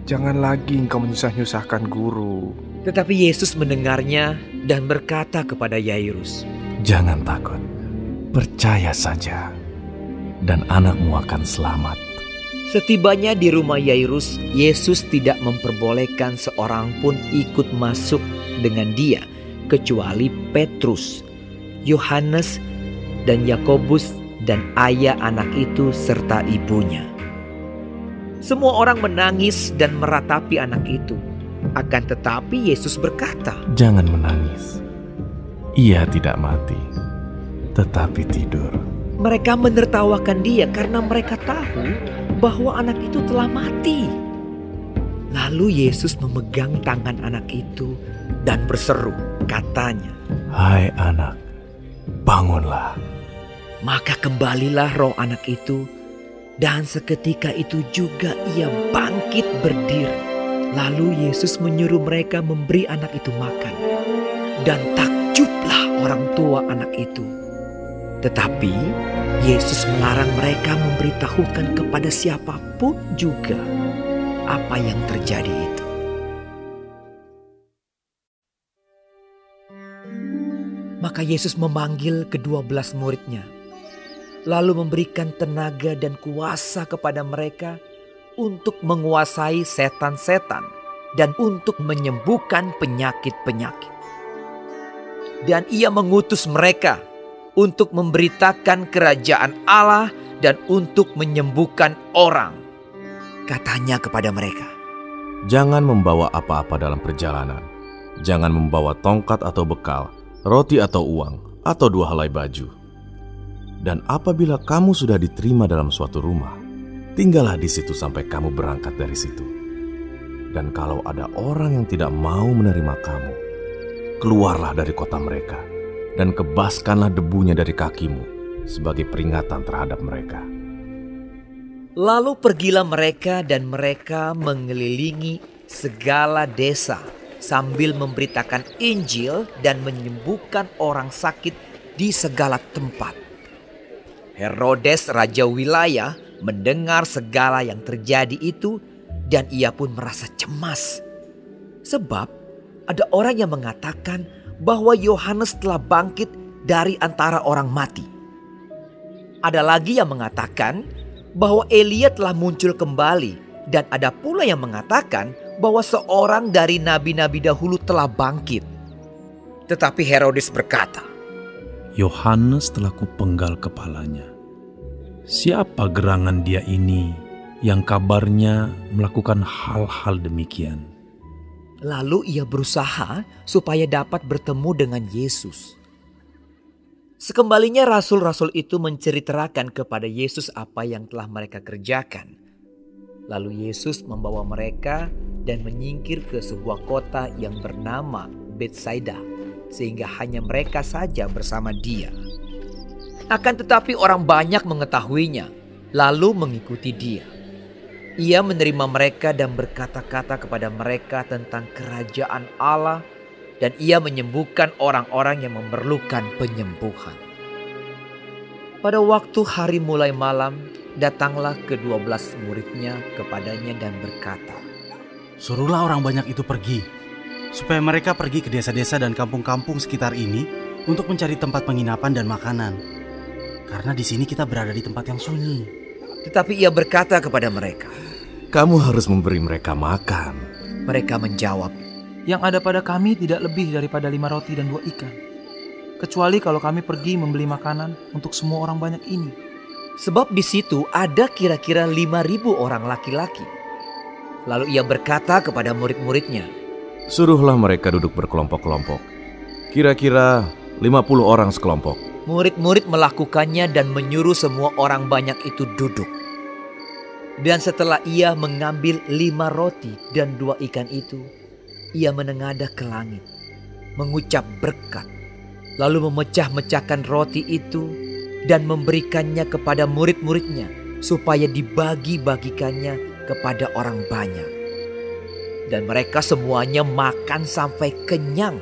jangan lagi engkau menyusah-nyusahkan guru. Tetapi Yesus mendengarnya dan berkata kepada Yairus, Jangan takut, percaya saja, dan anakmu akan selamat. Setibanya di rumah Yairus, Yesus tidak memperbolehkan seorang pun ikut masuk dengan dia, kecuali Petrus, Yohanes, dan Yakobus, dan ayah anak itu serta ibunya. Semua orang menangis dan meratapi anak itu. Akan tetapi Yesus berkata, "Jangan menangis. Ia tidak mati, tetapi tidur." Mereka menertawakan dia karena mereka tahu bahwa anak itu telah mati. Lalu Yesus memegang tangan anak itu dan berseru, katanya, "Hai anak, bangunlah." Maka kembalilah roh anak itu, dan seketika itu juga ia bangkit berdiri. Lalu Yesus menyuruh mereka memberi anak itu makan. Dan takjublah orang tua anak itu. Tetapi Yesus melarang mereka memberitahukan kepada siapa pun juga apa yang terjadi itu. Maka Yesus memanggil kedua belas muridnya, lalu memberikan tenaga dan kuasa kepada mereka untuk menguasai setan-setan dan untuk menyembuhkan penyakit-penyakit. Dan ia mengutus mereka untuk memberitakan kerajaan Allah dan untuk menyembuhkan orang. Katanya kepada mereka, Jangan membawa apa-apa dalam perjalanan. Jangan membawa tongkat atau bekal, roti atau uang, atau dua helai baju. Dan apabila kamu sudah diterima dalam suatu rumah, tinggallah di situ sampai kamu berangkat dari situ. Dan kalau ada orang yang tidak mau menerima kamu, keluarlah dari kota mereka dan kebaskanlah debunya dari kakimu sebagai peringatan terhadap mereka. Lalu pergilah mereka dan mereka mengelilingi segala desa sambil memberitakan Injil dan menyembuhkan orang sakit di segala tempat. Herodes raja wilayah mendengar segala yang terjadi itu dan ia pun merasa cemas. Sebab ada orang yang mengatakan bahwa Yohanes telah bangkit dari antara orang mati. Ada lagi yang mengatakan bahwa Elia telah muncul kembali dan ada pula yang mengatakan bahwa seorang dari nabi-nabi dahulu telah bangkit. Tetapi Herodes berkata, Yohanes telah kupenggal kepalanya. Siapa gerangan dia ini yang kabarnya melakukan hal-hal demikian? Lalu ia berusaha supaya dapat bertemu dengan Yesus. Sekembalinya rasul-rasul itu menceritakan kepada Yesus apa yang telah mereka kerjakan. Lalu Yesus membawa mereka dan menyingkir ke sebuah kota yang bernama Bethsaida, sehingga hanya mereka saja bersama dia. Akan tetapi orang banyak mengetahuinya, lalu mengikuti dia. Ia menerima mereka dan berkata-kata kepada mereka tentang kerajaan Allah dan ia menyembuhkan orang-orang yang memerlukan penyembuhan. Pada waktu hari mulai malam, datanglah kedua belas muridnya kepadanya dan berkata, Suruhlah orang banyak itu pergi, supaya mereka pergi ke desa-desa dan kampung-kampung sekitar ini untuk mencari tempat penginapan dan makanan. Karena di sini kita berada di tempat yang sunyi. Tetapi ia berkata kepada mereka, Kamu harus memberi mereka makan. Mereka menjawab, Yang ada pada kami tidak lebih daripada lima roti dan dua ikan. Kecuali kalau kami pergi membeli makanan untuk semua orang banyak ini. Sebab di situ ada kira-kira lima ribu orang laki-laki. Lalu ia berkata kepada murid-muridnya, Suruhlah mereka duduk berkelompok-kelompok. Kira-kira 50 orang sekelompok. Murid-murid melakukannya dan menyuruh semua orang banyak itu duduk. Dan setelah ia mengambil lima roti dan dua ikan itu, ia menengadah ke langit, mengucap berkat, lalu memecah-mecahkan roti itu dan memberikannya kepada murid-muridnya supaya dibagi-bagikannya kepada orang banyak. Dan mereka semuanya makan sampai kenyang.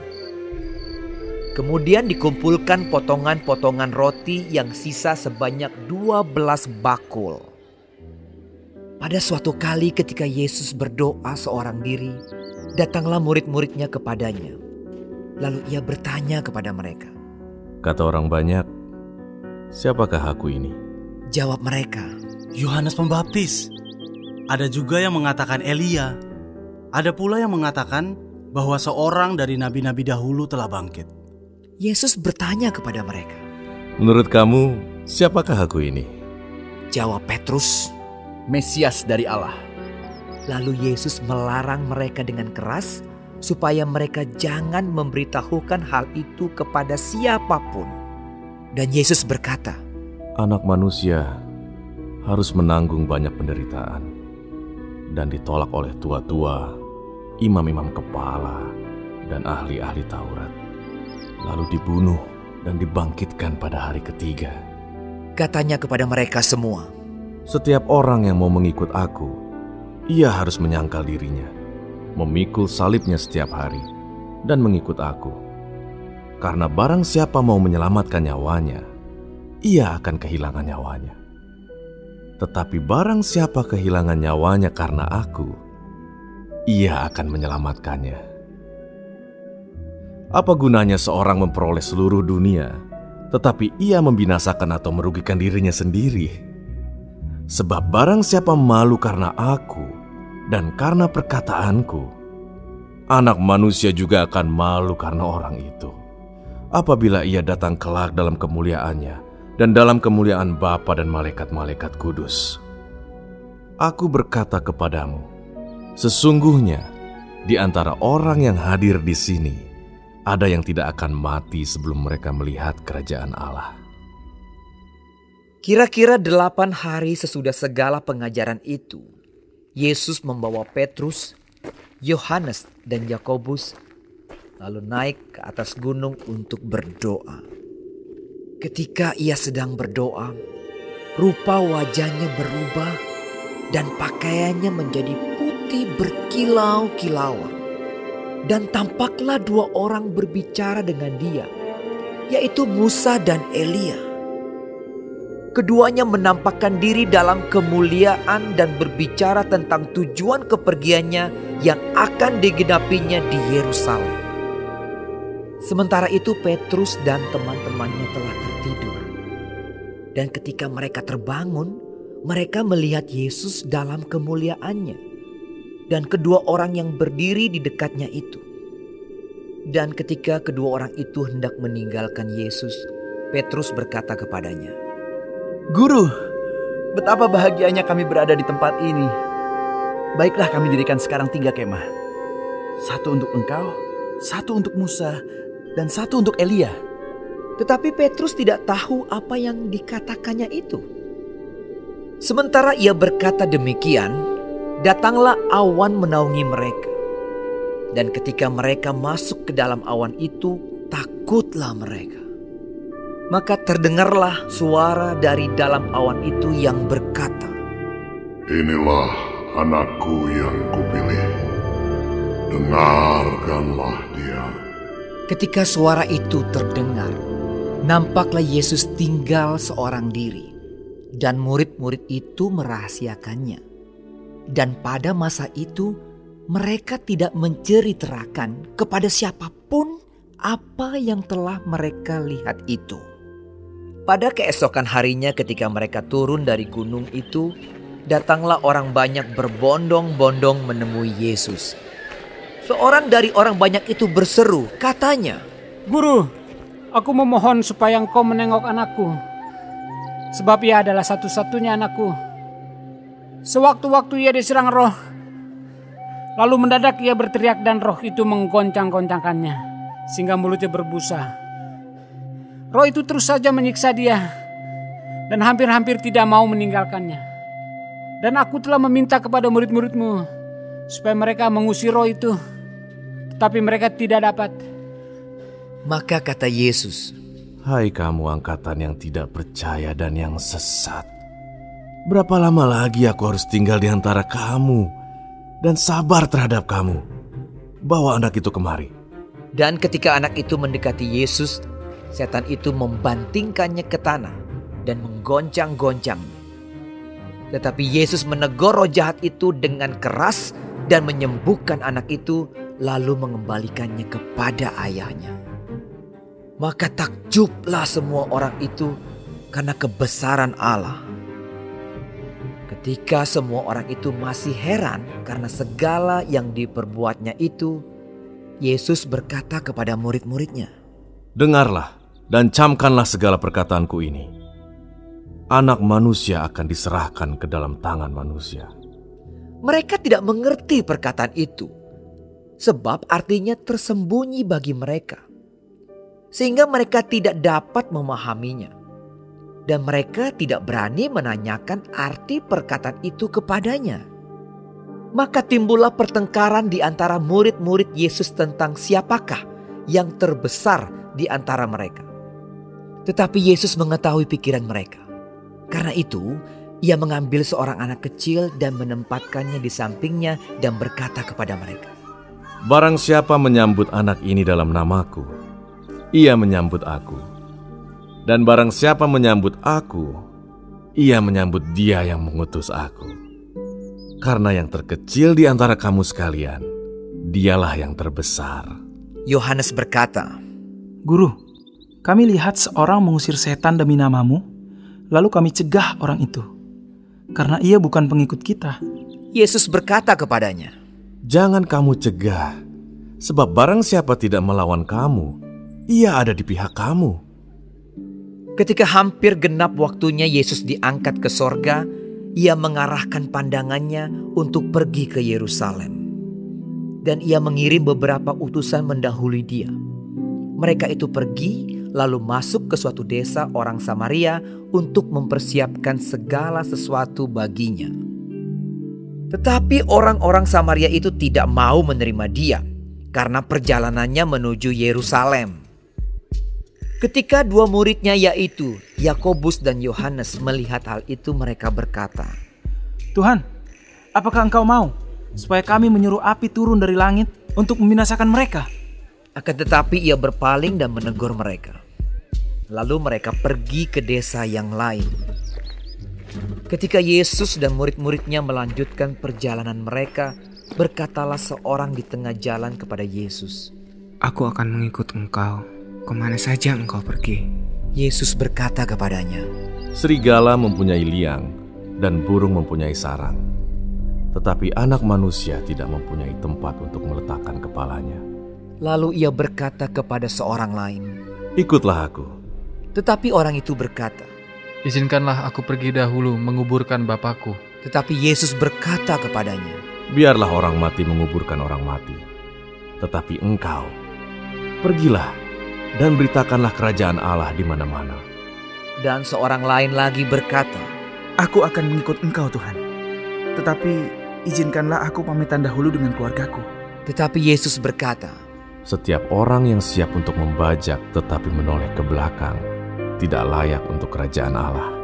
Kemudian dikumpulkan potongan-potongan roti yang sisa sebanyak 12 bakul. Pada suatu kali ketika Yesus berdoa seorang diri, datanglah murid-muridnya kepadanya. Lalu ia bertanya kepada mereka. Kata orang banyak, siapakah aku ini? Jawab mereka, Yohanes Pembaptis. Ada juga yang mengatakan Elia. Ada pula yang mengatakan bahwa seorang dari nabi-nabi dahulu telah bangkit. Yesus bertanya kepada mereka. Menurut kamu, siapakah aku ini? Jawab Petrus, Mesias dari Allah. Lalu Yesus melarang mereka dengan keras supaya mereka jangan memberitahukan hal itu kepada siapa pun. Dan Yesus berkata, Anak manusia harus menanggung banyak penderitaan dan ditolak oleh tua-tua, imam-imam kepala, dan ahli-ahli Taurat. Lalu dibunuh dan dibangkitkan pada hari ketiga. Katanya kepada mereka semua, Setiap orang yang mau mengikut aku, ia harus menyangkal dirinya memikul salibnya setiap hari, dan mengikut aku. Karena barang siapa mau menyelamatkan nyawanya, ia akan kehilangan nyawanya. Tetapi barang siapa kehilangan nyawanya karena aku, ia akan menyelamatkannya. Apa gunanya seorang memperoleh seluruh dunia, tetapi ia membinasakan atau merugikan dirinya sendiri? Sebab barang siapa malu karena aku dan karena perkataanku, anak manusia juga akan malu karena orang itu. Apabila ia datang kelak dalam kemuliaannya, dan dalam kemuliaan Bapa dan malaikat-malaikat kudus. Aku berkata kepadamu, sesungguhnya di antara orang yang hadir di sini, ada yang tidak akan mati sebelum mereka melihat kerajaan Allah. Kira-kira delapan hari sesudah segala pengajaran itu, Yesus membawa Petrus, Yohanes, dan Yakobus lalu naik ke atas gunung untuk berdoa. Ketika ia sedang berdoa, rupa wajahnya berubah dan pakaiannya menjadi putih berkilau-kilauan. Dan tampaklah dua orang berbicara dengan dia, yaitu Musa dan Elia. Keduanya menampakkan diri dalam kemuliaan dan berbicara tentang tujuan kepergiannya yang akan digenapinya di Yerusalem. Sementara itu Petrus dan teman-temannya telah tertidur. Dan ketika mereka terbangun, mereka melihat Yesus dalam kemuliaannya. Dan kedua orang yang berdiri di dekatnya itu. Dan ketika kedua orang itu hendak meninggalkan Yesus, Petrus berkata kepadanya, Guru, betapa bahagianya kami berada di tempat ini. Baiklah kami dirikan sekarang tiga kemah. Satu untuk engkau, satu untuk Musa, dan satu untuk Elia. Tetapi Petrus tidak tahu apa yang dikatakannya itu. Sementara ia berkata demikian, datanglah awan menaungi mereka. Dan ketika mereka masuk ke dalam awan itu, takutlah mereka. Maka terdengarlah suara dari dalam awan itu yang berkata, Inilah anakku yang kupilih. Dengarkanlah dia. Ketika suara itu terdengar, nampaklah Yesus tinggal seorang diri, dan murid-murid itu merahasiakannya. Dan pada masa itu, mereka tidak menceritakan kepada siapa pun apa yang telah mereka lihat itu. Pada keesokan harinya, ketika mereka turun dari gunung itu, datanglah orang banyak berbondong-bondong menemui Yesus Seorang dari orang banyak itu berseru, katanya, Guru, aku memohon supaya engkau menengok anakku, sebab ia adalah satu-satunya anakku. Sewaktu-waktu ia diserang roh, lalu mendadak ia berteriak dan roh itu menggoncang-goncangkannya, sehingga mulutnya berbusa. Roh itu terus saja menyiksa dia, dan hampir-hampir tidak mau meninggalkannya. Dan aku telah meminta kepada murid-muridmu, supaya mereka mengusir roh itu tapi mereka tidak dapat. Maka kata Yesus, Hai kamu angkatan yang tidak percaya dan yang sesat. Berapa lama lagi aku harus tinggal di antara kamu dan sabar terhadap kamu? Bawa anak itu kemari. Dan ketika anak itu mendekati Yesus, setan itu membantingkannya ke tanah dan menggoncang-goncang. Tetapi Yesus menegur roh jahat itu dengan keras dan menyembuhkan anak itu lalu mengembalikannya kepada ayahnya. Maka takjublah semua orang itu karena kebesaran Allah. Ketika semua orang itu masih heran karena segala yang diperbuatnya itu, Yesus berkata kepada murid-muridnya, Dengarlah dan camkanlah segala perkataanku ini. Anak manusia akan diserahkan ke dalam tangan manusia. Mereka tidak mengerti perkataan itu sebab artinya tersembunyi bagi mereka, sehingga mereka tidak dapat memahaminya, dan mereka tidak berani menanyakan arti perkataan itu kepadanya. Maka timbullah pertengkaran di antara murid-murid Yesus tentang siapakah yang terbesar di antara mereka. Tetapi Yesus mengetahui pikiran mereka. Karena itu, ia mengambil seorang anak kecil dan menempatkannya di sampingnya dan berkata kepada mereka, Barang siapa menyambut anak ini dalam namaku, ia menyambut aku. Dan barang siapa menyambut aku, ia menyambut dia yang mengutus aku. Karena yang terkecil di antara kamu sekalian, dialah yang terbesar. Yohanes berkata, Guru, kami lihat seorang mengusir setan demi namamu, lalu kami cegah orang itu. Karena ia bukan pengikut kita. Yesus berkata kepadanya, Jangan kamu cegah, sebab barang siapa tidak melawan kamu, ia ada di pihak kamu. Ketika hampir genap waktunya Yesus diangkat ke sorga, ia mengarahkan pandangannya untuk pergi ke Yerusalem. Dan ia mengirim beberapa utusan mendahului dia. Mereka itu pergi lalu masuk ke suatu desa orang Samaria untuk mempersiapkan segala sesuatu baginya. Tetapi orang-orang Samaria itu tidak mau menerima dia karena perjalanannya menuju Yerusalem. Ketika dua muridnya yaitu Yakobus dan Yohanes melihat hal itu mereka berkata, Tuhan, apakah engkau mau supaya kami menyuruh api turun dari langit untuk membinasakan mereka? Akan tetapi ia berpaling dan menegur mereka. Lalu mereka pergi ke desa yang lain. Ketika Yesus dan murid-muridnya melanjutkan perjalanan mereka, berkatalah seorang di tengah jalan kepada Yesus, Aku akan mengikut engkau ke mana saja engkau pergi. Yesus berkata kepadanya, Serigala mempunyai liang dan burung mempunyai sarang. Tetapi anak manusia tidak mempunyai tempat untuk meletakkan kepalanya. Lalu ia berkata kepada seorang lain, Ikutlah aku. Tetapi orang itu berkata, Izinkanlah aku pergi dahulu menguburkan Bapakku. Tetapi Yesus berkata kepadanya, Biarlah orang mati menguburkan orang mati. Tetapi engkau, pergilah dan beritakanlah kerajaan Allah di mana-mana. Dan seorang lain lagi berkata, Aku akan mengikut engkau Tuhan. Tetapi izinkanlah aku pamitan dahulu dengan keluargaku. Tetapi Yesus berkata, Setiap orang yang siap untuk membajak tetapi menoleh ke belakang, tidak layak untuk kerajaan Allah.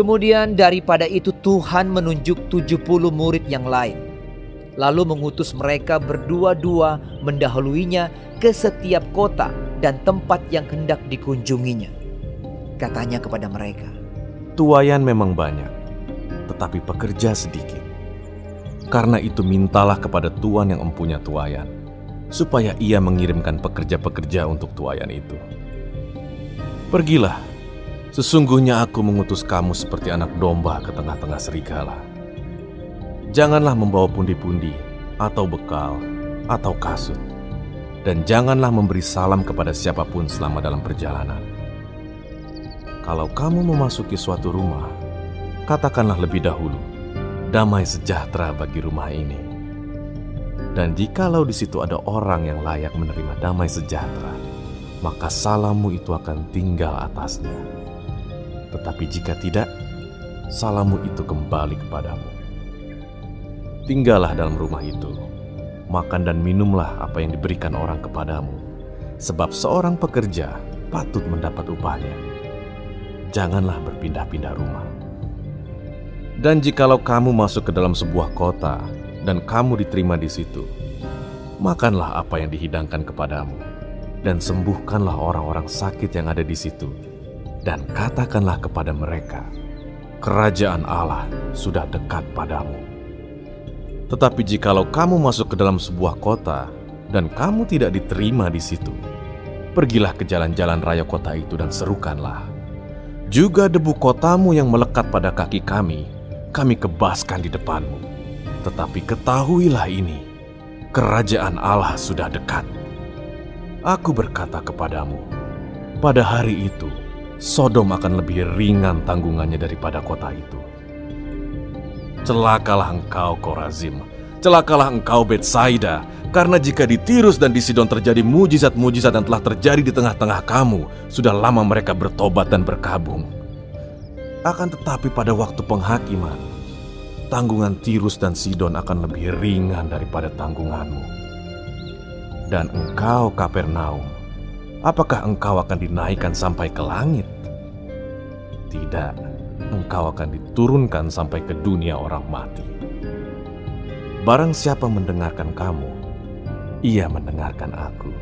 Kemudian daripada itu Tuhan menunjuk 70 murid yang lain. Lalu mengutus mereka berdua-dua mendahuluinya ke setiap kota dan tempat yang hendak dikunjunginya. Katanya kepada mereka, Tuayan memang banyak, tetapi pekerja sedikit. Karena itu mintalah kepada Tuhan yang empunya tuayan, supaya ia mengirimkan pekerja-pekerja untuk tuayan itu. Pergilah, sesungguhnya aku mengutus kamu seperti anak domba ke tengah-tengah serigala. Janganlah membawa pundi-pundi, atau bekal, atau kasut. Dan janganlah memberi salam kepada siapa pun selama dalam perjalanan. Kalau kamu memasuki suatu rumah, katakanlah lebih dahulu, damai sejahtera bagi rumah ini. Dan jikalau di situ ada orang yang layak menerima damai sejahtera, maka salammu itu akan tinggal atasnya. Tetapi jika tidak, salammu itu kembali kepadamu. Tinggallah dalam rumah itu, makan dan minumlah apa yang diberikan orang kepadamu, sebab seorang pekerja patut mendapat upahnya. Janganlah berpindah-pindah rumah. Dan jikalau kamu masuk ke dalam sebuah kota dan kamu diterima di situ, makanlah apa yang dihidangkan kepadamu, dan sembuhkanlah orang-orang sakit yang ada di situ, dan katakanlah kepada mereka, kerajaan Allah sudah dekat padamu. Tetapi jikalau kamu masuk ke dalam sebuah kota dan kamu tidak diterima di situ, pergilah ke jalan-jalan raya kota itu dan serukanlah. Juga debu kotamu yang melekat pada kaki kami, kami kebaskan di depanmu. Tetapi ketahuilah ini, kerajaan Allah sudah dekat. Aku berkata kepadamu, pada hari itu, Sodom akan lebih ringan tanggungannya daripada kota itu. Celakalah engkau, Korazim. Celakalah engkau, Betsaida. Karena jika di Tirus dan di Sidon terjadi mujizat-mujizat yang telah terjadi di tengah-tengah kamu, sudah lama mereka bertobat dan berkabung. Akan tetapi pada waktu penghakiman, tanggungan Tirus dan Sidon akan lebih ringan daripada tanggunganmu. Dan engkau, Kapernaum, apakah engkau akan dinaikkan sampai ke langit? Tidak, engkau akan diturunkan sampai ke dunia orang mati. Barang siapa mendengarkan kamu, ia mendengarkan aku.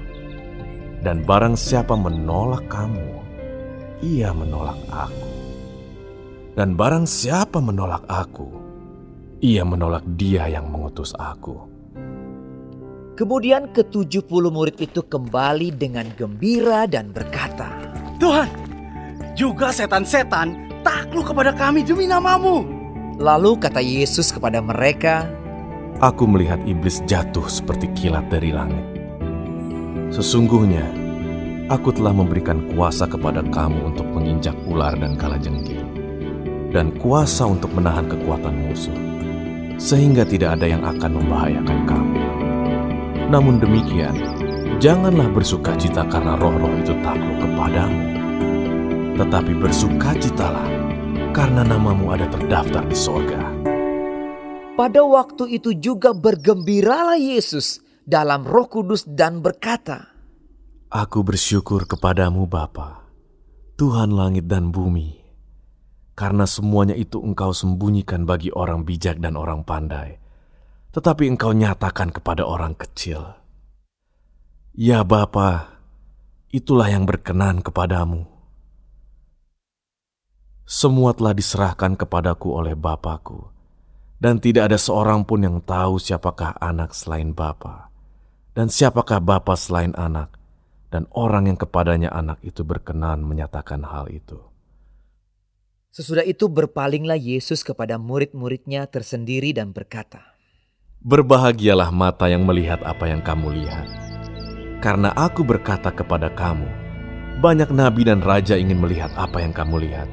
Dan barang siapa menolak kamu, ia menolak aku. Dan barang siapa menolak aku, ia menolak dia yang mengutus aku. Kemudian ketujuh puluh murid itu kembali dengan gembira dan berkata, Tuhan, juga setan-setan takluk kepada kami demi namamu. Lalu kata Yesus kepada mereka, Aku melihat iblis jatuh seperti kilat dari langit. Sesungguhnya, aku telah memberikan kuasa kepada kamu untuk menginjak ular dan kalajengking, dan kuasa untuk menahan kekuatan musuh, sehingga tidak ada yang akan membahayakan kamu. Namun demikian, janganlah bersuka cita karena roh-roh itu takluk kepadamu, tetapi bersukacitalah karena namamu ada terdaftar di sorga. Pada waktu itu juga bergembiralah Yesus dalam roh kudus dan berkata, Aku bersyukur kepadamu Bapa, Tuhan langit dan bumi, karena semuanya itu engkau sembunyikan bagi orang bijak dan orang pandai, tetapi engkau nyatakan kepada orang kecil. Ya Bapa, itulah yang berkenan kepadamu. Semua telah diserahkan kepadaku oleh Bapakku dan tidak ada seorang pun yang tahu siapakah anak selain Bapa, dan siapakah Bapa selain anak, dan orang yang kepadanya anak itu berkenan menyatakan hal itu. Sesudah itu berpalinglah Yesus kepada murid-muridnya tersendiri dan berkata, Berbahagialah mata yang melihat apa yang kamu lihat. Karena aku berkata kepada kamu, banyak nabi dan raja ingin melihat apa yang kamu lihat,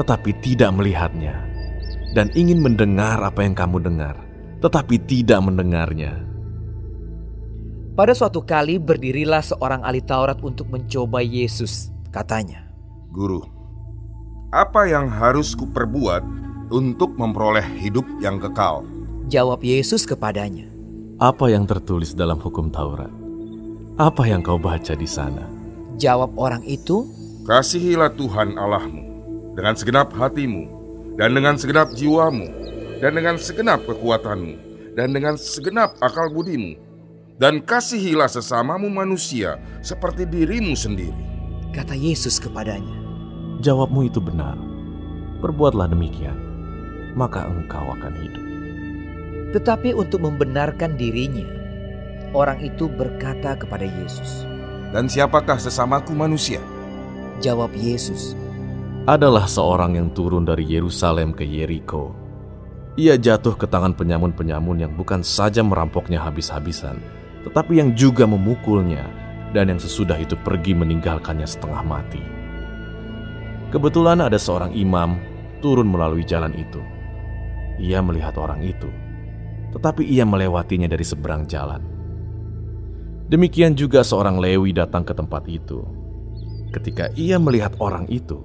tetapi tidak melihatnya dan ingin mendengar apa yang kamu dengar, tetapi tidak mendengarnya. Pada suatu kali berdirilah seorang ahli Taurat untuk mencoba Yesus. Katanya, Guru, apa yang harus kuperbuat untuk memperoleh hidup yang kekal? Jawab Yesus kepadanya, Apa yang tertulis dalam hukum Taurat? Apa yang kau baca di sana? Jawab orang itu, Kasihilah Tuhan Allahmu dengan segenap hatimu, dan dengan segenap jiwamu, dan dengan segenap kekuatanmu, dan dengan segenap akal budimu, dan kasihilah sesamamu manusia seperti dirimu sendiri. Kata Yesus kepadanya, Jawabmu itu benar. Perbuatlah demikian, maka engkau akan hidup. Tetapi untuk membenarkan dirinya, orang itu berkata kepada Yesus, Dan siapakah sesamaku manusia? Jawab Yesus, adalah seorang yang turun dari Yerusalem ke Yeriko. Ia jatuh ke tangan penyamun-penyamun yang bukan saja merampoknya habis-habisan, tetapi yang juga memukulnya dan yang sesudah itu pergi meninggalkannya setengah mati. Kebetulan ada seorang imam turun melalui jalan itu. Ia melihat orang itu, tetapi ia melewatinya dari seberang jalan. Demikian juga seorang Lewi datang ke tempat itu. Ketika ia melihat orang itu,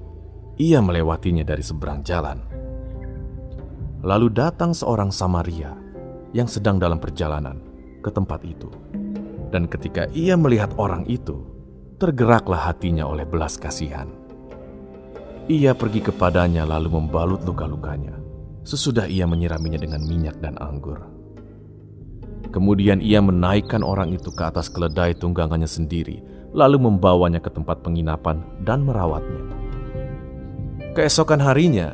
ia melewatinya dari seberang jalan. Lalu datang seorang Samaria yang sedang dalam perjalanan ke tempat itu. Dan ketika ia melihat orang itu, tergeraklah hatinya oleh belas kasihan. Ia pergi kepadanya lalu membalut luka-lukanya. Sesudah ia menyiraminya dengan minyak dan anggur. Kemudian ia menaikkan orang itu ke atas keledai tunggangannya sendiri, lalu membawanya ke tempat penginapan dan merawatnya. Keesokan harinya,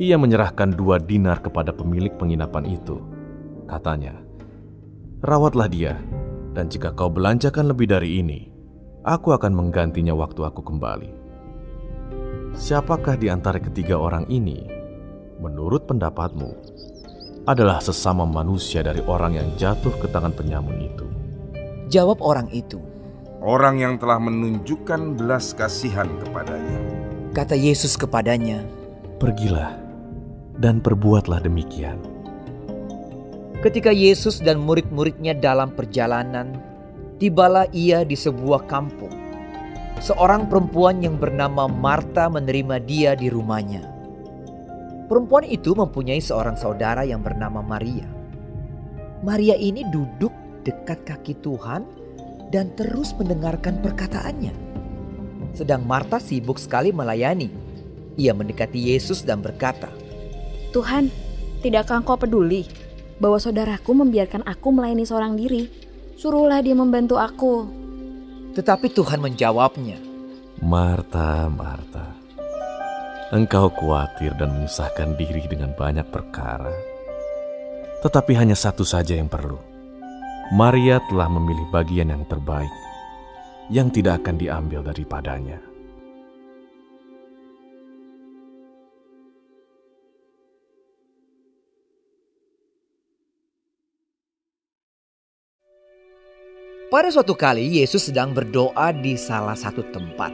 ia menyerahkan dua dinar kepada pemilik penginapan itu. Katanya, "Rawatlah dia, dan jika kau belanjakan lebih dari ini, aku akan menggantinya waktu aku kembali." Siapakah di antara ketiga orang ini, menurut pendapatmu, adalah sesama manusia dari orang yang jatuh ke tangan penyamun itu? Jawab orang itu, Orang yang telah menunjukkan belas kasihan kepadanya. Kata Yesus kepadanya, Pergilah dan perbuatlah demikian. Ketika Yesus dan murid-muridnya dalam perjalanan, tibalah ia di sebuah kampung. Seorang perempuan yang bernama Marta menerima dia di rumahnya. Perempuan itu mempunyai seorang saudara yang bernama Maria. Maria ini duduk dekat kaki Tuhan dan terus mendengarkan perkataannya. Sedang Marta sibuk sekali melayani. Ia mendekati Yesus dan berkata, Tuhan, tidakkah engkau peduli bahwa saudaraku membiarkan aku melayani seorang diri? Suruhlah dia membantu aku. Tetapi Tuhan menjawabnya, Marta, Marta, engkau khawatir dan menyusahkan diri dengan banyak perkara. Tetapi hanya satu saja yang perlu. Maria telah memilih bagian yang terbaik, yang tidak akan diambil daripadanya. Pada suatu kali Yesus sedang berdoa di salah satu tempat.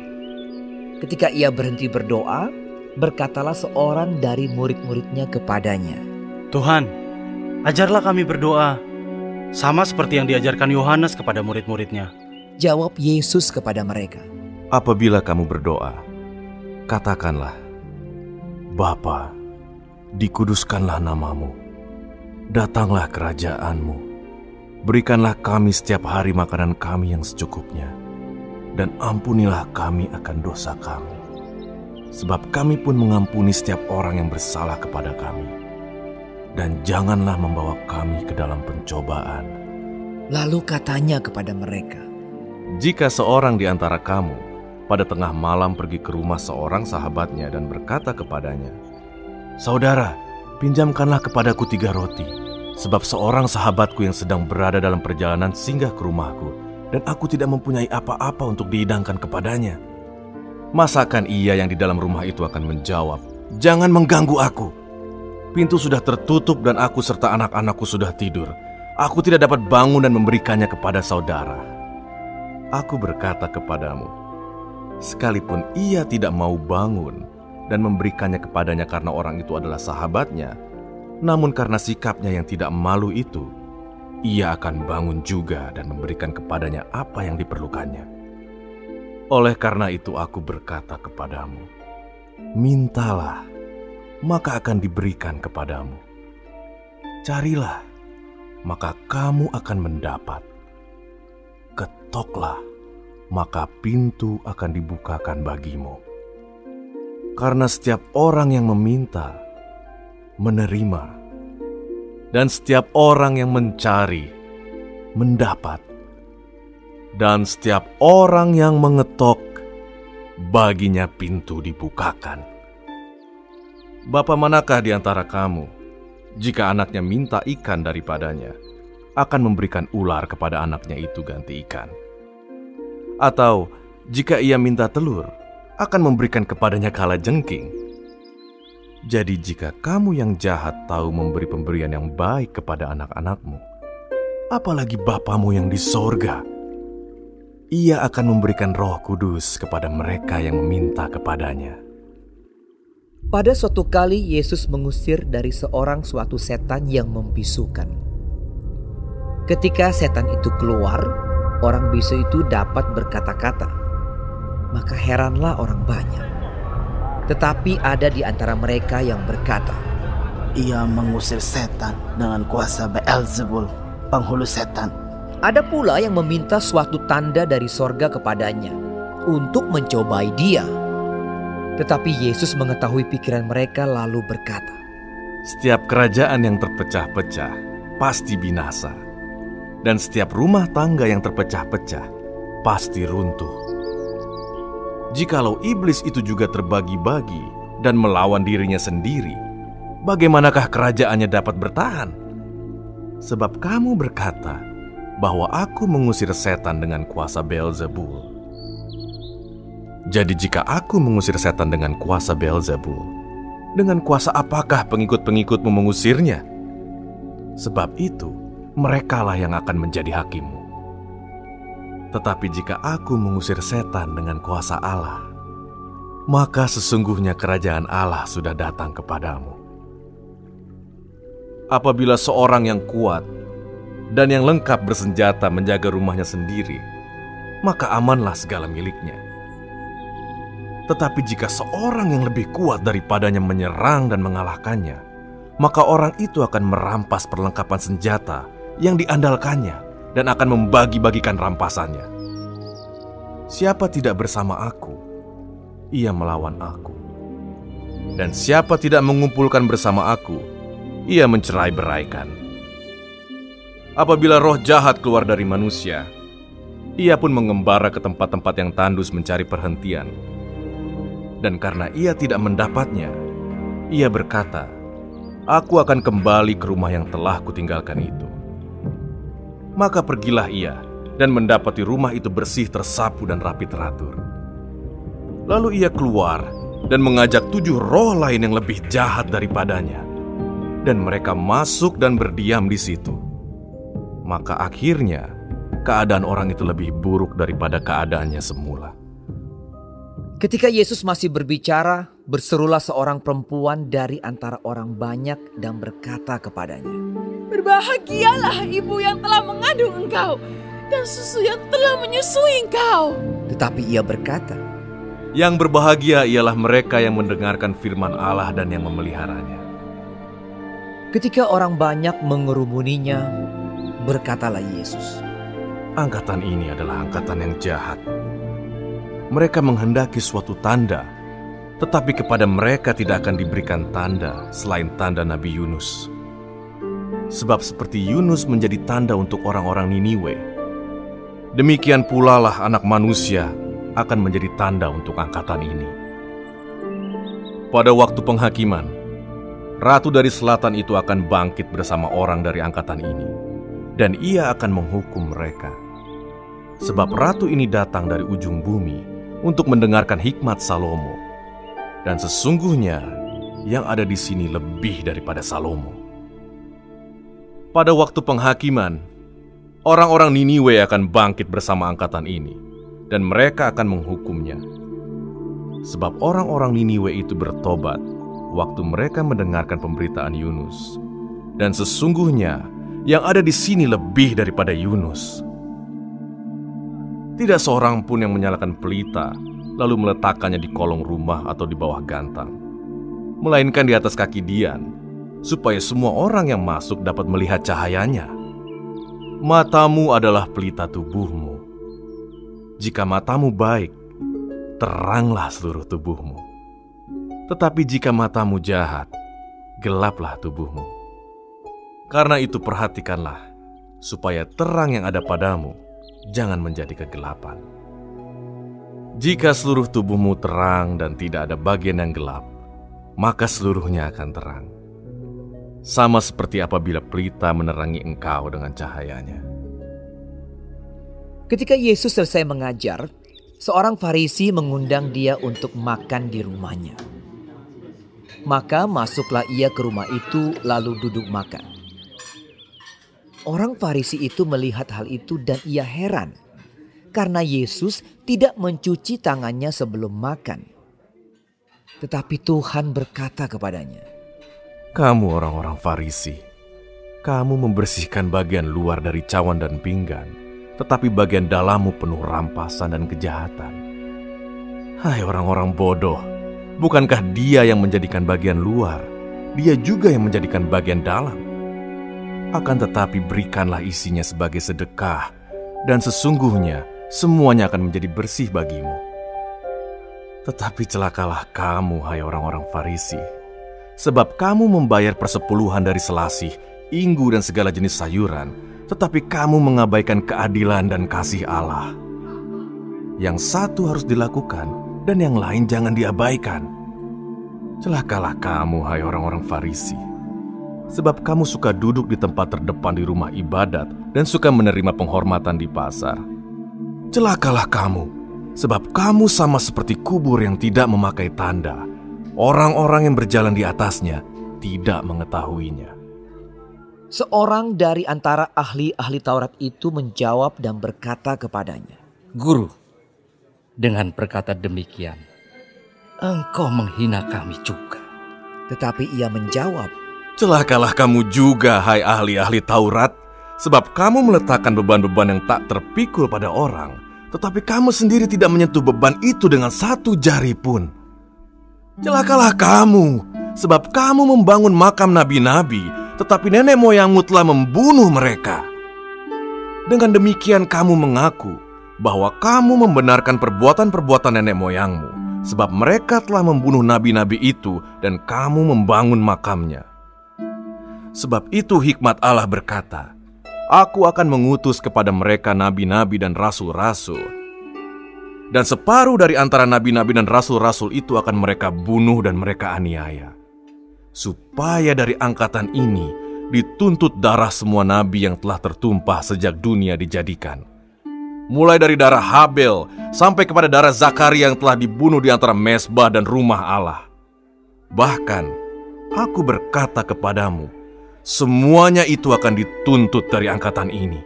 Ketika ia berhenti berdoa, berkatalah seorang dari murid-muridnya kepadanya, Tuhan, ajarlah kami berdoa, sama seperti yang diajarkan Yohanes kepada murid-muridnya. Jawab Yesus kepada mereka, Apabila kamu berdoa, katakanlah, Bapa, dikuduskanlah namamu, datanglah kerajaanmu, berikanlah kami setiap hari makanan kami yang secukupnya, dan ampunilah kami akan dosa kami, sebab kami pun mengampuni setiap orang yang bersalah kepada kami, dan janganlah membawa kami ke dalam pencobaan. Lalu katanya kepada mereka, Jika seorang di antara kamu pada tengah malam pergi ke rumah seorang sahabatnya dan berkata kepadanya, Saudara, pinjamkanlah kepadaku tiga roti, sebab seorang sahabatku yang sedang berada dalam perjalanan singgah ke rumahku, dan aku tidak mempunyai apa-apa untuk dihidangkan kepadanya. Masakan ia yang di dalam rumah itu akan menjawab, Jangan mengganggu aku. Pintu sudah tertutup dan aku serta anak-anakku sudah tidur. Aku tidak dapat bangun dan memberikannya kepada saudara. Aku berkata kepadamu, sekalipun ia tidak mau bangun dan memberikannya kepadanya karena orang itu adalah sahabatnya, namun karena sikapnya yang tidak malu itu, ia akan bangun juga dan memberikan kepadanya apa yang diperlukannya. Oleh karena itu, aku berkata kepadamu, mintalah, maka akan diberikan kepadamu. Carilah, maka kamu akan mendapat. Ketoklah, maka pintu akan dibukakan bagimu. Karena setiap orang yang meminta, menerima, dan setiap orang yang mencari, mendapat, dan setiap orang yang mengetok, baginya pintu dibukakan. Bapa manakah di antara kamu, jika anaknya minta ikan daripadanya, akan memberikan ular kepada anaknya itu ganti ikan? Atau jika ia minta telur, akan memberikan kepadanya kala jengking. Jadi jika kamu yang jahat tahu memberi pemberian yang baik kepada anak-anakmu, apalagi Bapamu yang di sorga, ia akan memberikan roh kudus kepada mereka yang meminta kepadanya. Pada suatu kali Yesus mengusir dari seorang suatu setan yang membisukan. Ketika setan itu keluar, orang bisu itu dapat berkata-kata. Maka heranlah orang banyak. Tetapi ada di antara mereka yang berkata, Ia mengusir setan dengan kuasa Beelzebul, penghulu setan. Ada pula yang meminta suatu tanda dari sorga kepadanya untuk mencobai dia. Tetapi Yesus mengetahui pikiran mereka lalu berkata, Setiap kerajaan yang terpecah-pecah pasti binasa, dan setiap rumah tangga yang terpecah-pecah pasti runtuh. Jikalau iblis itu juga terbagi-bagi dan melawan dirinya sendiri, bagaimanakah kerajaannya dapat bertahan? Sebab kamu berkata bahwa aku mengusir setan dengan kuasa Beelzebul. Jadi jika aku mengusir setan dengan kuasa Beelzebul, dengan kuasa apakah pengikut-pengikutmu mengusirnya? Sebab itu, merekalah yang akan menjadi hakimmu. Tetapi jika aku mengusir setan dengan kuasa Allah, maka sesungguhnya kerajaan Allah sudah datang kepadamu. Apabila seorang yang kuat dan yang lengkap bersenjata menjaga rumahnya sendiri, maka amanlah segala miliknya. Tetapi jika seorang yang lebih kuat daripadanya menyerang dan mengalahkannya, maka orang itu akan merampas perlengkapan senjata yang diandalkannya dan akan membagi-bagikan rampasannya. Siapa tidak bersama aku, ia melawan aku. Dan siapa tidak mengumpulkan bersama aku, ia mencerai beraikan. Apabila roh jahat keluar dari manusia, ia pun mengembara ke tempat-tempat yang tandus mencari perhentian. Dan karena ia tidak mendapatnya, ia berkata, Aku akan kembali ke rumah yang telah kutinggalkan itu. Maka pergilah ia dan mendapati rumah itu bersih tersapu dan rapi teratur. Lalu ia keluar dan mengajak tujuh roh lain yang lebih jahat daripadanya. Dan mereka masuk dan berdiam di situ. Maka akhirnya keadaan orang itu lebih buruk daripada keadaannya semula. Ketika Yesus masih berbicara, berserulah seorang perempuan dari antara orang banyak dan berkata kepadanya, Berbahagialah ibu yang telah mengandung engkau dan susu yang telah menyusui engkau. Tetapi ia berkata, Yang berbahagia ialah mereka yang mendengarkan firman Allah dan yang memeliharanya. Ketika orang banyak mengerumuninya, berkatalah Yesus, Angkatan ini adalah angkatan yang jahat mereka menghendaki suatu tanda, tetapi kepada mereka tidak akan diberikan tanda selain tanda Nabi Yunus. Sebab seperti Yunus menjadi tanda untuk orang-orang Niniwe, demikian pula lah anak manusia akan menjadi tanda untuk angkatan ini. Pada waktu penghakiman, Ratu dari Selatan itu akan bangkit bersama orang dari angkatan ini, dan ia akan menghukum mereka. Sebab Ratu ini datang dari ujung bumi untuk mendengarkan hikmat Salomo. Dan sesungguhnya yang ada di sini lebih daripada Salomo. Pada waktu penghakiman, orang-orang Niniwe akan bangkit bersama angkatan ini dan mereka akan menghukumnya. Sebab orang-orang Niniwe itu bertobat waktu mereka mendengarkan pemberitaan Yunus. Dan sesungguhnya yang ada di sini lebih daripada Yunus. Tidak seorang pun yang menyalakan pelita lalu meletakkannya di kolong rumah atau di bawah gantang, melainkan di atas kaki Dian, supaya semua orang yang masuk dapat melihat cahayanya. Matamu adalah pelita tubuhmu. Jika matamu baik, teranglah seluruh tubuhmu. Tetapi jika matamu jahat, gelaplah tubuhmu. Karena itu perhatikanlah, supaya terang yang ada padamu jangan menjadi kegelapan. Jika seluruh tubuhmu terang dan tidak ada bagian yang gelap, maka seluruhnya akan terang. Sama seperti apabila pelita menerangi engkau dengan cahayanya. Ketika Yesus selesai mengajar, seorang Farisi mengundang dia untuk makan di rumahnya. Maka masuklah ia ke rumah itu, lalu duduk makan. Orang Farisi itu melihat hal itu dan ia heran karena Yesus tidak mencuci tangannya sebelum makan. Tetapi Tuhan berkata kepadanya, "Kamu orang-orang Farisi, kamu membersihkan bagian luar dari cawan dan pinggan, tetapi bagian dalammu penuh rampasan dan kejahatan. Hai orang-orang bodoh, bukankah Dia yang menjadikan bagian luar? Dia juga yang menjadikan bagian dalam." Akan tetapi berikanlah isinya sebagai sedekah, dan sesungguhnya semuanya akan menjadi bersih bagimu. Tetapi celakalah kamu, hai orang-orang Farisi, sebab kamu membayar persepuluhan dari selasih, inggu dan segala jenis sayuran, tetapi kamu mengabaikan keadilan dan kasih Allah. Yang satu harus dilakukan, dan yang lain jangan diabaikan. Celakalah kamu, hai orang-orang Farisi, sebab kamu suka duduk di tempat terdepan di rumah ibadat dan suka menerima penghormatan di pasar. Celakalah kamu, sebab kamu sama seperti kubur yang tidak memakai tanda. Orang-orang yang berjalan di atasnya tidak mengetahuinya. Seorang dari antara ahli-ahli Taurat itu menjawab dan berkata kepadanya, "Guru, dengan berkata demikian, engkau menghina kami juga." Tetapi ia menjawab, Celakalah kamu juga, hai ahli-ahli Taurat, sebab kamu meletakkan beban-beban yang tak terpikul pada orang, tetapi kamu sendiri tidak menyentuh beban itu dengan satu jari pun. Celakalah kamu, sebab kamu membangun makam nabi-nabi, tetapi nenek moyangmu telah membunuh mereka. Dengan demikian kamu mengaku bahwa kamu membenarkan perbuatan-perbuatan nenek moyangmu, sebab mereka telah membunuh nabi-nabi itu dan kamu membangun makamnya. Sebab itu hikmat Allah berkata, Aku akan mengutus kepada mereka nabi-nabi dan rasul-rasul. Dan separuh dari antara nabi-nabi dan rasul-rasul itu akan mereka bunuh dan mereka aniaya. Supaya dari angkatan ini dituntut darah semua nabi yang telah tertumpah sejak dunia dijadikan mulai dari darah Habel sampai kepada darah Zakaria yang telah dibunuh di antara mesbah dan rumah Allah. Bahkan, aku berkata kepadamu, semuanya itu akan dituntut dari angkatan ini.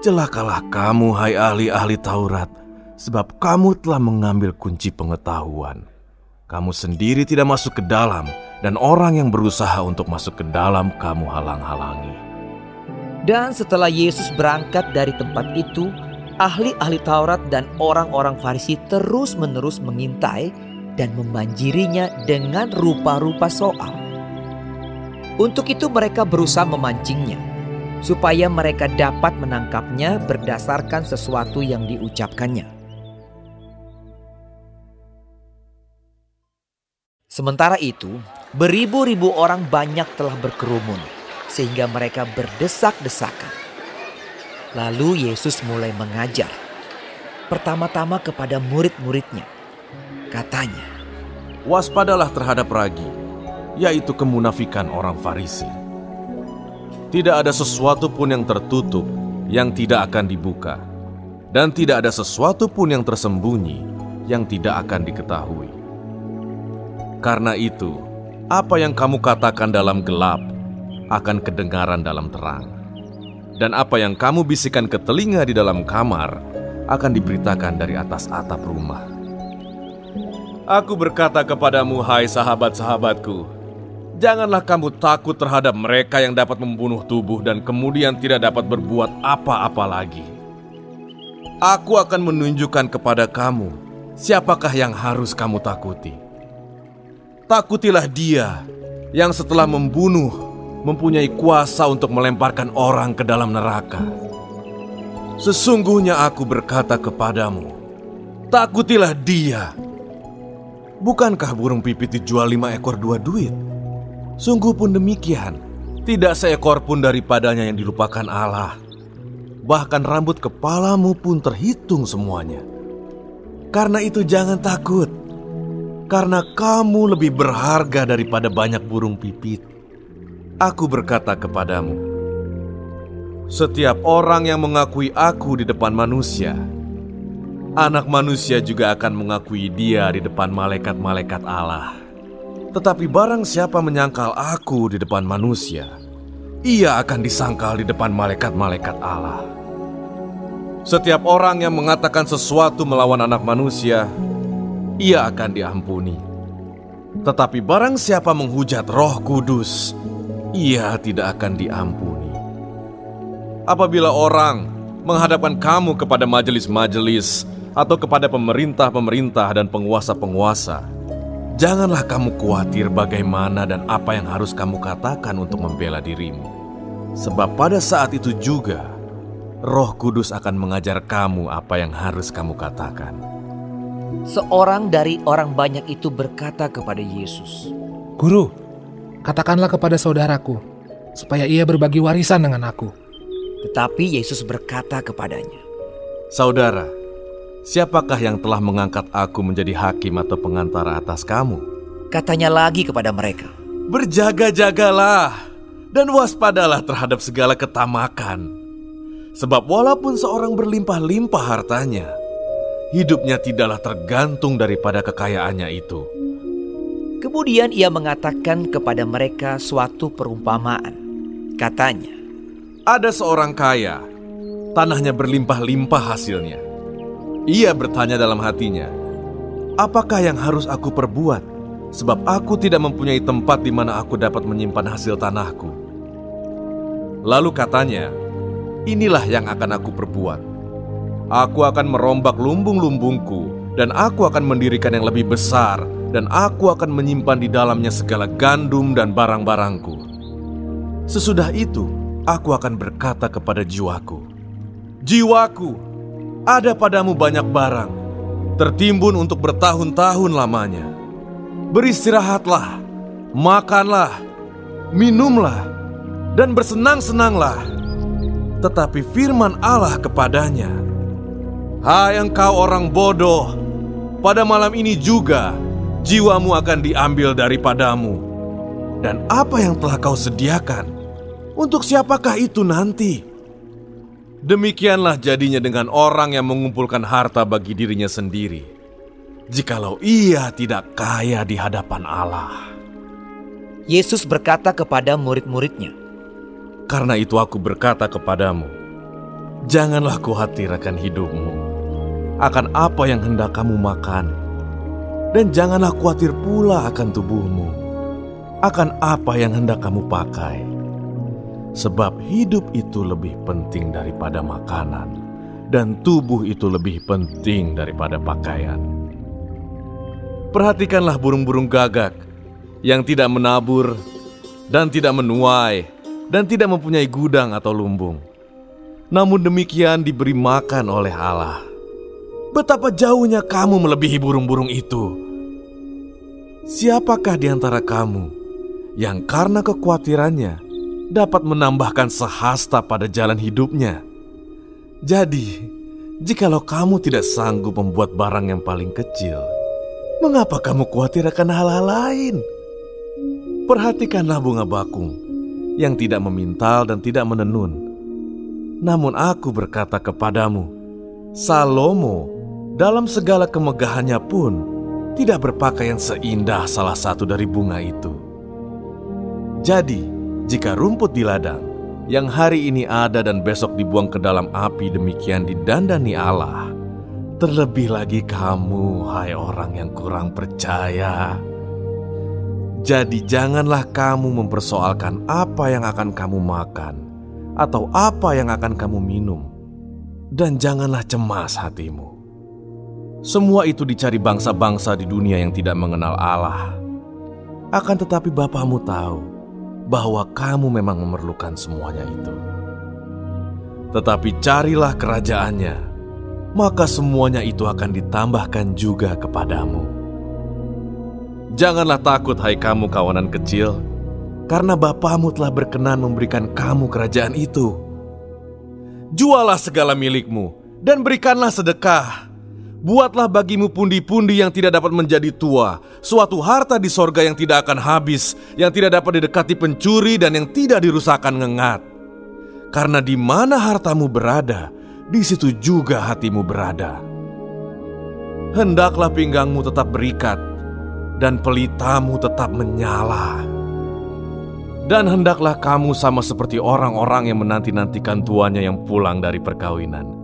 Celakalah kamu, hai ahli-ahli Taurat, sebab kamu telah mengambil kunci pengetahuan. Kamu sendiri tidak masuk ke dalam, dan orang yang berusaha untuk masuk ke dalam kamu halang-halangi. Dan setelah Yesus berangkat dari tempat itu, ahli-ahli Taurat dan orang-orang Farisi terus-menerus mengintai dan membanjirinya dengan rupa-rupa soal. Untuk itu mereka berusaha memancingnya, supaya mereka dapat menangkapnya berdasarkan sesuatu yang diucapkannya. Sementara itu, beribu-ribu orang banyak telah berkerumun sehingga mereka berdesak-desakan. Lalu Yesus mulai mengajar. Pertama-tama kepada murid-muridnya. Katanya, Waspadalah terhadap ragi, yaitu kemunafikan orang Farisi. Tidak ada sesuatu pun yang tertutup yang tidak akan dibuka, dan tidak ada sesuatu pun yang tersembunyi yang tidak akan diketahui. Karena itu, apa yang kamu katakan dalam gelap akan kedengaran dalam terang. Dan apa yang kamu bisikan ke telinga di dalam kamar akan diberitakan dari atas atap rumah. Aku berkata kepadamu, hai sahabat-sahabatku, janganlah kamu takut terhadap mereka yang dapat membunuh tubuh dan kemudian tidak dapat berbuat apa-apa lagi. Aku akan menunjukkan kepada kamu siapakah yang harus kamu takuti. Takutilah dia yang setelah membunuh mempunyai kuasa untuk melemparkan orang ke dalam neraka. Sesungguhnya aku berkata kepadamu, takutilah dia. Bukankah burung pipit dijual lima ekor dua duit? Sungguh pun demikian, tidak seekor pun daripadanya yang dilupakan Allah. Bahkan rambut kepalamu pun terhitung semuanya. Karena itu jangan takut, karena kamu lebih berharga daripada banyak burung pipit. Aku berkata kepadamu, setiap orang yang mengakui aku di depan manusia, anak manusia juga akan mengakui dia di depan malaikat-malaikat Allah. Tetapi barang siapa menyangkal aku di depan manusia, ia akan disangkal di depan malaikat-malaikat Allah. Setiap orang yang mengatakan sesuatu melawan anak manusia, ia akan diampuni. Tetapi barang siapa menghujat Roh Kudus, ia tidak akan diampuni. Apabila orang menghadapkan kamu kepada majelis-majelis atau kepada pemerintah-pemerintah dan penguasa-penguasa, janganlah kamu khawatir bagaimana dan apa yang harus kamu katakan untuk membela dirimu. Sebab pada saat itu juga, Roh Kudus akan mengajar kamu apa yang harus kamu katakan. Seorang dari orang banyak itu berkata kepada Yesus, "Guru, katakanlah kepada saudaraku, supaya ia berbagi warisan dengan aku. Tetapi Yesus berkata kepadanya, Saudara, siapakah yang telah mengangkat aku menjadi hakim atau pengantara atas kamu? Katanya lagi kepada mereka, Berjaga-jagalah dan waspadalah terhadap segala ketamakan. Sebab walaupun seorang berlimpah-limpah hartanya, hidupnya tidaklah tergantung daripada kekayaannya itu. Kemudian ia mengatakan kepada mereka suatu perumpamaan. Katanya, "Ada seorang kaya, tanahnya berlimpah-limpah hasilnya. Ia bertanya dalam hatinya, "Apakah yang harus aku perbuat? Sebab aku tidak mempunyai tempat di mana aku dapat menyimpan hasil tanahku." Lalu katanya, "Inilah yang akan aku perbuat. Aku akan merombak lumbung-lumbungku, dan aku akan mendirikan yang lebih besar." dan aku akan menyimpan di dalamnya segala gandum dan barang-barangku. Sesudah itu, aku akan berkata kepada jiwaku, "Jiwaku, ada padamu banyak barang, tertimbun untuk bertahun-tahun lamanya. Beristirahatlah, makanlah, minumlah, dan bersenang-senanglah. Tetapi firman Allah kepadanya, Hai engkau orang bodoh, pada malam ini juga jiwamu akan diambil daripadamu. Dan apa yang telah kau sediakan, untuk siapakah itu nanti? Demikianlah jadinya dengan orang yang mengumpulkan harta bagi dirinya sendiri, jikalau ia tidak kaya di hadapan Allah. Yesus berkata kepada murid-muridnya, Karena itu aku berkata kepadamu, janganlah khawatir akan hidupmu, akan apa yang hendak kamu makan, dan janganlah khawatir pula akan tubuhmu, akan apa yang hendak kamu pakai. Sebab hidup itu lebih penting daripada makanan, dan tubuh itu lebih penting daripada pakaian. Perhatikanlah burung-burung gagak yang tidak menabur dan tidak menuai dan tidak mempunyai gudang atau lumbung. Namun demikian diberi makan oleh Allah. Betapa jauhnya kamu melebihi burung-burung itu. Siapakah di antara kamu yang karena kekhawatirannya dapat menambahkan sehasta pada jalan hidupnya? Jadi, jikalau kamu tidak sanggup membuat barang yang paling kecil, mengapa kamu khawatir akan hal-hal lain? Perhatikanlah bunga bakung yang tidak memintal dan tidak menenun. Namun aku berkata kepadamu, Salomo dalam segala kemegahannya pun tidak berpakaian seindah salah satu dari bunga itu. Jadi, jika rumput di ladang yang hari ini ada dan besok dibuang ke dalam api demikian didandani Allah, terlebih lagi kamu, hai orang yang kurang percaya. Jadi janganlah kamu mempersoalkan apa yang akan kamu makan atau apa yang akan kamu minum. Dan janganlah cemas hatimu. Semua itu dicari bangsa-bangsa di dunia yang tidak mengenal Allah. Akan tetapi Bapamu tahu bahwa kamu memang memerlukan semuanya itu. Tetapi carilah kerajaannya, maka semuanya itu akan ditambahkan juga kepadamu. Janganlah takut hai kamu kawanan kecil, karena Bapamu telah berkenan memberikan kamu kerajaan itu. Jualah segala milikmu dan berikanlah sedekah. Buatlah bagimu pundi-pundi yang tidak dapat menjadi tua, suatu harta di sorga yang tidak akan habis, yang tidak dapat didekati pencuri dan yang tidak dirusakkan ngengat. Karena di mana hartamu berada, di situ juga hatimu berada. Hendaklah pinggangmu tetap berikat, dan pelitamu tetap menyala. Dan hendaklah kamu sama seperti orang-orang yang menanti-nantikan tuannya yang pulang dari perkawinan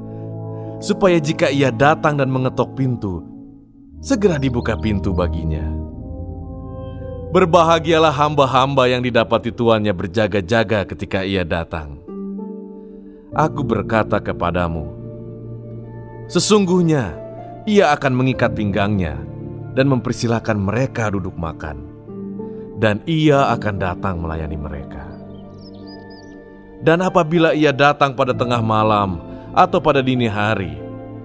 supaya jika ia datang dan mengetok pintu, segera dibuka pintu baginya. Berbahagialah hamba-hamba yang didapati tuannya berjaga-jaga ketika ia datang. Aku berkata kepadamu, sesungguhnya ia akan mengikat pinggangnya dan mempersilahkan mereka duduk makan, dan ia akan datang melayani mereka. Dan apabila ia datang pada tengah malam, atau pada dini hari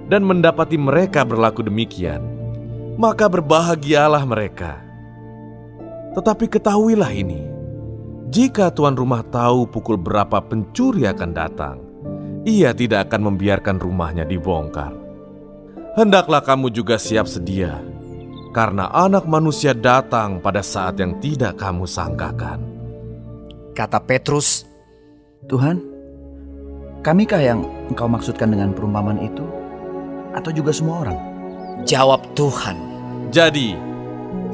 dan mendapati mereka berlaku demikian, maka berbahagialah mereka. Tetapi ketahuilah ini, jika tuan rumah tahu pukul berapa pencuri akan datang, ia tidak akan membiarkan rumahnya dibongkar. Hendaklah kamu juga siap sedia, karena anak manusia datang pada saat yang tidak kamu sangkakan. Kata Petrus, Tuhan, Kamikah yang engkau maksudkan dengan perumpamaan itu? Atau juga semua orang? Jawab Tuhan. Jadi,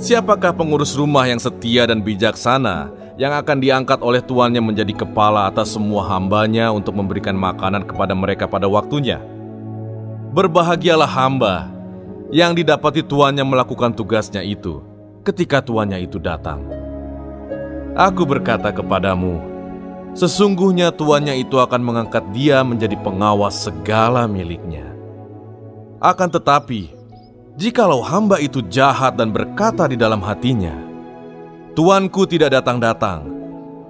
siapakah pengurus rumah yang setia dan bijaksana yang akan diangkat oleh tuannya menjadi kepala atas semua hambanya untuk memberikan makanan kepada mereka pada waktunya? Berbahagialah hamba yang didapati tuannya melakukan tugasnya itu ketika tuannya itu datang. Aku berkata kepadamu, Sesungguhnya tuannya itu akan mengangkat dia menjadi pengawas segala miliknya. Akan tetapi, jikalau hamba itu jahat dan berkata di dalam hatinya, Tuanku tidak datang-datang,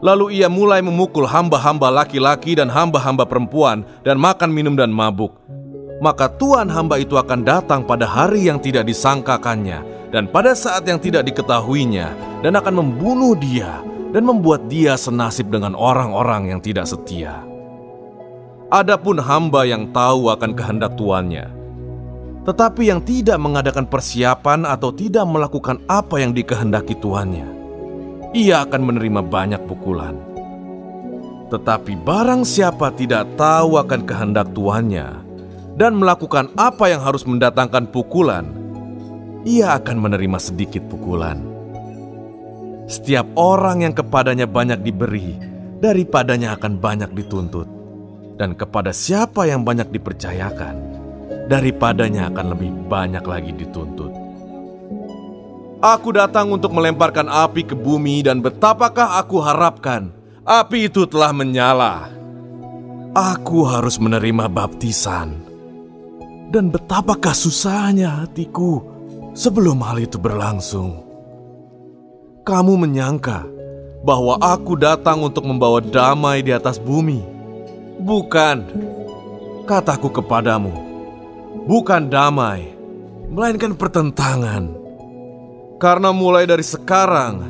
lalu ia mulai memukul hamba-hamba laki-laki dan hamba-hamba perempuan dan makan minum dan mabuk, maka Tuhan hamba itu akan datang pada hari yang tidak disangkakannya dan pada saat yang tidak diketahuinya dan akan membunuh dia dan membuat dia senasib dengan orang-orang yang tidak setia. Adapun hamba yang tahu akan kehendak tuannya, tetapi yang tidak mengadakan persiapan atau tidak melakukan apa yang dikehendaki tuannya, ia akan menerima banyak pukulan. Tetapi barang siapa tidak tahu akan kehendak tuannya dan melakukan apa yang harus mendatangkan pukulan, ia akan menerima sedikit pukulan. Setiap orang yang kepadanya banyak diberi, daripadanya akan banyak dituntut. Dan kepada siapa yang banyak dipercayakan, daripadanya akan lebih banyak lagi dituntut. Aku datang untuk melemparkan api ke bumi dan betapakah aku harapkan api itu telah menyala. Aku harus menerima baptisan. Dan betapakah susahnya hatiku sebelum hal itu berlangsung. Kamu menyangka bahwa aku datang untuk membawa damai di atas bumi. Bukan, kataku kepadamu, bukan damai, melainkan pertentangan. Karena mulai dari sekarang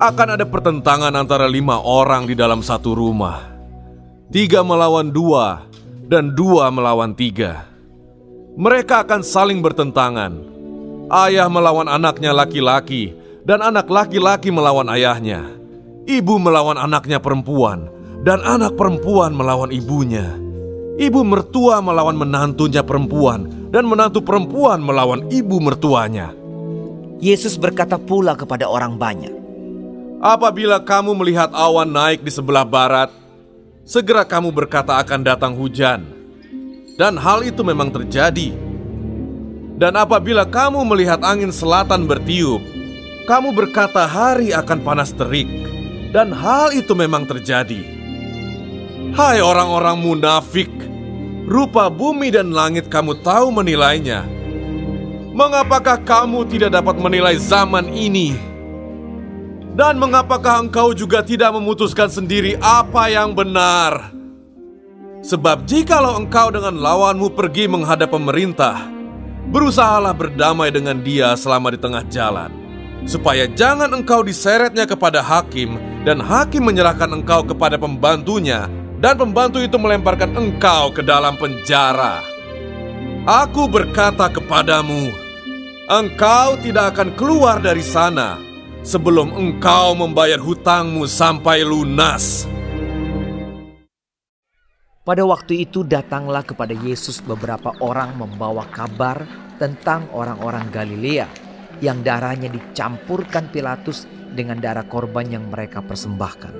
akan ada pertentangan antara lima orang di dalam satu rumah. Tiga melawan dua dan dua melawan tiga. Mereka akan saling bertentangan. Ayah melawan anaknya laki-laki dan anak laki-laki melawan ayahnya. Ibu melawan anaknya perempuan dan anak perempuan melawan ibunya. Ibu mertua melawan menantunya perempuan, dan menantu perempuan melawan ibu mertuanya. Yesus berkata pula kepada orang banyak, Apabila kamu melihat awan naik di sebelah barat, segera kamu berkata akan datang hujan. Dan hal itu memang terjadi. Dan apabila kamu melihat angin selatan bertiup, kamu berkata hari akan panas terik. Dan hal itu memang terjadi. Hai orang-orang munafik, rupa bumi dan langit kamu tahu menilainya. Mengapakah kamu tidak dapat menilai zaman ini? Dan mengapakah engkau juga tidak memutuskan sendiri apa yang benar? Sebab jikalau engkau dengan lawanmu pergi menghadap pemerintah, berusahalah berdamai dengan dia selama di tengah jalan, supaya jangan engkau diseretnya kepada hakim dan hakim menyerahkan engkau kepada pembantunya dan pembantu itu melemparkan engkau ke dalam penjara. Aku berkata kepadamu, engkau tidak akan keluar dari sana sebelum engkau membayar hutangmu sampai lunas. Pada waktu itu datanglah kepada Yesus beberapa orang membawa kabar tentang orang-orang Galilea yang darahnya dicampurkan Pilatus dengan darah korban yang mereka persembahkan.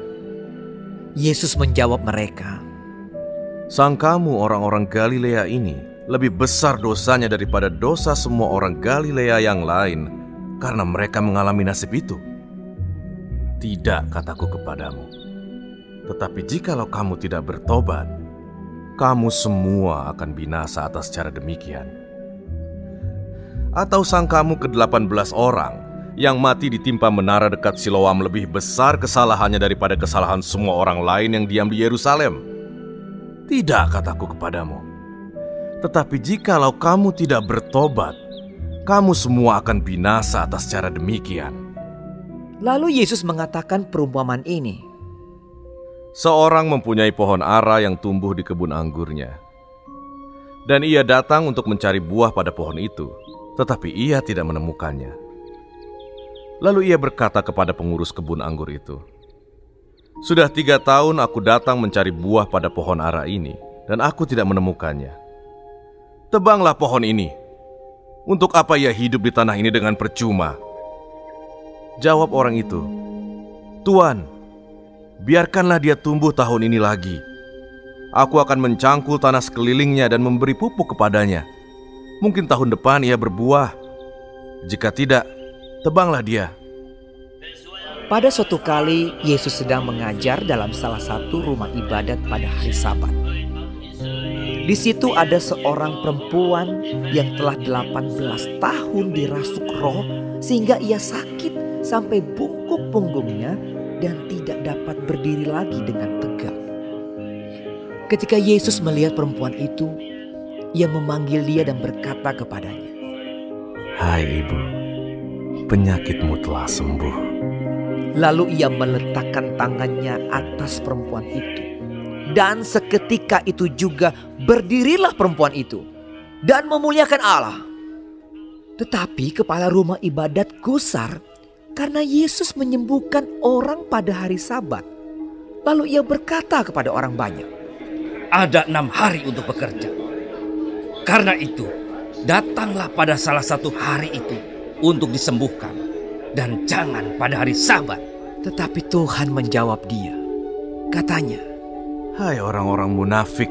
Yesus menjawab mereka, Sang kamu orang-orang Galilea ini lebih besar dosanya daripada dosa semua orang Galilea yang lain karena mereka mengalami nasib itu. Tidak kataku kepadamu. Tetapi jikalau kamu tidak bertobat, kamu semua akan binasa atas cara demikian. Atau sang kamu ke-18 orang yang mati ditimpa menara dekat Siloam lebih besar kesalahannya daripada kesalahan semua orang lain yang diam di Yerusalem? Tidak, kataku kepadamu. Tetapi jikalau kamu tidak bertobat, kamu semua akan binasa atas cara demikian. Lalu Yesus mengatakan perumpamaan ini. Seorang mempunyai pohon ara yang tumbuh di kebun anggurnya. Dan ia datang untuk mencari buah pada pohon itu, tetapi ia tidak menemukannya. Lalu ia berkata kepada pengurus kebun anggur itu, "Sudah tiga tahun aku datang mencari buah pada pohon ara ini, dan aku tidak menemukannya. Tebanglah pohon ini. Untuk apa ia hidup di tanah ini dengan percuma?" Jawab orang itu, "Tuan, biarkanlah dia tumbuh tahun ini lagi. Aku akan mencangkul tanah sekelilingnya dan memberi pupuk kepadanya. Mungkin tahun depan ia berbuah. Jika tidak, tebanglah dia. Pada suatu kali, Yesus sedang mengajar dalam salah satu rumah ibadat pada hari Sabat. Di situ ada seorang perempuan yang telah 18 tahun dirasuk roh sehingga ia sakit sampai bungkuk punggungnya dan tidak dapat berdiri lagi dengan tegak. Ketika Yesus melihat perempuan itu, ia memanggil dia dan berkata kepadanya, Hai ibu, penyakitmu telah sembuh. Lalu ia meletakkan tangannya atas perempuan itu. Dan seketika itu juga berdirilah perempuan itu dan memuliakan Allah. Tetapi kepala rumah ibadat gusar karena Yesus menyembuhkan orang pada hari sabat. Lalu ia berkata kepada orang banyak, Ada enam hari untuk bekerja. Karena itu, datanglah pada salah satu hari itu untuk disembuhkan. Dan jangan pada hari sabat. Tetapi Tuhan menjawab dia. Katanya, Hai orang-orang munafik,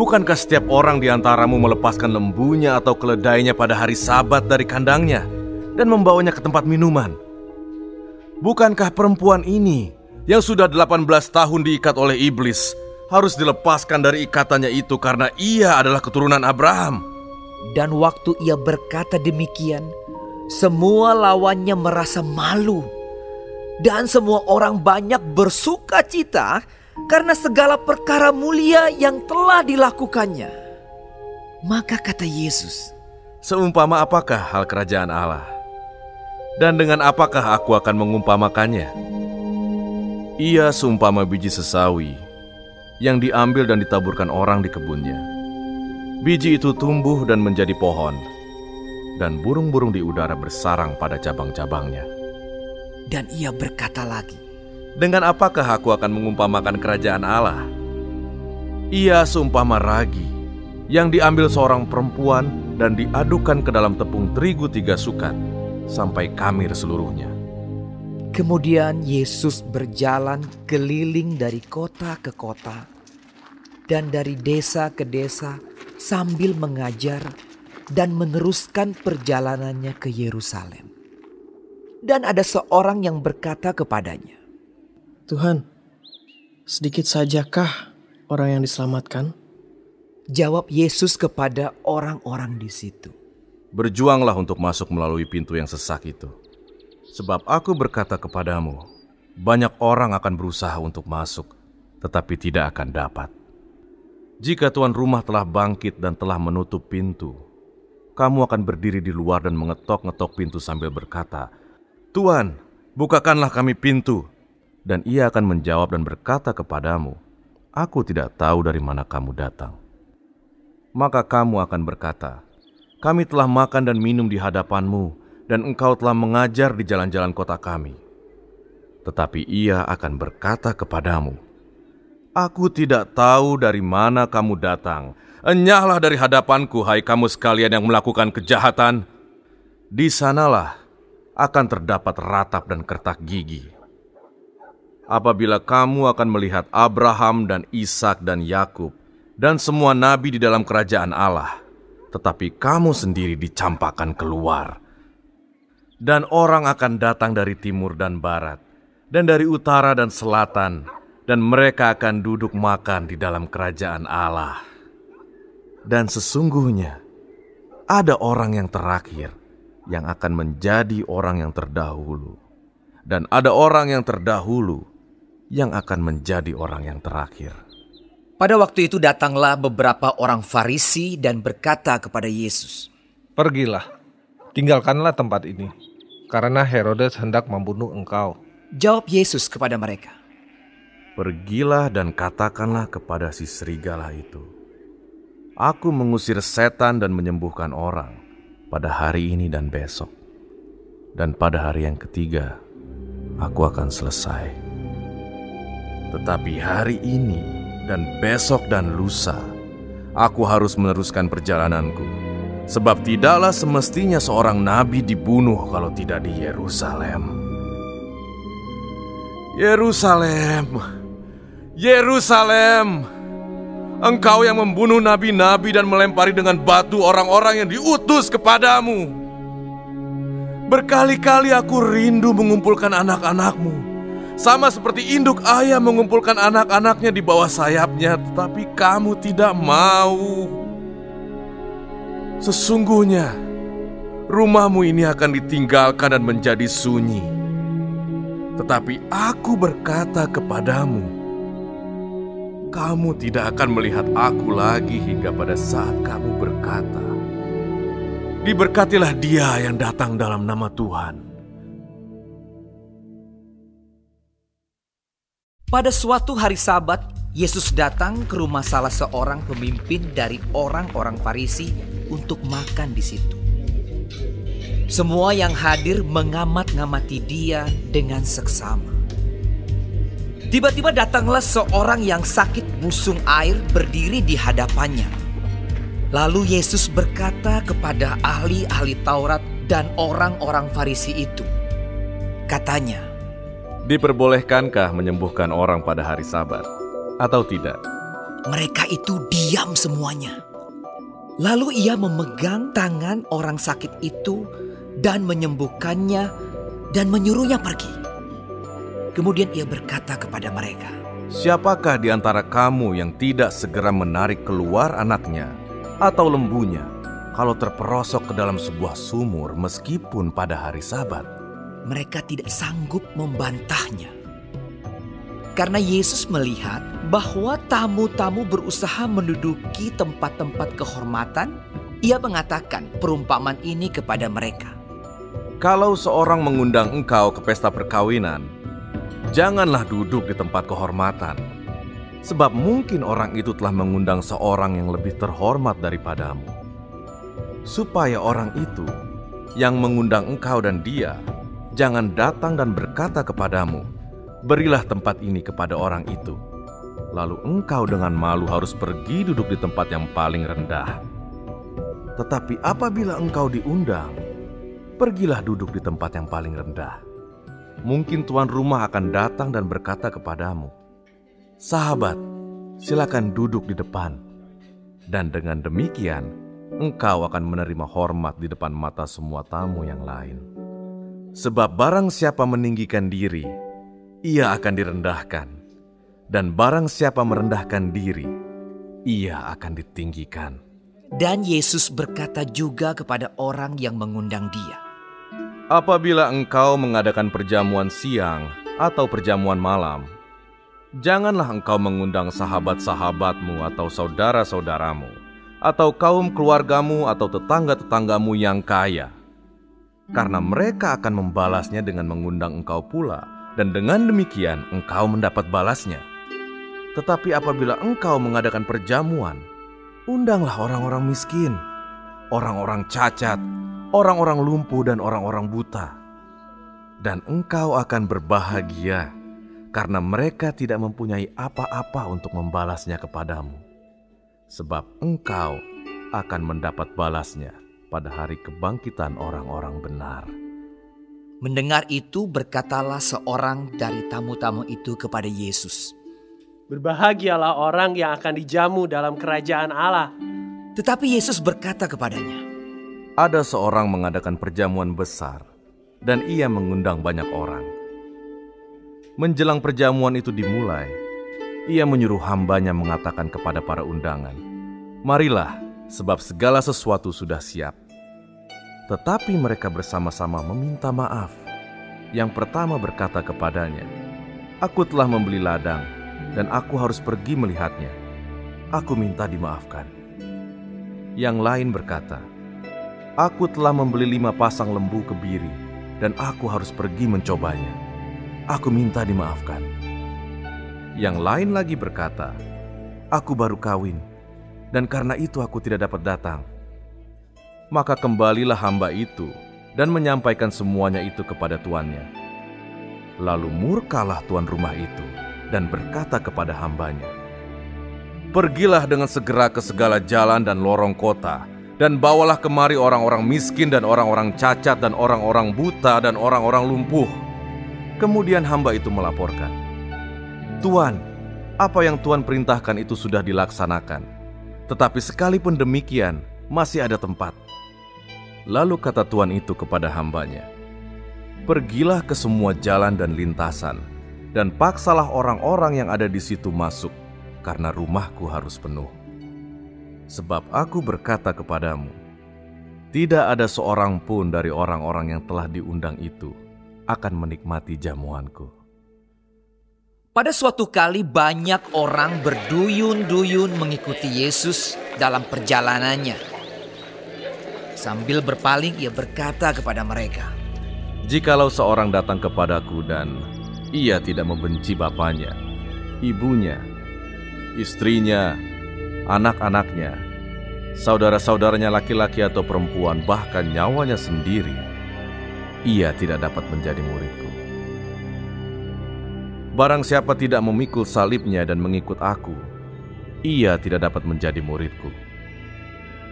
bukankah setiap orang di antaramu melepaskan lembunya atau keledainya pada hari sabat dari kandangnya dan membawanya ke tempat minuman? Bukankah perempuan ini yang sudah 18 tahun diikat oleh iblis harus dilepaskan dari ikatannya itu karena ia adalah keturunan Abraham? Dan waktu ia berkata demikian, semua lawannya merasa malu. Dan semua orang banyak bersuka cita karena segala perkara mulia yang telah dilakukannya. Maka kata Yesus, Seumpama apakah hal kerajaan Allah? Dan dengan apakah aku akan mengumpamakannya? Ia seumpama biji sesawi yang diambil dan ditaburkan orang di kebunnya. Biji itu tumbuh dan menjadi pohon, dan burung-burung di udara bersarang pada cabang-cabangnya. dan ia berkata lagi, Dengan apakah aku akan mengumpamakan kerajaan Allah? Ia seumpama ragi yang diambil seorang perempuan dan diadukan ke dalam tepung terigu tiga sukat sampai kamir seluruhnya. Kemudian Yesus berjalan keliling dari kota ke kota dan dari desa ke desa sambil mengajar dan meneruskan perjalanannya ke Yerusalem. Dan ada seorang yang berkata kepadanya, Tuhan, sedikit sajakah orang yang diselamatkan? Jawab Yesus kepada orang-orang di situ. Berjuanglah untuk masuk melalui pintu yang sesak itu. Sebab aku berkata kepadamu, banyak orang akan berusaha untuk masuk, tetapi tidak akan dapat. Jika tuan rumah telah bangkit dan telah menutup pintu, kamu akan berdiri di luar dan mengetok-ngetok pintu sambil berkata, Tuan, bukakanlah kami pintu. Dan ia akan menjawab dan berkata kepadamu, Aku tidak tahu dari mana kamu datang. Maka kamu akan berkata, Kami telah makan dan minum di hadapanmu, dan engkau telah mengajar di jalan-jalan kota kami. Tetapi ia akan berkata kepadamu, Aku tidak tahu dari mana kamu datang. Enyahlah dari hadapanku, hai kamu sekalian yang melakukan kejahatan. Di sanalah akan terdapat ratap dan kertak gigi. Apabila kamu akan melihat Abraham dan Ishak dan Yakub dan semua nabi di dalam kerajaan Allah, tetapi kamu sendiri dicampakkan keluar. Dan orang akan datang dari timur dan barat, dan dari utara dan selatan, dan mereka akan duduk makan di dalam kerajaan Allah. Dan sesungguhnya ada orang yang terakhir yang akan menjadi orang yang terdahulu, dan ada orang yang terdahulu yang akan menjadi orang yang terakhir. Pada waktu itu datanglah beberapa orang Farisi dan berkata kepada Yesus, Pergilah, tinggalkanlah tempat ini, karena Herodes hendak membunuh engkau. Jawab Yesus kepada mereka, Pergilah dan katakanlah kepada si serigala itu, Aku mengusir setan dan menyembuhkan orang pada hari ini dan besok. Dan pada hari yang ketiga, aku akan selesai. Tetapi hari ini dan besok dan lusa, aku harus meneruskan perjalananku. Sebab tidaklah semestinya seorang nabi dibunuh kalau tidak di Yerusalem. Yerusalem, Yerusalem, engkau yang membunuh nabi-nabi dan melempari dengan batu orang-orang yang diutus kepadamu. Berkali-kali aku rindu mengumpulkan anak-anakmu, sama seperti induk ayah mengumpulkan anak-anaknya di bawah sayapnya, tetapi kamu tidak mau. Sesungguhnya, rumahmu ini akan ditinggalkan dan menjadi sunyi. Tetapi aku berkata kepadamu, kamu tidak akan melihat aku lagi hingga pada saat kamu berkata, Diberkatilah dia yang datang dalam nama Tuhan. Pada suatu hari Sabat, Yesus datang ke rumah salah seorang pemimpin dari orang-orang Farisi untuk makan di situ. Semua yang hadir mengamat-ngamati dia dengan seksama. Tiba-tiba datanglah seorang yang sakit busung air berdiri di hadapannya. Lalu Yesus berkata kepada ahli-ahli Taurat dan orang-orang Farisi itu, katanya, Diperbolehkankah menyembuhkan orang pada hari Sabat, atau tidak? Mereka itu diam semuanya. Lalu ia memegang tangan orang sakit itu dan menyembuhkannya dan menyuruhnya pergi. Kemudian ia berkata kepada mereka, Siapakah di antara kamu yang tidak segera menarik keluar anaknya atau lembunya kalau terperosok ke dalam sebuah sumur meskipun pada hari Sabat? Mereka tidak sanggup membantahnya. Karena Yesus melihat bahwa tamu-tamu berusaha menduduki tempat-tempat kehormatan, ia mengatakan perumpamaan ini kepada mereka. Kalau seorang mengundang engkau ke pesta perkawinan, janganlah duduk di tempat kehormatan, sebab mungkin orang itu telah mengundang seorang yang lebih terhormat daripadamu. Supaya orang itu yang mengundang engkau dan dia jangan datang dan berkata kepadamu, "Berilah tempat ini kepada orang itu." Lalu engkau dengan malu harus pergi duduk di tempat yang paling rendah. Tetapi apabila engkau diundang, pergilah duduk di tempat yang paling rendah mungkin tuan rumah akan datang dan berkata kepadamu, "Sahabat, silakan duduk di depan." Dan dengan demikian, engkau akan menerima hormat di depan mata semua tamu yang lain. Sebab barang siapa meninggikan diri, ia akan direndahkan. Dan barang siapa merendahkan diri, ia akan ditinggikan. Dan Yesus berkata juga kepada orang yang mengundang dia, Apabila engkau mengadakan perjamuan siang atau perjamuan malam, janganlah engkau mengundang sahabat-sahabatmu atau saudara-saudaramu, atau kaum keluargamu atau tetangga-tetanggamu yang kaya, karena mereka akan membalasnya dengan mengundang engkau pula, dan dengan demikian engkau mendapat balasnya. Tetapi apabila engkau mengadakan perjamuan, undanglah orang-orang miskin, orang-orang cacat, orang-orang lumpuh dan orang-orang buta. Dan engkau akan berbahagia karena mereka tidak mempunyai apa-apa untuk membalasnya kepadamu. Sebab engkau akan mendapat balasnya pada hari kebangkitan orang-orang benar. Mendengar itu berkatalah seorang dari tamu-tamu itu kepada Yesus. Berbahagialah orang yang akan dijamu dalam kerajaan Allah. Tetapi Yesus berkata kepadanya, Ada seorang mengadakan perjamuan besar, dan ia mengundang banyak orang. Menjelang perjamuan itu dimulai, ia menyuruh hambanya mengatakan kepada para undangan, Marilah, sebab segala sesuatu sudah siap. Tetapi mereka bersama-sama meminta maaf. Yang pertama berkata kepadanya, Aku telah membeli ladang, dan aku harus pergi melihatnya. Aku minta dimaafkan. Yang lain berkata, Aku telah membeli lima pasang lembu kebiri, dan aku harus pergi mencobanya. Aku minta dimaafkan. Yang lain lagi berkata, Aku baru kawin, dan karena itu aku tidak dapat datang. Maka kembalilah hamba itu dan menyampaikan semuanya itu kepada tuannya. Lalu murkalah tuan rumah itu dan berkata kepada hambanya, Pergilah dengan segera ke segala jalan dan lorong kota, dan bawalah kemari orang-orang miskin dan orang-orang cacat dan orang-orang buta dan orang-orang lumpuh. Kemudian hamba itu melaporkan, Tuan, apa yang Tuan perintahkan itu sudah dilaksanakan. Tetapi sekalipun demikian, masih ada tempat. Lalu kata Tuan itu kepada hambanya, Pergilah ke semua jalan dan lintasan, dan paksalah orang-orang yang ada di situ masuk, karena rumahku harus penuh. Sebab aku berkata kepadamu, tidak ada seorang pun dari orang-orang yang telah diundang itu akan menikmati jamuanku. Pada suatu kali banyak orang berduyun-duyun mengikuti Yesus dalam perjalanannya. Sambil berpaling ia berkata kepada mereka, Jikalau seorang datang kepadaku dan ia tidak membenci bapaknya, ibunya, istrinya, anak-anaknya, saudara-saudaranya laki-laki atau perempuan, bahkan nyawanya sendiri, ia tidak dapat menjadi muridku. Barang siapa tidak memikul salibnya dan mengikut aku, ia tidak dapat menjadi muridku.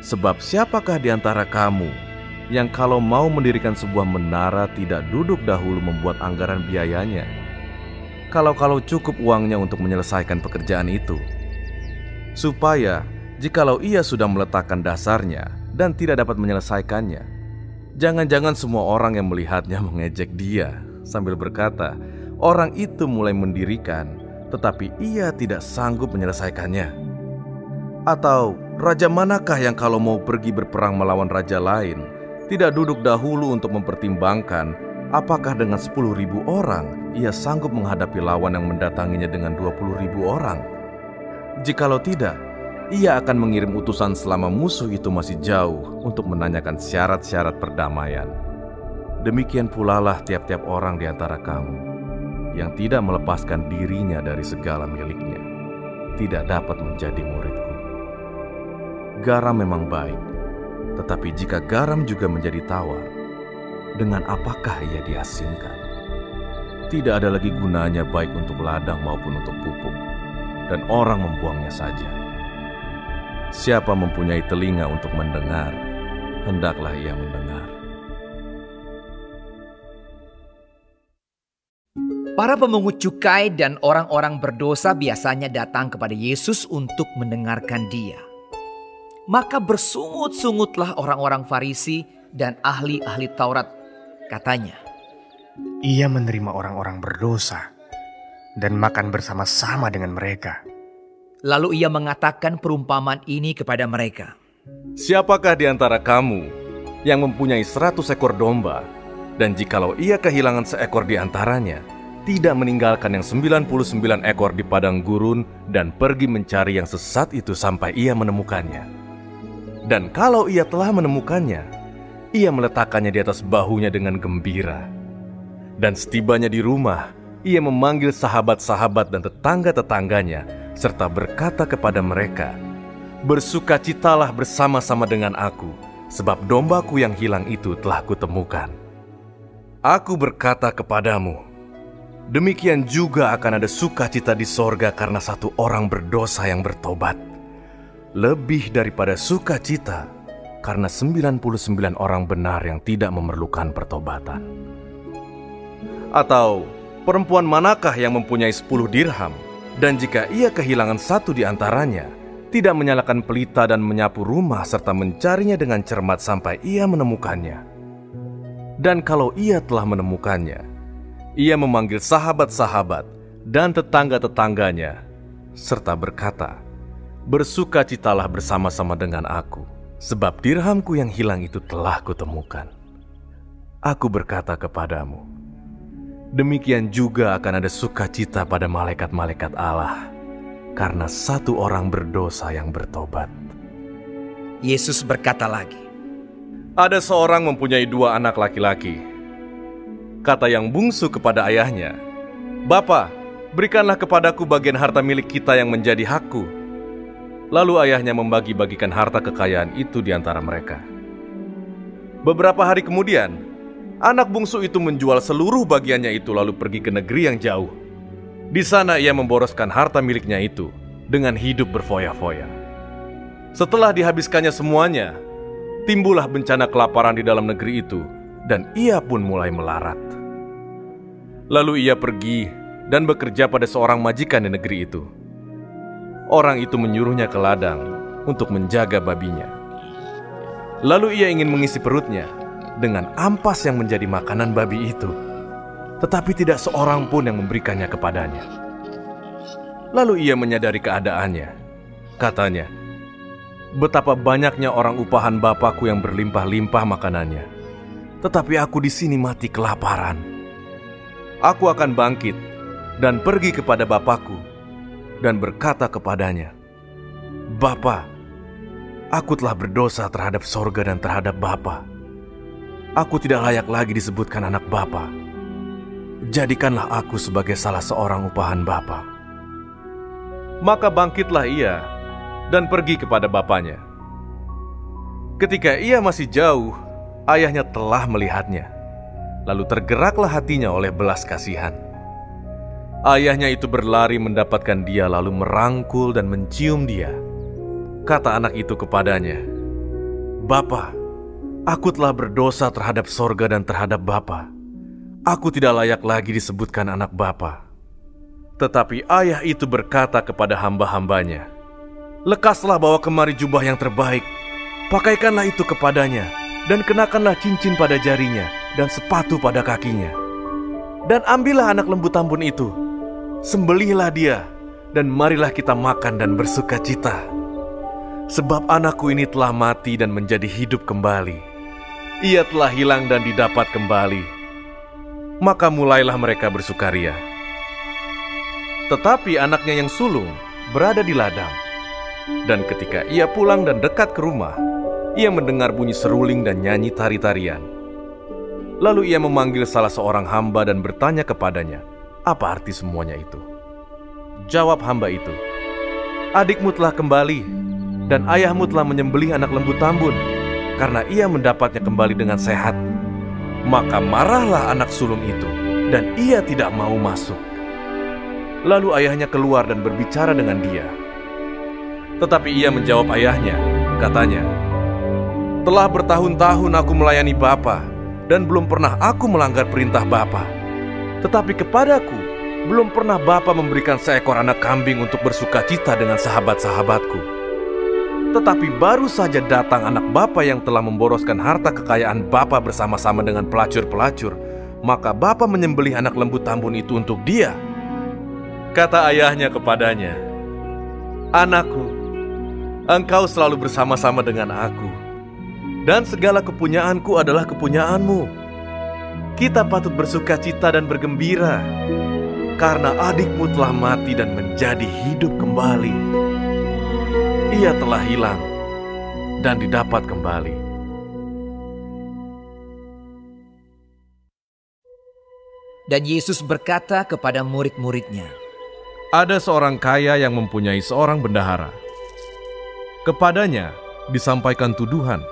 Sebab siapakah di antara kamu yang kalau mau mendirikan sebuah menara tidak duduk dahulu membuat anggaran biayanya? Kalau-kalau cukup uangnya untuk menyelesaikan pekerjaan itu. Supaya jikalau ia sudah meletakkan dasarnya dan tidak dapat menyelesaikannya, jangan-jangan semua orang yang melihatnya mengejek dia sambil berkata, orang itu mulai mendirikan, tetapi ia tidak sanggup menyelesaikannya. Atau raja manakah yang kalau mau pergi berperang melawan raja lain, tidak duduk dahulu untuk mempertimbangkan apakah dengan 10 ribu orang ia sanggup menghadapi lawan yang mendatanginya dengan 20 ribu orang? Jikalau tidak, ia akan mengirim utusan selama musuh itu masih jauh untuk menanyakan syarat-syarat perdamaian. Demikian pula lah tiap-tiap orang di antara kamu yang tidak melepaskan dirinya dari segala miliknya, tidak dapat menjadi muridku. Garam memang baik, tetapi jika garam juga menjadi tawar, dengan apakah ia diasinkan? Tidak ada lagi gunanya baik untuk ladang maupun untuk pupuk, dan orang membuangnya saja. Siapa mempunyai telinga untuk mendengar, hendaklah ia mendengar. Para pemungut cukai dan orang-orang berdosa biasanya datang kepada Yesus untuk mendengarkan dia. Maka bersungut-sungutlah orang-orang Farisi dan ahli-ahli Taurat. Katanya, Ia menerima orang-orang berdosa dan makan bersama-sama dengan mereka. Lalu ia mengatakan perumpamaan ini kepada mereka. Siapakah di antara kamu yang mempunyai seratus ekor domba, dan jikalau ia kehilangan seekor di antaranya, tidak meninggalkan yang 99 ekor di padang gurun dan pergi mencari yang sesat itu sampai ia menemukannya. Dan kalau ia telah menemukannya, ia meletakkannya di atas bahunya dengan gembira. Dan setibanya di rumah, ia memanggil sahabat-sahabat dan tetangga-tetangganya serta berkata kepada mereka, Bersukacitalah bersama-sama dengan aku, sebab dombaku yang hilang itu telah kutemukan. Aku berkata kepadamu, demikian juga akan ada sukacita di sorga karena satu orang berdosa yang bertobat. Lebih daripada sukacita karena 99 orang benar yang tidak memerlukan pertobatan. Atau perempuan manakah yang mempunyai 10 dirham dan jika ia kehilangan satu di antaranya, tidak menyalakan pelita dan menyapu rumah serta mencarinya dengan cermat sampai ia menemukannya. Dan kalau ia telah menemukannya, ia memanggil sahabat-sahabat dan tetangga-tetangganya serta berkata, Bersukacitalah bersama-sama dengan aku, sebab dirhamku yang hilang itu telah kutemukan. Aku berkata kepadamu, demikian juga akan ada sukacita pada malaikat-malaikat Allah karena satu orang berdosa yang bertobat. Yesus berkata lagi, Ada seorang mempunyai dua anak laki-laki. Kata yang bungsu kepada ayahnya, Bapa, berikanlah kepadaku bagian harta milik kita yang menjadi hakku. Lalu ayahnya membagi-bagikan harta kekayaan itu di antara mereka. Beberapa hari kemudian, anak bungsu itu menjual seluruh bagiannya itu lalu pergi ke negeri yang jauh. Di sana ia memboroskan harta miliknya itu dengan hidup berfoya-foya. Setelah dihabiskannya semuanya, timbullah bencana kelaparan di dalam negeri itu dan ia pun mulai melarat. Lalu ia pergi dan bekerja pada seorang majikan di negeri itu. Orang itu menyuruhnya ke ladang untuk menjaga babinya. Lalu ia ingin mengisi perutnya dengan ampas yang menjadi makanan babi itu, tetapi tidak seorang pun yang memberikannya kepadanya. Lalu ia menyadari keadaannya. Katanya, "Betapa banyaknya orang upahan bapakku yang berlimpah-limpah makanannya, tetapi aku di sini mati kelaparan. Aku akan bangkit dan pergi kepada bapakku dan berkata kepadanya, Bapa, aku telah berdosa terhadap sorga dan terhadap Bapa. Aku tidak layak lagi disebutkan anak Bapa. Jadikanlah aku sebagai salah seorang upahan Bapa. Maka bangkitlah ia dan pergi kepada bapaknya. Ketika ia masih jauh, ayahnya telah melihatnya. Lalu tergeraklah hatinya oleh belas kasihan. Ayahnya itu berlari mendapatkan dia lalu merangkul dan mencium dia. Kata anak itu kepadanya, Bapa, aku telah berdosa terhadap sorga dan terhadap Bapa. Aku tidak layak lagi disebutkan anak Bapa. Tetapi ayah itu berkata kepada hamba-hambanya, Lekaslah bawa kemari jubah yang terbaik, pakaikanlah itu kepadanya, dan kenakanlah cincin pada jarinya, dan sepatu pada kakinya. Dan ambillah anak lembu tambun itu, sembelihlah dia, dan marilah kita makan dan bersuka cita. Sebab anakku ini telah mati dan menjadi hidup kembali. Ia telah hilang dan didapat kembali. Maka mulailah mereka bersukaria. Tetapi anaknya yang sulung berada di ladang. Dan ketika ia pulang dan dekat ke rumah, ia mendengar bunyi seruling dan nyanyi tari-tarian. Lalu ia memanggil salah seorang hamba dan bertanya kepadanya, apa arti semuanya itu? Jawab hamba itu, adikmu telah kembali dan ayahmu telah menyembelih anak lembu tambun karena ia mendapatnya kembali dengan sehat. Maka marahlah anak sulung itu dan ia tidak mau masuk. Lalu ayahnya keluar dan berbicara dengan dia. Tetapi ia menjawab ayahnya, katanya, Telah bertahun-tahun aku melayani Bapa dan belum pernah aku melanggar perintah Bapa. Tetapi kepadaku, belum pernah Bapa memberikan seekor anak kambing untuk bersuka cita dengan sahabat-sahabatku. Tetapi baru saja datang anak Bapa yang telah memboroskan harta kekayaan Bapa bersama-sama dengan pelacur-pelacur, maka Bapa menyembelih anak lembu tambun itu untuk dia. Kata ayahnya kepadanya, Anakku, engkau selalu bersama-sama dengan aku, dan segala kepunyaanku adalah kepunyaanmu. Kita patut bersuka cita dan bergembira, karena adikmu telah mati dan menjadi hidup kembali. Ia telah hilang dan didapat kembali. Dan Yesus berkata kepada murid-muridnya, Ada seorang kaya yang mempunyai seorang bendahara. Kepadanya disampaikan tuduhan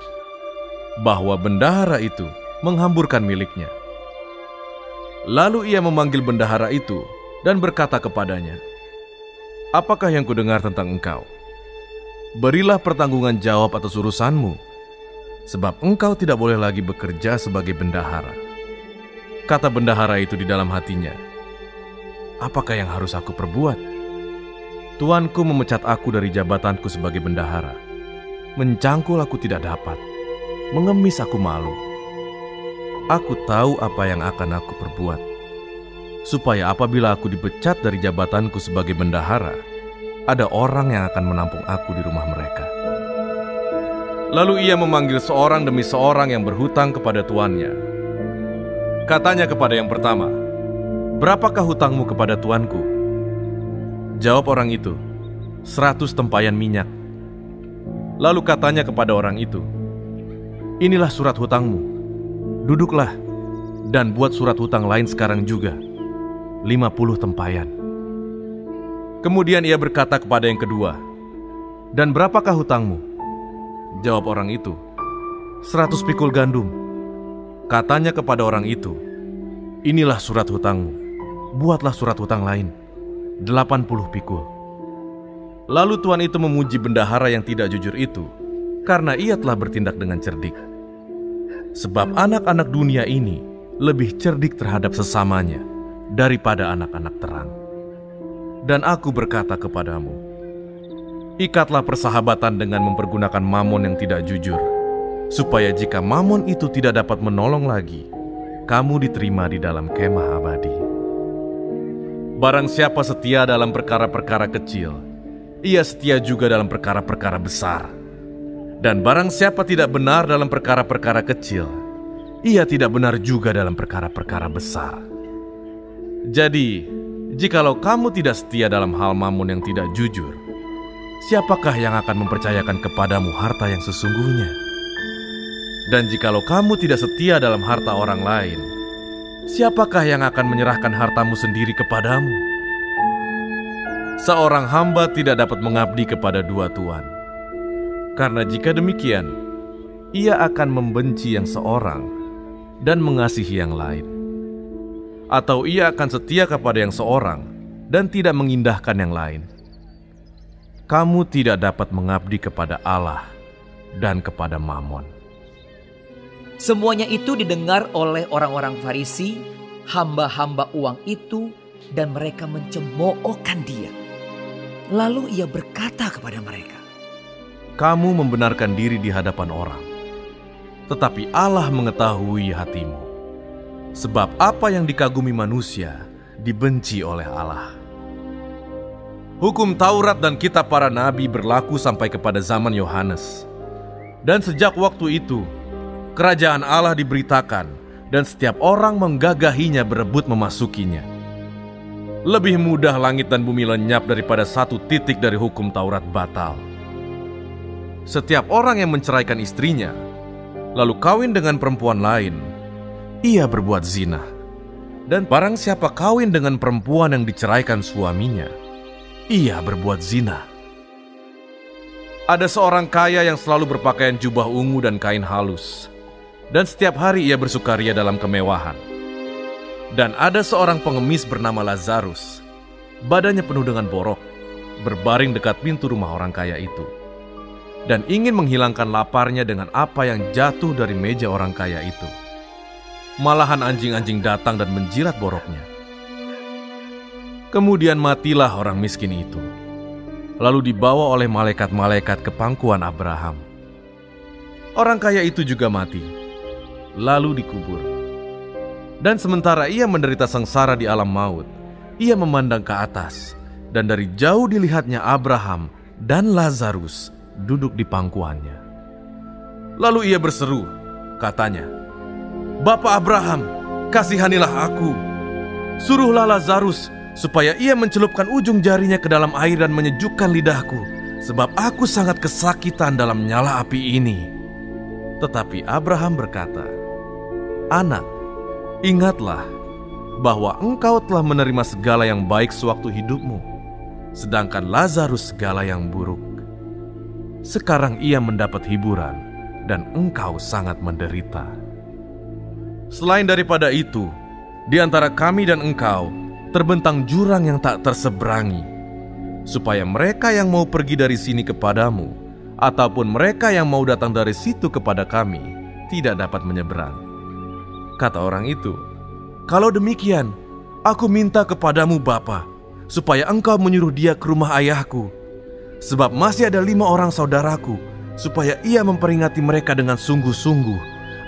bahwa bendahara itu menghamburkan miliknya. Lalu ia memanggil bendahara itu dan berkata kepadanya, "Apakah yang kudengar tentang engkau? Berilah pertanggungan jawab atas urusanmu, sebab engkau tidak boleh lagi bekerja sebagai bendahara." Kata bendahara itu di dalam hatinya, "Apakah yang harus aku perbuat? Tuanku memecat aku dari jabatanku sebagai bendahara. Mencangkul aku tidak dapat, mengemis aku malu. Aku tahu apa yang akan aku perbuat, supaya apabila aku dipecat dari jabatanku sebagai bendahara, ada orang yang akan menampung aku di rumah mereka." Lalu ia memanggil seorang demi seorang yang berhutang kepada tuannya. Katanya kepada yang pertama, "Berapakah hutangmu kepada tuanku?" Jawab orang itu, "Seratus tempayan minyak." Lalu katanya kepada orang itu, "Inilah surat hutangmu. Duduklah dan buat surat hutang lain sekarang juga, 50 tempayan." Kemudian ia berkata kepada yang kedua, "Dan berapakah hutangmu?" Jawab orang itu, "Seratus pikul gandum." Katanya kepada orang itu, Inilah surat hutangmu, buatlah surat hutang lain, 80 pikul. Lalu tuan itu memuji bendahara yang tidak jujur itu, karena ia telah bertindak dengan cerdik. Sebab anak-anak dunia ini lebih cerdik terhadap sesamanya daripada anak-anak terang. Dan aku berkata kepadamu, ikatlah persahabatan dengan mempergunakan mamon yang tidak jujur, supaya jika mamon itu tidak dapat menolong lagi, kamu diterima di dalam kemah abadi. Barang siapa setia dalam perkara-perkara kecil, ia setia juga dalam perkara-perkara besar. Dan barang siapa tidak benar dalam perkara-perkara kecil, ia tidak benar juga dalam perkara-perkara besar. Jadi, Jikalau kamu tidak setia dalam hal mamun yang tidak jujur, siapakah yang akan mempercayakan kepadamu harta yang sesungguhnya? Dan jikalau kamu tidak setia dalam harta orang lain, siapakah yang akan menyerahkan hartamu sendiri kepadamu? Seorang hamba tidak dapat mengabdi kepada dua tuan, karena jika demikian, ia akan membenci yang seorang dan mengasihi yang lain, atau ia akan setia kepada yang seorang dan tidak mengindahkan yang lain. Kamu tidak dapat mengabdi kepada Allah dan kepada Mammon. Semuanya itu didengar oleh orang-orang Farisi, hamba-hamba uang itu, dan mereka mencemoohkan dia. Lalu ia berkata kepada mereka, Kamu membenarkan diri di hadapan orang, tetapi Allah mengetahui hatimu. Sebab apa yang dikagumi manusia dibenci oleh Allah. Hukum Taurat dan kitab para nabi berlaku sampai kepada zaman Yohanes. Dan sejak waktu itu, kerajaan Allah diberitakan dan setiap orang menggagahinya berebut memasukinya. Lebih mudah langit dan bumi lenyap daripada satu titik dari hukum Taurat batal. Setiap orang yang menceraikan istrinya, lalu kawin dengan perempuan lain, ia berbuat zina. Dan barang siapa kawin dengan perempuan yang diceraikan suaminya, ia berbuat zina. Ada seorang kaya yang selalu berpakaian jubah ungu dan kain halus, dan setiap hari ia bersukaria dalam kemewahan. Dan ada seorang pengemis bernama Lazarus, badannya penuh dengan borok, berbaring dekat pintu rumah orang kaya itu, dan ingin menghilangkan laparnya dengan apa yang jatuh dari meja orang kaya itu. Malahan anjing-anjing datang dan menjilat boroknya. Kemudian matilah orang miskin itu, lalu dibawa oleh malaikat-malaikat ke pangkuan Abraham. Orang kaya itu juga mati, lalu dikubur. Dan sementara ia menderita sengsara di alam maut, ia memandang ke atas, dan dari jauh dilihatnya Abraham dan Lazarus duduk di pangkuannya. Lalu ia berseru, katanya, Bapak Abraham, kasihanilah aku. Suruhlah Lazarus supaya ia mencelupkan ujung jarinya ke dalam air dan menyejukkan lidahku, sebab aku sangat kesakitan dalam nyala api ini. Tetapi Abraham berkata, Anak, Ingatlah bahwa engkau telah menerima segala yang baik sewaktu hidupmu, sedangkan Lazarus segala yang buruk. Sekarang ia mendapat hiburan, dan engkau sangat menderita. Selain daripada itu, di antara kami dan engkau terbentang jurang yang tak terseberangi, supaya mereka yang mau pergi dari sini kepadamu, ataupun mereka yang mau datang dari situ kepada kami, tidak dapat menyeberang. Kata orang itu, "Kalau demikian, aku minta kepadamu Bapa, supaya engkau menyuruh dia ke rumah ayahku. Sebab masih ada lima orang saudaraku, supaya ia memperingati mereka dengan sungguh-sungguh,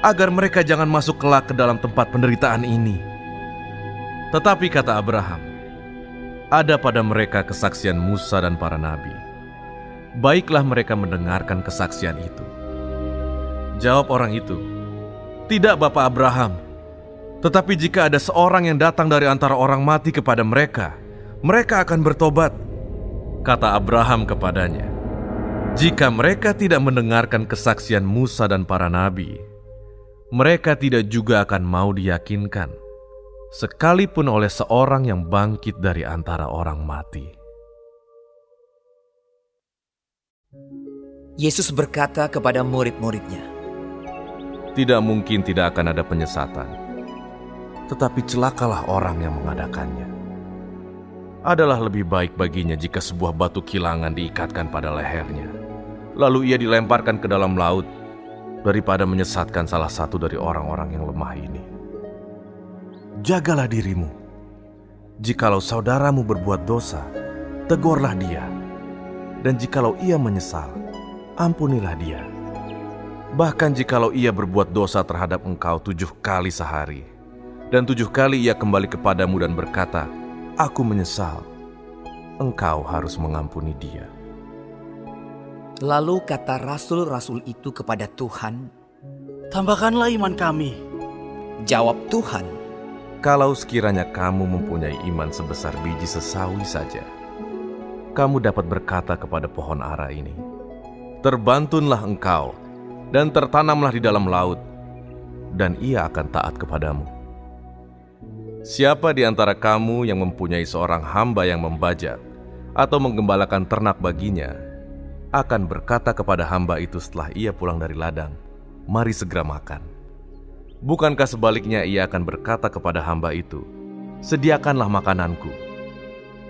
agar mereka jangan masuk kelak ke dalam tempat penderitaan ini." Tetapi kata Abraham, ada pada mereka kesaksian Musa dan para nabi. Baiklah mereka mendengarkan kesaksian itu. Jawab orang itu, tidak Bapak Abraham. Tetapi jika ada seorang yang datang dari antara orang mati kepada mereka, mereka akan bertobat. Kata Abraham kepadanya, jika mereka tidak mendengarkan kesaksian Musa dan para nabi, mereka tidak juga akan mau diyakinkan, sekalipun oleh seorang yang bangkit dari antara orang mati. Yesus berkata kepada murid-muridnya, tidak mungkin tidak akan ada penyesatan. Tetapi celakalah orang yang mengadakannya. Adalah lebih baik baginya jika sebuah batu kilangan diikatkan pada lehernya, lalu ia dilemparkan ke dalam laut, daripada menyesatkan salah satu dari orang-orang yang lemah ini. Jagalah dirimu. Jikalau saudaramu berbuat dosa, tegurlah dia. Dan jikalau ia menyesal, ampunilah dia Bahkan jikalau ia berbuat dosa terhadap engkau tujuh kali sehari, dan tujuh kali ia kembali kepadamu dan berkata, Aku menyesal, engkau harus mengampuni dia. Lalu kata rasul-rasul itu kepada Tuhan, Tambahkanlah iman kami. Jawab Tuhan, Kalau sekiranya kamu mempunyai iman sebesar biji sesawi saja, kamu dapat berkata kepada pohon ara ini, Terbantunlah engkau, dan tertanamlah di dalam laut, dan ia akan taat kepadamu. Siapa di antara kamu yang mempunyai seorang hamba yang membajak atau menggembalakan ternak baginya, akan berkata kepada hamba itu setelah ia pulang dari ladang, Mari segera makan. Bukankah sebaliknya ia akan berkata kepada hamba itu, Sediakanlah makananku,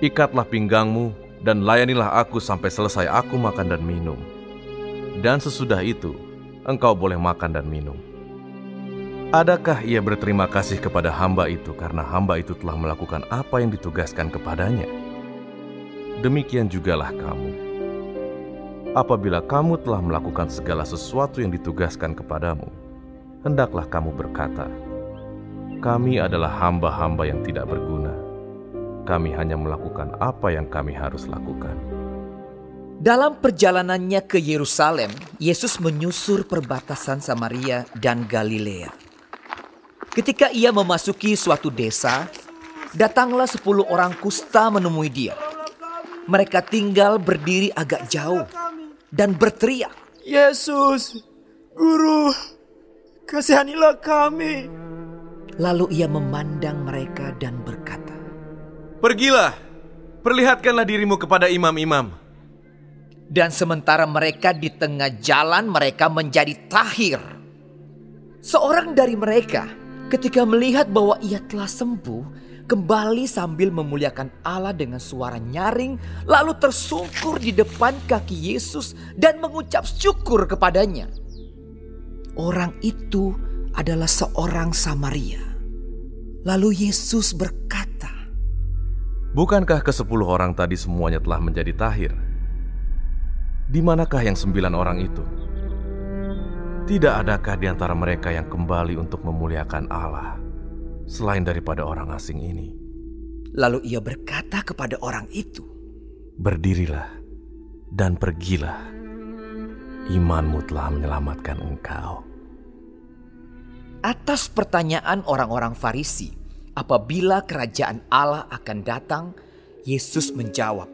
ikatlah pinggangmu, dan layanilah aku sampai selesai aku makan dan minum. Dan sesudah itu, engkau boleh makan dan minum. Adakah ia berterima kasih kepada hamba itu karena hamba itu telah melakukan apa yang ditugaskan kepadanya? Demikian jugalah kamu. Apabila kamu telah melakukan segala sesuatu yang ditugaskan kepadamu, hendaklah kamu berkata, "Kami adalah hamba-hamba yang tidak berguna. Kami hanya melakukan apa yang kami harus lakukan." Dalam perjalanannya ke Yerusalem, Yesus menyusur perbatasan Samaria dan Galilea. Ketika ia memasuki suatu desa, datanglah sepuluh orang kusta menemui dia. Mereka tinggal berdiri agak jauh dan berteriak, Yesus, Guru, kasihanilah kami. Lalu ia memandang mereka dan berkata, Pergilah, perlihatkanlah dirimu kepada imam-imam. Dan sementara mereka di tengah jalan, mereka menjadi tahir. Seorang dari mereka, ketika melihat bahwa ia telah sembuh, kembali sambil memuliakan Allah dengan suara nyaring, lalu tersungkur di depan kaki Yesus dan mengucap syukur kepadanya. Orang itu adalah seorang Samaria. Lalu Yesus berkata, Bukankah ke sepuluh orang tadi semuanya telah menjadi tahir? Di manakah yang sembilan orang itu? Tidak adakah di antara mereka yang kembali untuk memuliakan Allah selain daripada orang asing ini? Lalu ia berkata kepada orang itu, Berdirilah dan pergilah. Imanmu telah menyelamatkan engkau. Atas pertanyaan orang-orang Farisi, apabila kerajaan Allah akan datang, Yesus menjawab,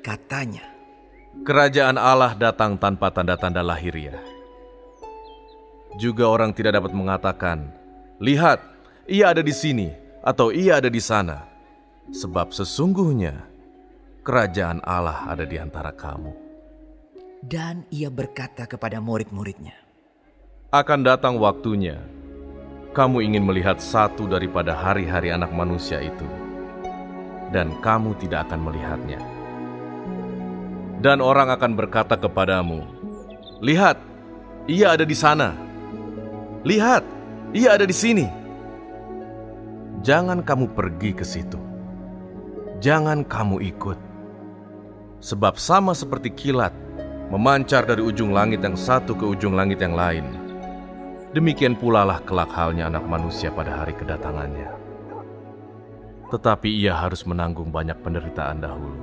katanya, Kerajaan Allah datang tanpa tanda-tanda lahiriah. Juga orang tidak dapat mengatakan, "Lihat, ia ada di sini," atau "Ia ada di sana," sebab sesungguhnya kerajaan Allah ada di antara kamu. Dan ia berkata kepada murid-muridnya, Akan datang waktunya, kamu ingin melihat satu daripada hari-hari anak manusia itu, dan kamu tidak akan melihatnya. Dan orang akan berkata kepadamu, Lihat, ia ada di sana. Lihat, ia ada di sini. Jangan kamu pergi ke situ. Jangan kamu ikut. Sebab sama seperti kilat memancar dari ujung langit yang satu ke ujung langit yang lain. Demikian pula lah kelak halnya anak manusia pada hari kedatangannya. Tetapi ia harus menanggung banyak penderitaan dahulu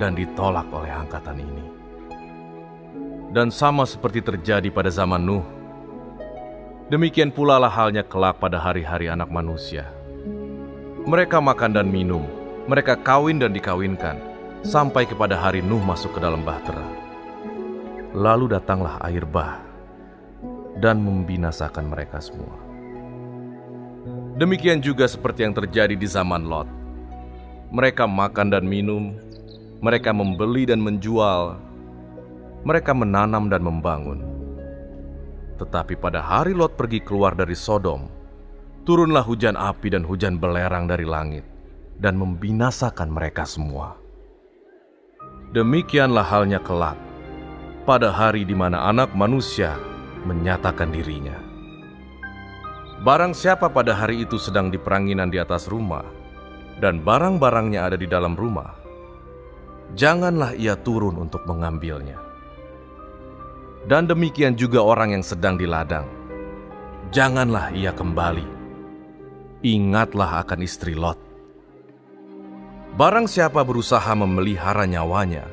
dan ditolak oleh angkatan ini. Dan sama seperti terjadi pada zaman Nuh, demikian pula lah halnya kelak pada hari-hari anak manusia. Mereka makan dan minum, mereka kawin dan dikawinkan, sampai kepada hari Nuh masuk ke dalam bahtera. Lalu datanglah air bah dan membinasakan mereka semua. Demikian juga seperti yang terjadi di zaman Lot. Mereka makan dan minum, mereka membeli dan menjual, mereka menanam dan membangun. Tetapi pada hari Lot pergi keluar dari Sodom, turunlah hujan api dan hujan belerang dari langit dan membinasakan mereka semua. Demikianlah halnya kelak pada hari di mana anak manusia menyatakan dirinya. Barang siapa pada hari itu sedang di peranginan di atas rumah, dan barang-barangnya ada di dalam rumah, janganlah ia turun untuk mengambilnya. Dan demikian juga orang yang sedang di ladang, janganlah ia kembali. Ingatlah akan istri Lot Barang siapa berusaha memelihara nyawanya,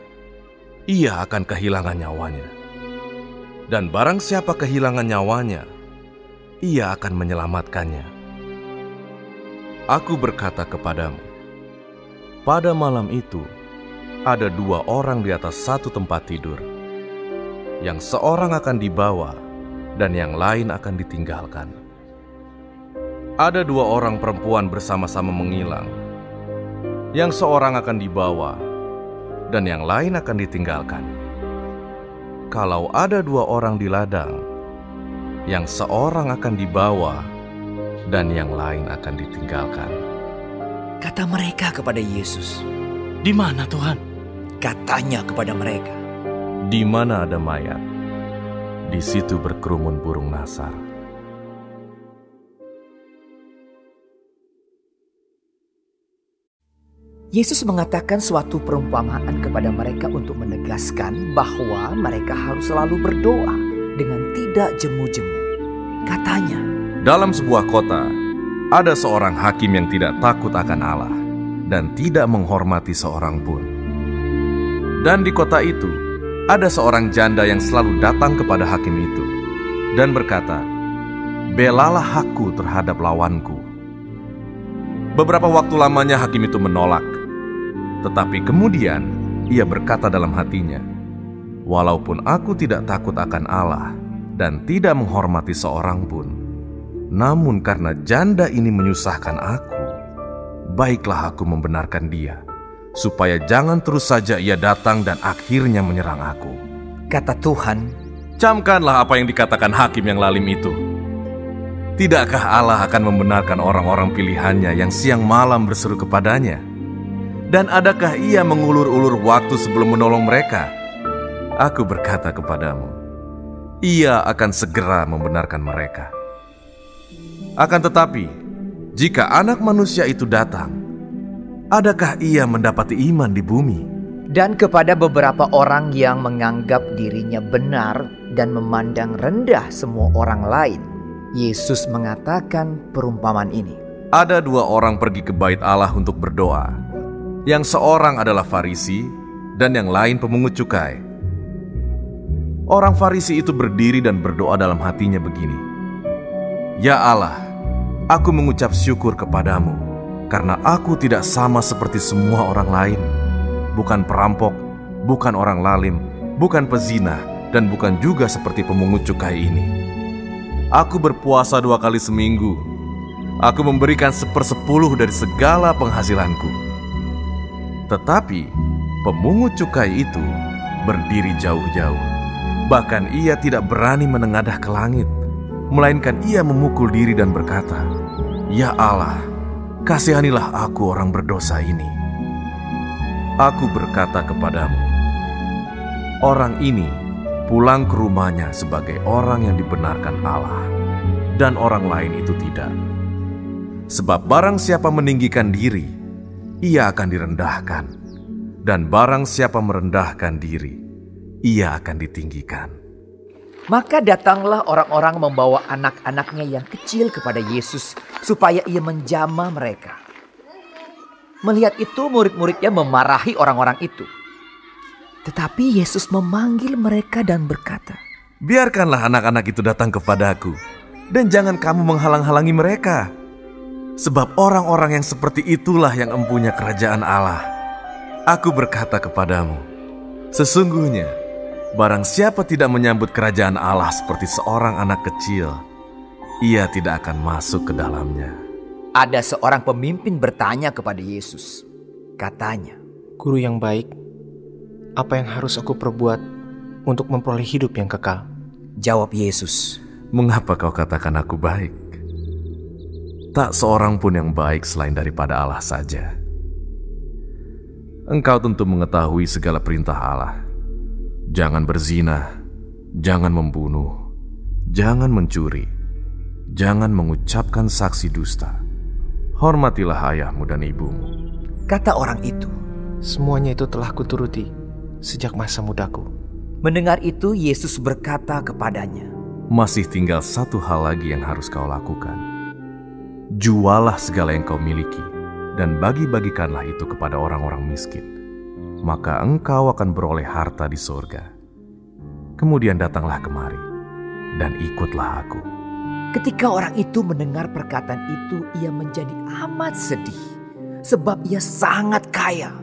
ia akan kehilangan nyawanya. Dan barang siapa kehilangan nyawanya, ia akan menyelamatkannya. Aku berkata kepadamu, pada malam itu ada dua orang di atas satu tempat tidur, yang seorang akan dibawa dan yang lain akan ditinggalkan. Ada dua orang perempuan bersama-sama menghilang, yang seorang akan dibawa dan yang lain akan ditinggalkan. Kalau ada dua orang di ladang, yang seorang akan dibawa dan yang lain akan ditinggalkan. Kata mereka kepada Yesus, Di mana Tuhan? Katanya kepada mereka, Di mana ada mayat, di situ berkerumun burung nasar. Yesus mengatakan suatu perumpamaan kepada mereka untuk menegaskan bahwa mereka harus selalu berdoa dengan tidak jemu-jemu. Katanya, Dalam sebuah kota, ada seorang hakim yang tidak takut akan Allah dan tidak menghormati seorang pun. Dan di kota itu, ada seorang janda yang selalu datang kepada hakim itu dan berkata, Belalah hakku terhadap lawanku. Beberapa waktu lamanya hakim itu menolak, tetapi kemudian ia berkata dalam hatinya, Walaupun aku tidak takut akan Allah dan tidak menghormati seorang pun, namun karena janda ini menyusahkan aku, baiklah aku membenarkan dia, supaya jangan terus saja ia datang dan akhirnya menyerang aku. kata Tuhan, Camkanlah apa yang dikatakan hakim yang lalim itu. Tidakkah Allah akan membenarkan orang-orang pilihannya yang siang malam berseru kepadanya? Dan adakah ia mengulur-ulur waktu sebelum menolong mereka? Aku berkata kepadamu, ia akan segera membenarkan mereka. Akan tetapi, jika anak manusia itu datang, adakah ia mendapati iman di bumi? dan kepada beberapa orang yang menganggap dirinya benar dan memandang rendah semua orang lain, Yesus mengatakan perumpamaan ini. Ada dua orang pergi ke bait Allah untuk berdoa. Yang seorang adalah Farisi dan yang lain pemungut cukai. Orang Farisi itu berdiri dan berdoa dalam hatinya begini. Ya Allah, aku mengucap syukur kepadamu karena aku tidak sama seperti semua orang lain. Bukan perampok, bukan orang lalim, bukan pezina, dan bukan juga seperti pemungut cukai ini. Aku berpuasa dua kali seminggu. Aku memberikan sepersepuluh dari segala penghasilanku. Tetapi pemungut cukai itu berdiri jauh-jauh. Bahkan ia tidak berani menengadah ke langit, melainkan ia memukul diri dan berkata, "Ya Allah, kasihanilah aku orang berdosa ini." Aku berkata kepadamu, orang ini pulang ke rumahnya sebagai orang yang dibenarkan Allah, dan orang lain itu tidak. Sebab barang siapa meninggikan diri, ia akan direndahkan, dan barang siapa merendahkan diri, ia akan ditinggikan. Maka datanglah orang-orang membawa anak-anaknya yang kecil kepada Yesus supaya ia menjamah mereka. Melihat itu murid-muridnya memarahi orang-orang itu. Tetapi Yesus memanggil mereka dan berkata, Biarkanlah anak-anak itu datang kepadaku, dan jangan kamu menghalang-halangi mereka. Sebab orang-orang yang seperti itulah yang empunya kerajaan Allah. Aku berkata kepadamu, sesungguhnya barang siapa tidak menyambut kerajaan Allah seperti seorang anak kecil, ia tidak akan masuk ke dalamnya. Ada seorang pemimpin bertanya kepada Yesus. Katanya, Guru yang baik, apa yang harus aku perbuat untuk memperoleh hidup yang kekal? Jawab Yesus, Mengapa kau katakan aku baik? Tak seorang pun yang baik selain daripada Allah saja. Engkau tentu mengetahui segala perintah Allah. Jangan berzina, jangan membunuh, jangan mencuri, jangan mengucapkan saksi dusta. Hormatilah ayahmu dan ibumu. Kata orang itu. Semuanya itu telah kuturuti sejak masa mudaku. Mendengar itu Yesus berkata kepadanya, Masih tinggal satu hal lagi yang harus kau lakukan. Jualah segala yang kau miliki dan bagi-bagikanlah itu kepada orang-orang miskin. Maka engkau akan beroleh harta di surga. Kemudian datanglah kemari dan ikutlah aku. Ketika orang itu mendengar perkataan itu, ia menjadi amat sedih, sebab ia sangat kaya.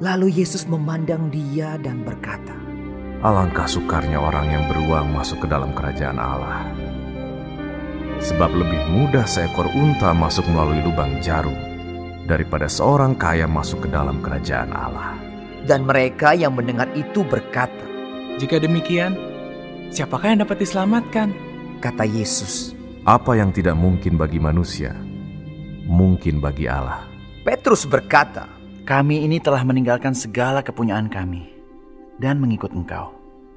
Lalu Yesus memandang dia dan berkata, Alangkah sukarnya orang yang beruang masuk ke dalam kerajaan Allah. Sebab lebih mudah seekor unta masuk melalui lubang jarum daripada seorang kaya masuk ke dalam kerajaan Allah. Dan mereka yang mendengar itu berkata, Jika demikian, siapakah yang dapat diselamatkan? Kata Yesus, Apa yang tidak mungkin bagi manusia, mungkin bagi Allah. Petrus berkata, Kami ini telah meninggalkan segala kepunyaan kami dan mengikut engkau.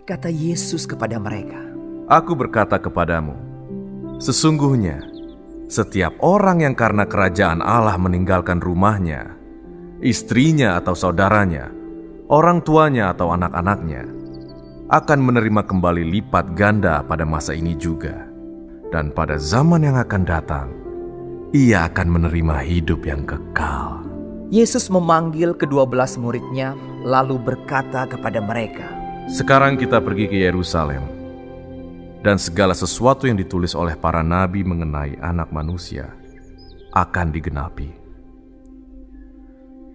Kata Yesus kepada mereka, Aku berkata kepadamu, sesungguhnya setiap orang yang karena kerajaan Allah meninggalkan rumahnya, istrinya atau saudaranya, orang tuanya atau anak-anaknya, akan menerima kembali lipat ganda pada masa ini juga. Dan pada zaman yang akan datang, ia akan menerima hidup yang kekal. Yesus memanggil kedua belas muridnya, lalu berkata kepada mereka, Sekarang kita pergi ke Yerusalem, dan segala sesuatu yang ditulis oleh para nabi mengenai anak manusia akan digenapi.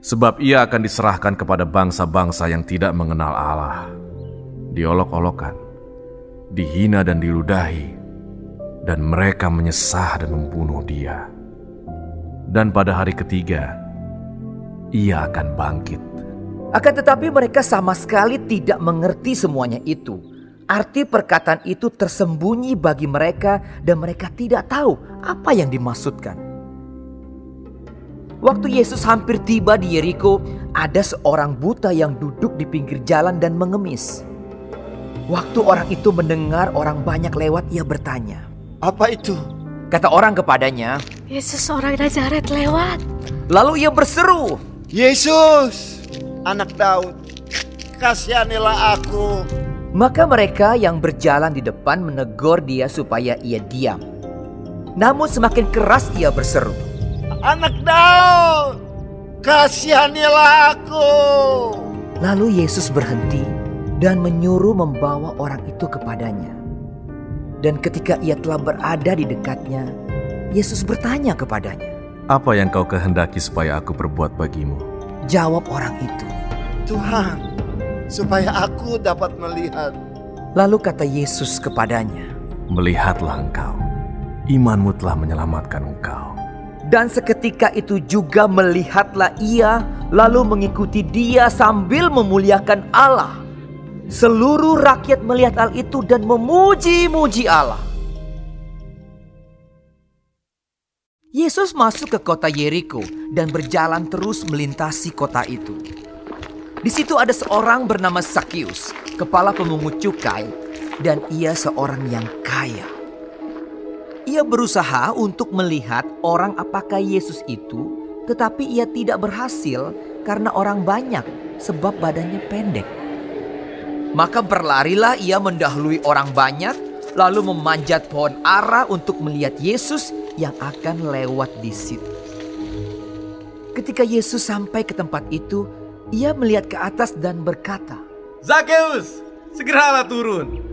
Sebab ia akan diserahkan kepada bangsa-bangsa yang tidak mengenal Allah, diolok-olokan, dihina dan diludahi, dan mereka menyesah dan membunuh dia. Dan pada hari ketiga, ia akan bangkit. Akan tetapi mereka sama sekali tidak mengerti semuanya itu. Arti perkataan itu tersembunyi bagi mereka dan mereka tidak tahu apa yang dimaksudkan. Waktu Yesus hampir tiba di Yeriko, ada seorang buta yang duduk di pinggir jalan dan mengemis. Waktu orang itu mendengar orang banyak lewat, ia bertanya, "Apa itu?" Kata orang kepadanya, "Yesus orang Nazaret lewat." Lalu ia berseru, "Yesus, anak Daud, kasihanilah aku." Maka mereka yang berjalan di depan menegur dia supaya ia diam. Namun semakin keras ia berseru, Anak Daud, kasihanilah aku. Lalu Yesus berhenti dan menyuruh membawa orang itu kepadanya. Dan ketika ia telah berada di dekatnya, Yesus bertanya kepadanya, Apa yang kau kehendaki supaya aku perbuat bagimu? Jawab orang itu, Tuhan, supaya aku dapat melihat. Lalu kata Yesus kepadanya, Melihatlah engkau, imanmu telah menyelamatkan engkau. Dan seketika itu juga melihatlah ia, lalu mengikuti dia sambil memuliakan Allah. Seluruh rakyat melihat hal itu dan memuji-muji Allah. Yesus masuk ke kota Yeriko dan berjalan terus melintasi kota itu. Di situ ada seorang bernama Sakius, kepala pemungut cukai, dan ia seorang yang kaya. Ia berusaha untuk melihat orang apakah Yesus itu, tetapi ia tidak berhasil karena orang banyak sebab badannya pendek. Maka berlarilah ia mendahului orang banyak, lalu memanjat pohon ara untuk melihat Yesus yang akan lewat di situ. Ketika Yesus sampai ke tempat itu, ia melihat ke atas dan berkata, Zakeus, segeralah turun.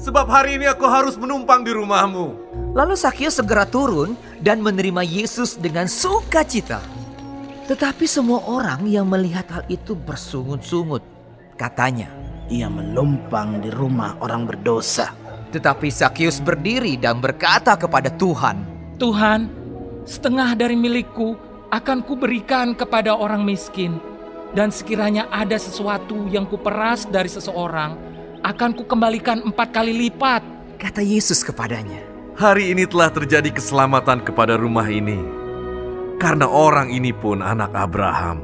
Sebab hari ini aku harus menumpang di rumahmu. Lalu Sakius segera turun dan menerima Yesus dengan sukacita. Tetapi semua orang yang melihat hal itu bersungut-sungut. Katanya, ia menumpang di rumah orang berdosa. Tetapi Sakius berdiri dan berkata kepada Tuhan, Tuhan, setengah dari milikku akan kuberikan kepada orang miskin. Dan sekiranya ada sesuatu yang kuperas dari seseorang, akan kukembalikan empat kali lipat. Kata Yesus kepadanya, Hari ini telah terjadi keselamatan kepada rumah ini. Karena orang ini pun anak Abraham.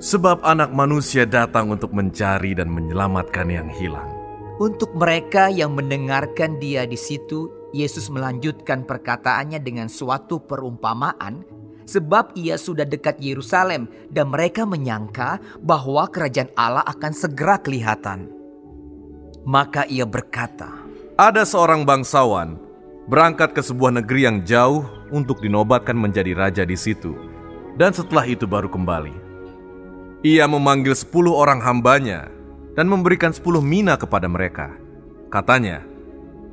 Sebab anak manusia datang untuk mencari dan menyelamatkan yang hilang. Untuk mereka yang mendengarkan dia di situ, Yesus melanjutkan perkataannya dengan suatu perumpamaan sebab ia sudah dekat Yerusalem dan mereka menyangka bahwa kerajaan Allah akan segera kelihatan. Maka ia berkata, Ada seorang bangsawan berangkat ke sebuah negeri yang jauh untuk dinobatkan menjadi raja di situ. Dan setelah itu baru kembali. Ia memanggil sepuluh orang hambanya dan memberikan sepuluh mina kepada mereka. Katanya,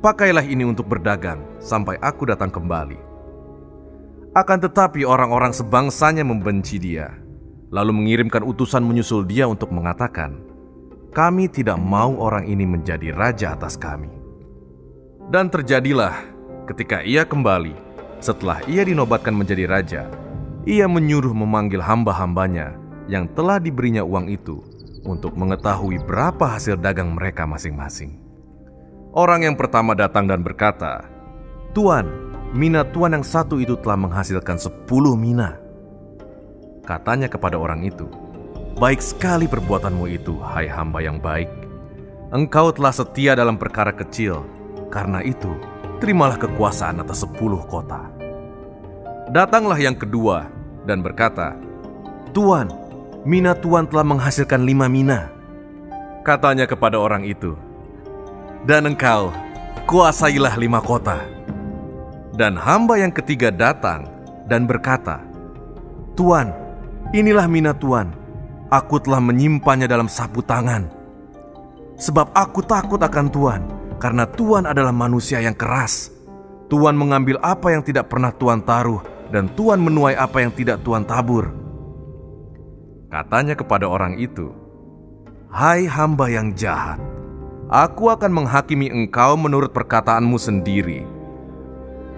Pakailah ini untuk berdagang sampai aku datang kembali. Akan tetapi orang-orang sebangsanya membenci dia, lalu mengirimkan utusan menyusul dia untuk mengatakan, "Kami tidak mau orang ini menjadi raja atas kami." Dan terjadilah ketika ia kembali, setelah ia dinobatkan menjadi raja, ia menyuruh memanggil hamba-hambanya yang telah diberinya uang itu untuk mengetahui berapa hasil dagang mereka masing-masing. Orang yang pertama datang dan berkata, Tuan, mina tuan yang satu itu telah menghasilkan sepuluh mina. Katanya kepada orang itu, Baik sekali perbuatanmu itu, hai hamba yang baik. Engkau telah setia dalam perkara kecil, karena itu terimalah kekuasaan atas sepuluh kota. Datanglah yang kedua dan berkata, Tuan, mina tuan telah menghasilkan lima mina. Katanya kepada orang itu, dan engkau kuasailah lima kota. Dan hamba yang ketiga datang dan berkata, Tuan, inilah mina Tuan. Aku telah menyimpannya dalam sapu tangan. Sebab aku takut akan Tuan, karena Tuan adalah manusia yang keras. Tuan mengambil apa yang tidak pernah Tuan taruh, dan Tuan menuai apa yang tidak Tuan tabur. Katanya kepada orang itu, Hai hamba yang jahat, Aku akan menghakimi engkau menurut perkataanmu sendiri.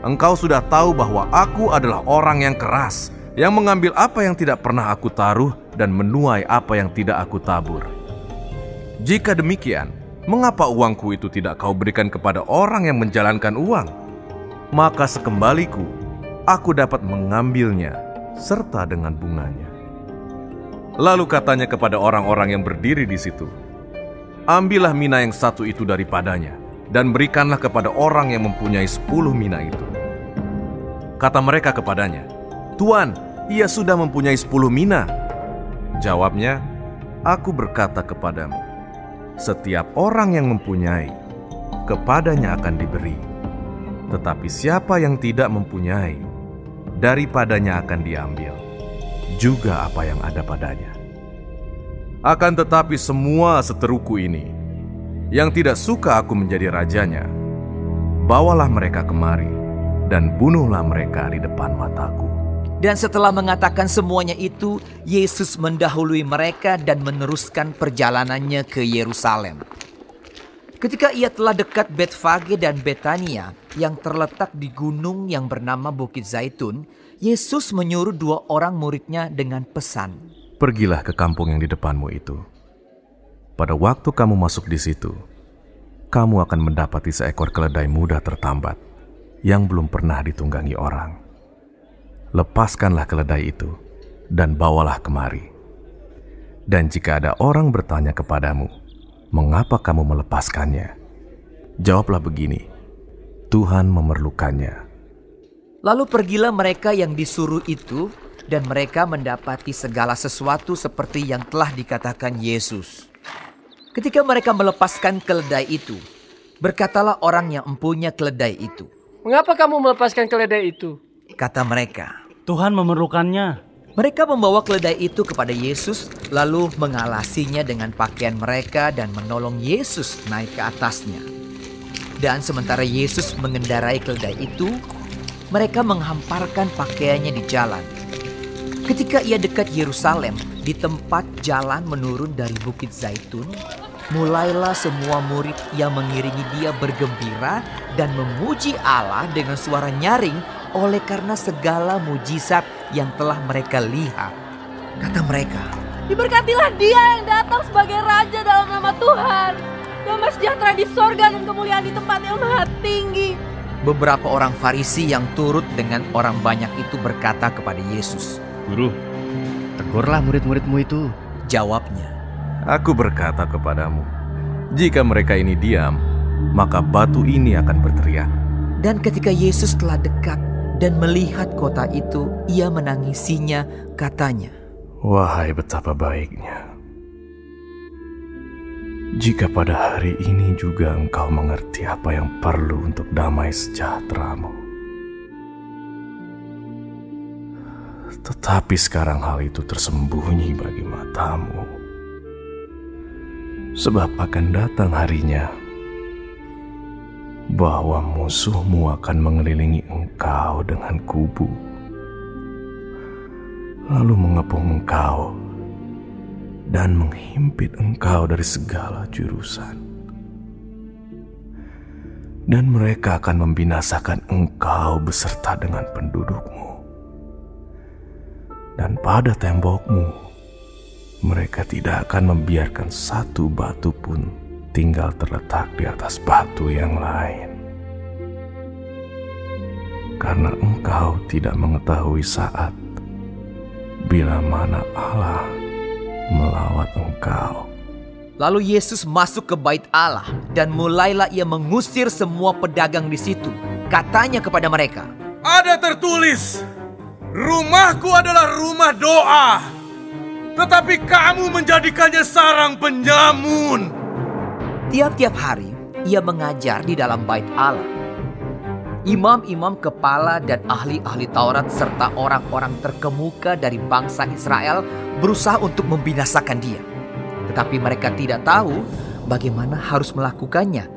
Engkau sudah tahu bahwa aku adalah orang yang keras, yang mengambil apa yang tidak pernah aku taruh dan menuai apa yang tidak aku tabur. Jika demikian, mengapa uangku itu tidak kau berikan kepada orang yang menjalankan uang? Maka sekembaliku, aku dapat mengambilnya serta dengan bunganya. Lalu katanya kepada orang-orang yang berdiri di situ, Ambillah mina yang satu itu daripadanya, dan berikanlah kepada orang yang mempunyai sepuluh mina itu. Kata mereka kepadanya, Tuan, ia sudah mempunyai sepuluh mina. Jawabnya, Aku berkata kepadamu, setiap orang yang mempunyai, kepadanya akan diberi. Tetapi siapa yang tidak mempunyai, daripadanya akan diambil, juga apa yang ada padanya. Akan tetapi semua seteruku ini yang tidak suka aku menjadi rajanya, bawalah mereka kemari dan bunuhlah mereka di depan mataku. Dan setelah mengatakan semuanya itu, Yesus mendahului mereka dan meneruskan perjalanannya ke Yerusalem. Ketika ia telah dekat Betfage dan Betania yang terletak di gunung yang bernama Bukit Zaitun, Yesus menyuruh dua orang muridnya dengan pesan, Pergilah ke kampung yang di depanmu itu. Pada waktu kamu masuk di situ, kamu akan mendapati seekor keledai muda tertambat yang belum pernah ditunggangi orang. Lepaskanlah keledai itu dan bawalah kemari. Dan jika ada orang bertanya kepadamu, "Mengapa kamu melepaskannya?" Jawablah begini: "Tuhan memerlukannya." Lalu pergilah mereka yang disuruh itu dan mereka mendapati segala sesuatu seperti yang telah dikatakan Yesus. Ketika mereka melepaskan keledai itu, berkatalah orang yang empunya keledai itu. Mengapa kamu melepaskan keledai itu? Kata mereka. Tuhan memerlukannya. Mereka membawa keledai itu kepada Yesus, lalu mengalasinya dengan pakaian mereka dan menolong Yesus naik ke atasnya. Dan sementara Yesus mengendarai keledai itu, mereka menghamparkan pakaiannya di jalan. Ketika ia dekat Yerusalem, di tempat jalan menurun dari Bukit Zaitun, mulailah semua murid yang mengiringi dia bergembira dan memuji Allah dengan suara nyaring oleh karena segala mujizat yang telah mereka lihat. Kata mereka, Diberkatilah dia yang datang sebagai raja dalam nama Tuhan. Damai sejahtera di sorga dan kemuliaan di tempat yang maha tinggi. Beberapa orang Farisi yang turut dengan orang banyak itu berkata kepada Yesus, Guru, tegurlah murid-muridmu itu. Jawabnya, Aku berkata kepadamu, jika mereka ini diam, maka batu ini akan berteriak. Dan ketika Yesus telah dekat dan melihat kota itu, ia menangisinya, katanya, Wahai betapa baiknya. Jika pada hari ini juga engkau mengerti apa yang perlu untuk damai sejahteramu. Tetapi sekarang hal itu tersembunyi bagi matamu. Sebab akan datang harinya bahwa musuhmu akan mengelilingi engkau dengan kubu, lalu mengepung engkau dan menghimpit engkau dari segala jurusan. Dan mereka akan membinasakan engkau beserta dengan pendudukmu. Dan pada tembokmu, mereka tidak akan membiarkan satu batu pun tinggal terletak di atas batu yang lain. Karena engkau tidak mengetahui saat bila mana Allah melawat engkau. Lalu Yesus masuk ke bait Allah dan mulailah ia mengusir semua pedagang di situ. Katanya kepada mereka, Ada tertulis, rumahku adalah rumah doa. Tetapi kamu menjadikannya sarang penyamun. Tiap-tiap hari ia mengajar di dalam bait Allah. Imam-imam kepala dan ahli-ahli Taurat serta orang-orang terkemuka dari bangsa Israel berusaha untuk membinasakan dia. Tetapi mereka tidak tahu bagaimana harus melakukannya.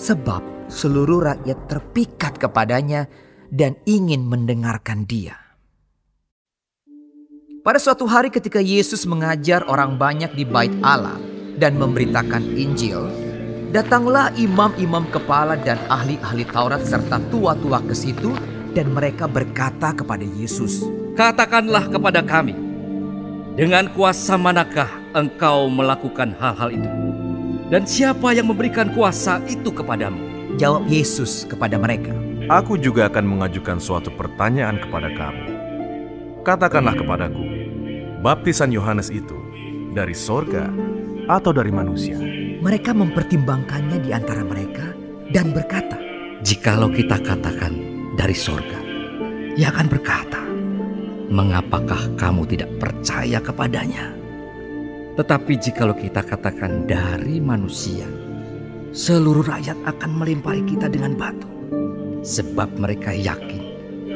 Sebab seluruh rakyat terpikat kepadanya dan ingin mendengarkan dia. Pada suatu hari ketika Yesus mengajar orang banyak di bait Allah dan memberitakan Injil, datanglah imam-imam kepala dan ahli-ahli Taurat serta tua-tua ke situ dan mereka berkata kepada Yesus, Katakanlah kepada kami, dengan kuasa manakah engkau melakukan hal-hal itu? Dan siapa yang memberikan kuasa itu kepadamu? Jawab Yesus kepada mereka, Aku juga akan mengajukan suatu pertanyaan kepada kamu. Katakanlah kepadaku, baptisan Yohanes itu dari sorga atau dari manusia? Mereka mempertimbangkannya di antara mereka dan berkata, Jikalau kita katakan dari sorga, ia akan berkata, Mengapakah kamu tidak percaya kepadanya? Tetapi jikalau kita katakan dari manusia, seluruh rakyat akan melempari kita dengan batu. Sebab mereka yakin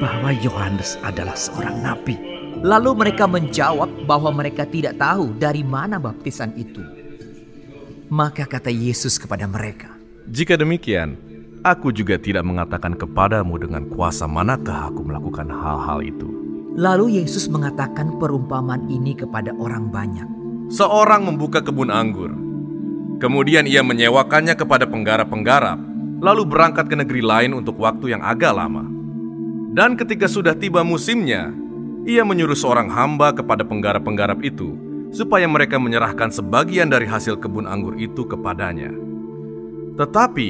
bahwa Yohanes adalah seorang nabi. Lalu mereka menjawab bahwa mereka tidak tahu dari mana baptisan itu. Maka kata Yesus kepada mereka, Jika demikian, aku juga tidak mengatakan kepadamu dengan kuasa manakah aku melakukan hal-hal itu. Lalu Yesus mengatakan perumpamaan ini kepada orang banyak. Seorang membuka kebun anggur. Kemudian ia menyewakannya kepada penggarap-penggarap, lalu berangkat ke negeri lain untuk waktu yang agak lama. Dan ketika sudah tiba musimnya, ia menyuruh seorang hamba kepada penggarap-penggarap itu supaya mereka menyerahkan sebagian dari hasil kebun anggur itu kepadanya. Tetapi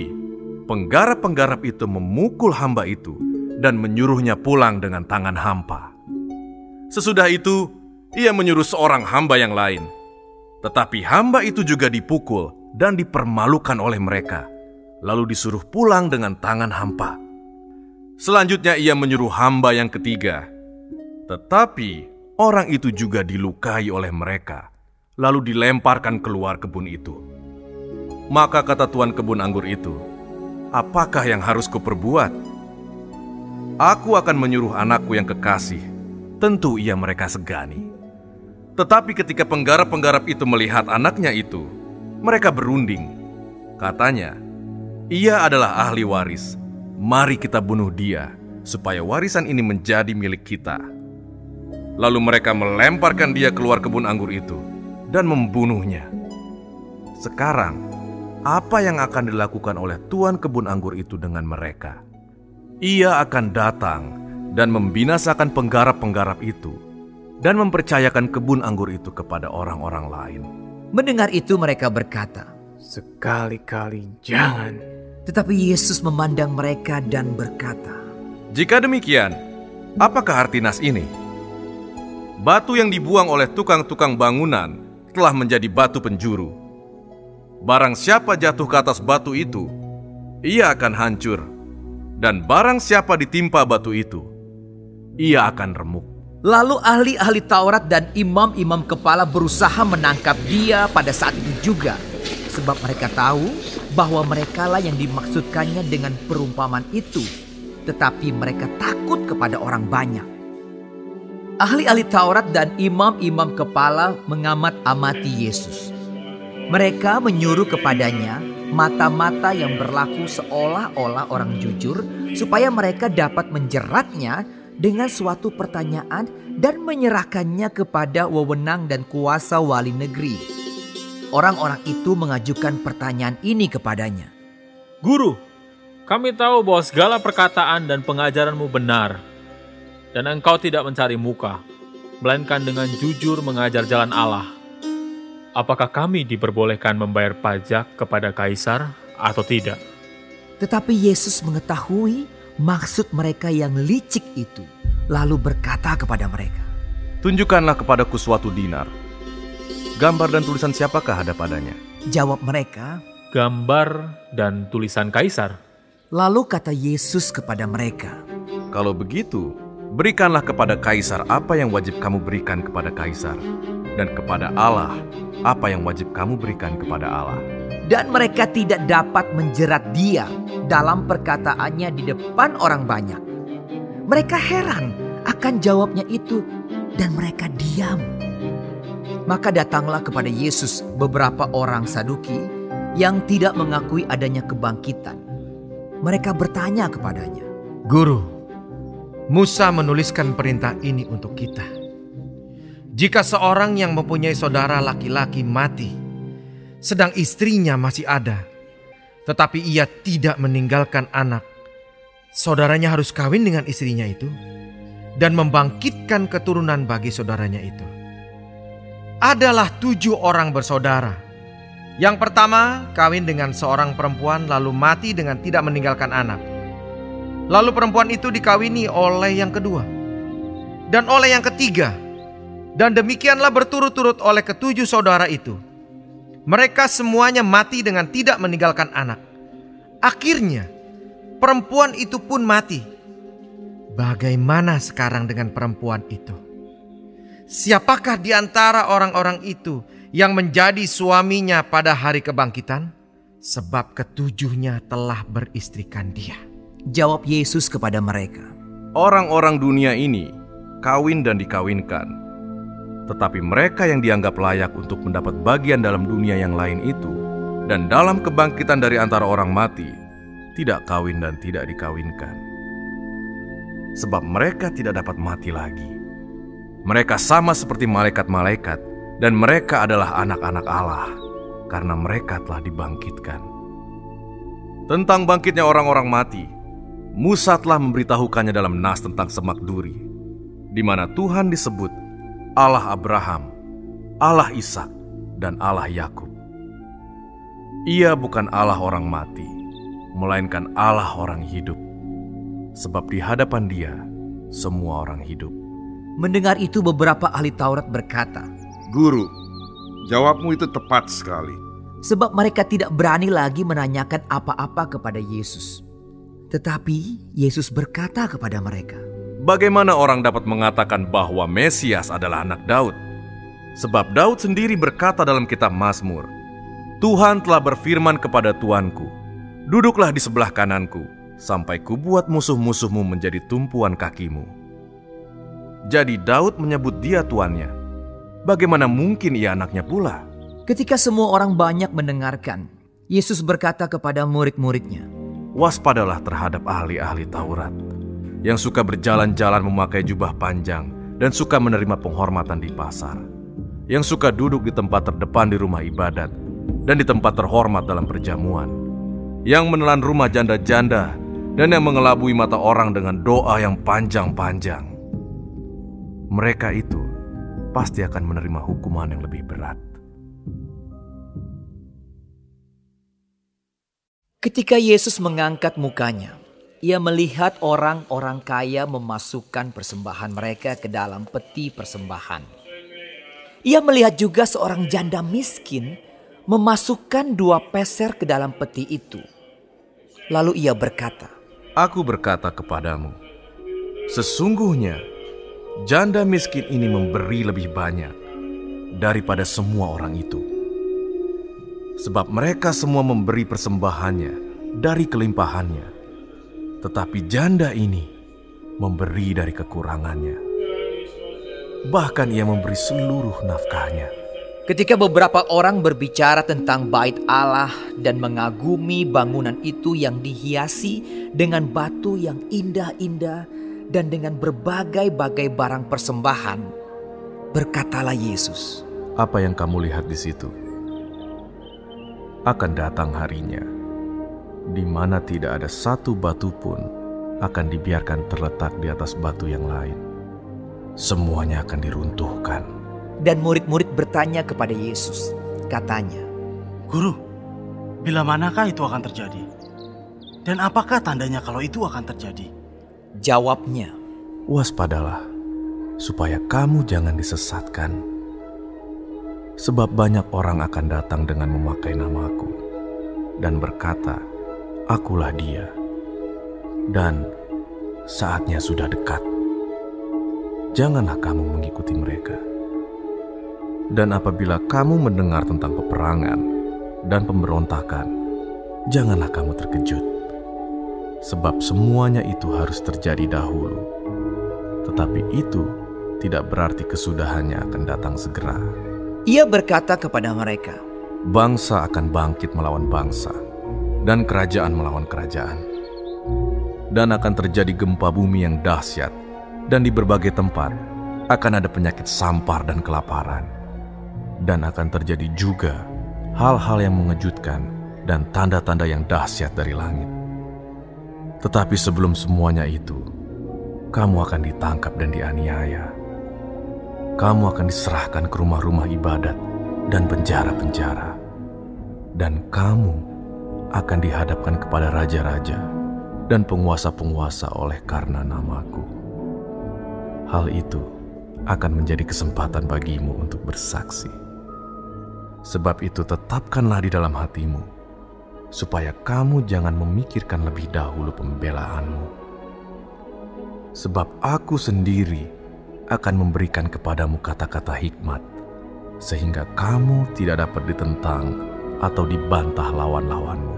penggarap-penggarap itu memukul hamba itu dan menyuruhnya pulang dengan tangan hampa. Sesudah itu, ia menyuruh seorang hamba yang lain. Tetapi hamba itu juga dipukul dan dipermalukan oleh mereka, lalu disuruh pulang dengan tangan hampa. Selanjutnya ia menyuruh hamba yang ketiga. Tetapi orang itu juga dilukai oleh mereka, lalu dilemparkan keluar kebun itu. Maka kata tuan kebun anggur itu, Apakah yang harus kuperbuat? Aku akan menyuruh anakku yang kekasih. Tentu ia mereka segani. Tetapi ketika penggarap-penggarap itu melihat anaknya itu, mereka berunding. Katanya, ia adalah ahli waris. Mari kita bunuh dia, supaya warisan ini menjadi milik kita. Lalu mereka melemparkan dia keluar kebun anggur itu dan membunuhnya. Sekarang, apa yang akan dilakukan oleh tuan kebun anggur itu dengan mereka? Ia akan datang dan membinasakan penggarap-penggarap itu dan mempercayakan kebun anggur itu kepada orang-orang lain. Mendengar itu mereka berkata, Sekali-kali jangan. Tetapi Yesus memandang mereka dan berkata, Jika demikian, apakah arti nas ini? Batu yang dibuang oleh tukang-tukang bangunan telah menjadi batu penjuru. Barang siapa jatuh ke atas batu itu, ia akan hancur. Dan barang siapa ditimpa batu itu, ia akan remuk. Lalu ahli-ahli Taurat dan imam-imam kepala berusaha menangkap dia pada saat itu juga. Sebab mereka tahu bahwa merekalah yang dimaksudkannya dengan perumpamaan itu. Tetapi mereka takut kepada orang banyak. Ahli-ahli Taurat dan imam-imam kepala mengamat-amati Yesus. Mereka menyuruh kepadanya mata-mata yang berlaku seolah-olah orang jujur, supaya mereka dapat menjeratnya dengan suatu pertanyaan dan menyerahkannya kepada wewenang dan kuasa wali negeri. Orang-orang itu mengajukan pertanyaan ini kepadanya. Guru, kami tahu bahwa segala perkataan dan pengajaranmu benar, dan engkau tidak mencari muka, melainkan dengan jujur mengajar jalan Allah. Apakah kami diperbolehkan membayar pajak kepada kaisar atau tidak? Tetapi Yesus mengetahui maksud mereka yang licik itu, lalu berkata kepada mereka, Tunjukkanlah kepadaku suatu dinar. Gambar dan tulisan siapakah ada padanya? Jawab mereka, Gambar dan tulisan kaisar. Lalu kata Yesus kepada mereka, Kalau begitu, berikanlah kepada kaisar apa yang wajib kamu berikan kepada kaisar, dan kepada Allah apa yang wajib kamu berikan kepada Allah. Dan mereka tidak dapat menjerat dia dalam perkataannya di depan orang banyak. Mereka heran akan jawabnya itu dan mereka diam. Maka datanglah kepada Yesus beberapa orang Saduki yang tidak mengakui adanya kebangkitan. Mereka bertanya kepadanya, Guru, Musa menuliskan perintah ini untuk kita. Jika seorang yang mempunyai saudara laki-laki mati, sedang istrinya masih ada, tetapi ia tidak meninggalkan anak, saudaranya harus kawin dengan istrinya itu dan membangkitkan keturunan bagi saudaranya itu. Adalah tujuh orang bersaudara. Yang pertama, kawin dengan seorang perempuan lalu mati dengan tidak meninggalkan anak. Lalu perempuan itu dikawini oleh yang kedua. Dan oleh yang ketiga. Dan demikianlah berturut-turut oleh ketujuh saudara itu. Mereka semuanya mati dengan tidak meninggalkan anak. Akhirnya, perempuan itu pun mati. Bagaimana sekarang dengan perempuan itu? Siapakah di antara orang-orang itu yang menjadi suaminya pada hari kebangkitan? Sebab ketujuhnya telah beristrikan dia. Jawab Yesus kepada mereka, Orang-orang dunia ini kawin dan dikawinkan. Tetapi mereka yang dianggap layak untuk mendapat bagian dalam dunia yang lain itu dan dalam kebangkitan dari antara orang mati tidak kawin dan tidak dikawinkan. Sebab mereka tidak dapat mati lagi. Mereka sama seperti malaikat-malaikat dan mereka adalah anak-anak Allah karena mereka telah dibangkitkan. Tentang bangkitnya orang-orang mati, Musa telah memberitahukannya dalam nas tentang semak duri, di mana Tuhan disebut Allah Abraham, Allah Ishak, dan Allah Yakub. Ia bukan Allah orang mati, melainkan Allah orang hidup. Sebab di hadapan Dia semua orang hidup. Mendengar itu beberapa ahli Taurat berkata, Guru, jawabmu itu tepat sekali. Sebab mereka tidak berani lagi menanyakan apa-apa kepada Yesus. Tetapi Yesus berkata kepada mereka, Bagaimana orang dapat mengatakan bahwa Mesias adalah anak Daud? Sebab Daud sendiri berkata dalam kitab Mazmur, Tuhan telah berfirman kepada Tuanku, Duduklah di sebelah kananku, sampai kubuat musuh-musuhmu menjadi tumpuan kakimu. Jadi Daud menyebut dia tuannya. Bagaimana mungkin ia anaknya pula? Ketika semua orang banyak mendengarkan, Yesus berkata kepada murid-muridnya, Waspadalah terhadap ahli-ahli Taurat yang suka berjalan-jalan memakai jubah panjang dan suka menerima penghormatan di pasar, yang suka duduk di tempat terdepan di rumah ibadat dan di tempat terhormat dalam perjamuan, yang menelan rumah janda-janda dan yang mengelabui mata orang dengan doa yang panjang-panjang. Mereka itu pasti akan menerima hukuman yang lebih berat. Ketika Yesus mengangkat mukanya, ia melihat orang-orang kaya memasukkan persembahan mereka ke dalam peti persembahan. Ia melihat juga seorang janda miskin memasukkan dua peser ke dalam peti itu. Lalu ia berkata, Aku berkata kepadamu, sesungguhnya janda miskin ini memberi lebih banyak daripada semua orang itu. Sebab mereka semua memberi persembahannya dari kelimpahannya, tetapi janda ini memberi dari kekurangannya. Bahkan ia memberi seluruh nafkahnya. Ketika beberapa orang berbicara tentang bait Allah dan mengagumi bangunan itu yang dihiasi dengan batu yang indah-indah dan dengan berbagai-bagai barang persembahan, berkatalah Yesus, Apa yang kamu lihat di situ? Akan datang harinya, di mana tidak ada satu batu pun akan dibiarkan terletak di atas batu yang lain. Semuanya akan diruntuhkan. Dan murid-murid bertanya kepada Yesus, katanya, Guru, bila manakah itu akan terjadi? Dan apakah tandanya kalau itu akan terjadi? Jawabnya, Waspadalah, supaya kamu jangan disesatkan. Sebab banyak orang akan datang dengan memakai namaku dan berkata, Akulah dia. Dan saatnya sudah dekat. Janganlah kamu mengikuti mereka. Dan apabila kamu mendengar tentang peperangan dan pemberontakan, janganlah kamu terkejut. Sebab semuanya itu harus terjadi dahulu. Tetapi itu tidak berarti kesudahannya akan datang segera. Ia berkata kepada mereka, Bangsa akan bangkit melawan bangsa, dan kerajaan melawan kerajaan. Dan akan terjadi gempa bumi yang dahsyat, dan di berbagai tempat akan ada penyakit sampar dan kelaparan. Dan akan terjadi juga hal-hal yang mengejutkan dan tanda-tanda yang dahsyat dari langit. Tetapi sebelum semuanya itu, kamu akan ditangkap dan dianiaya. Kamu akan diserahkan ke rumah-rumah ibadat dan penjara-penjara. Dan kamu akan dihadapkan kepada raja-raja dan penguasa-penguasa oleh karena namaku. Hal itu akan menjadi kesempatan bagimu untuk bersaksi. Sebab itu tetapkanlah di dalam hatimu, supaya kamu jangan memikirkan lebih dahulu pembelaanmu. Sebab aku sendiri akan memberikan kepadamu kata-kata hikmat, sehingga kamu tidak dapat ditentang atau dibantah lawan-lawanmu.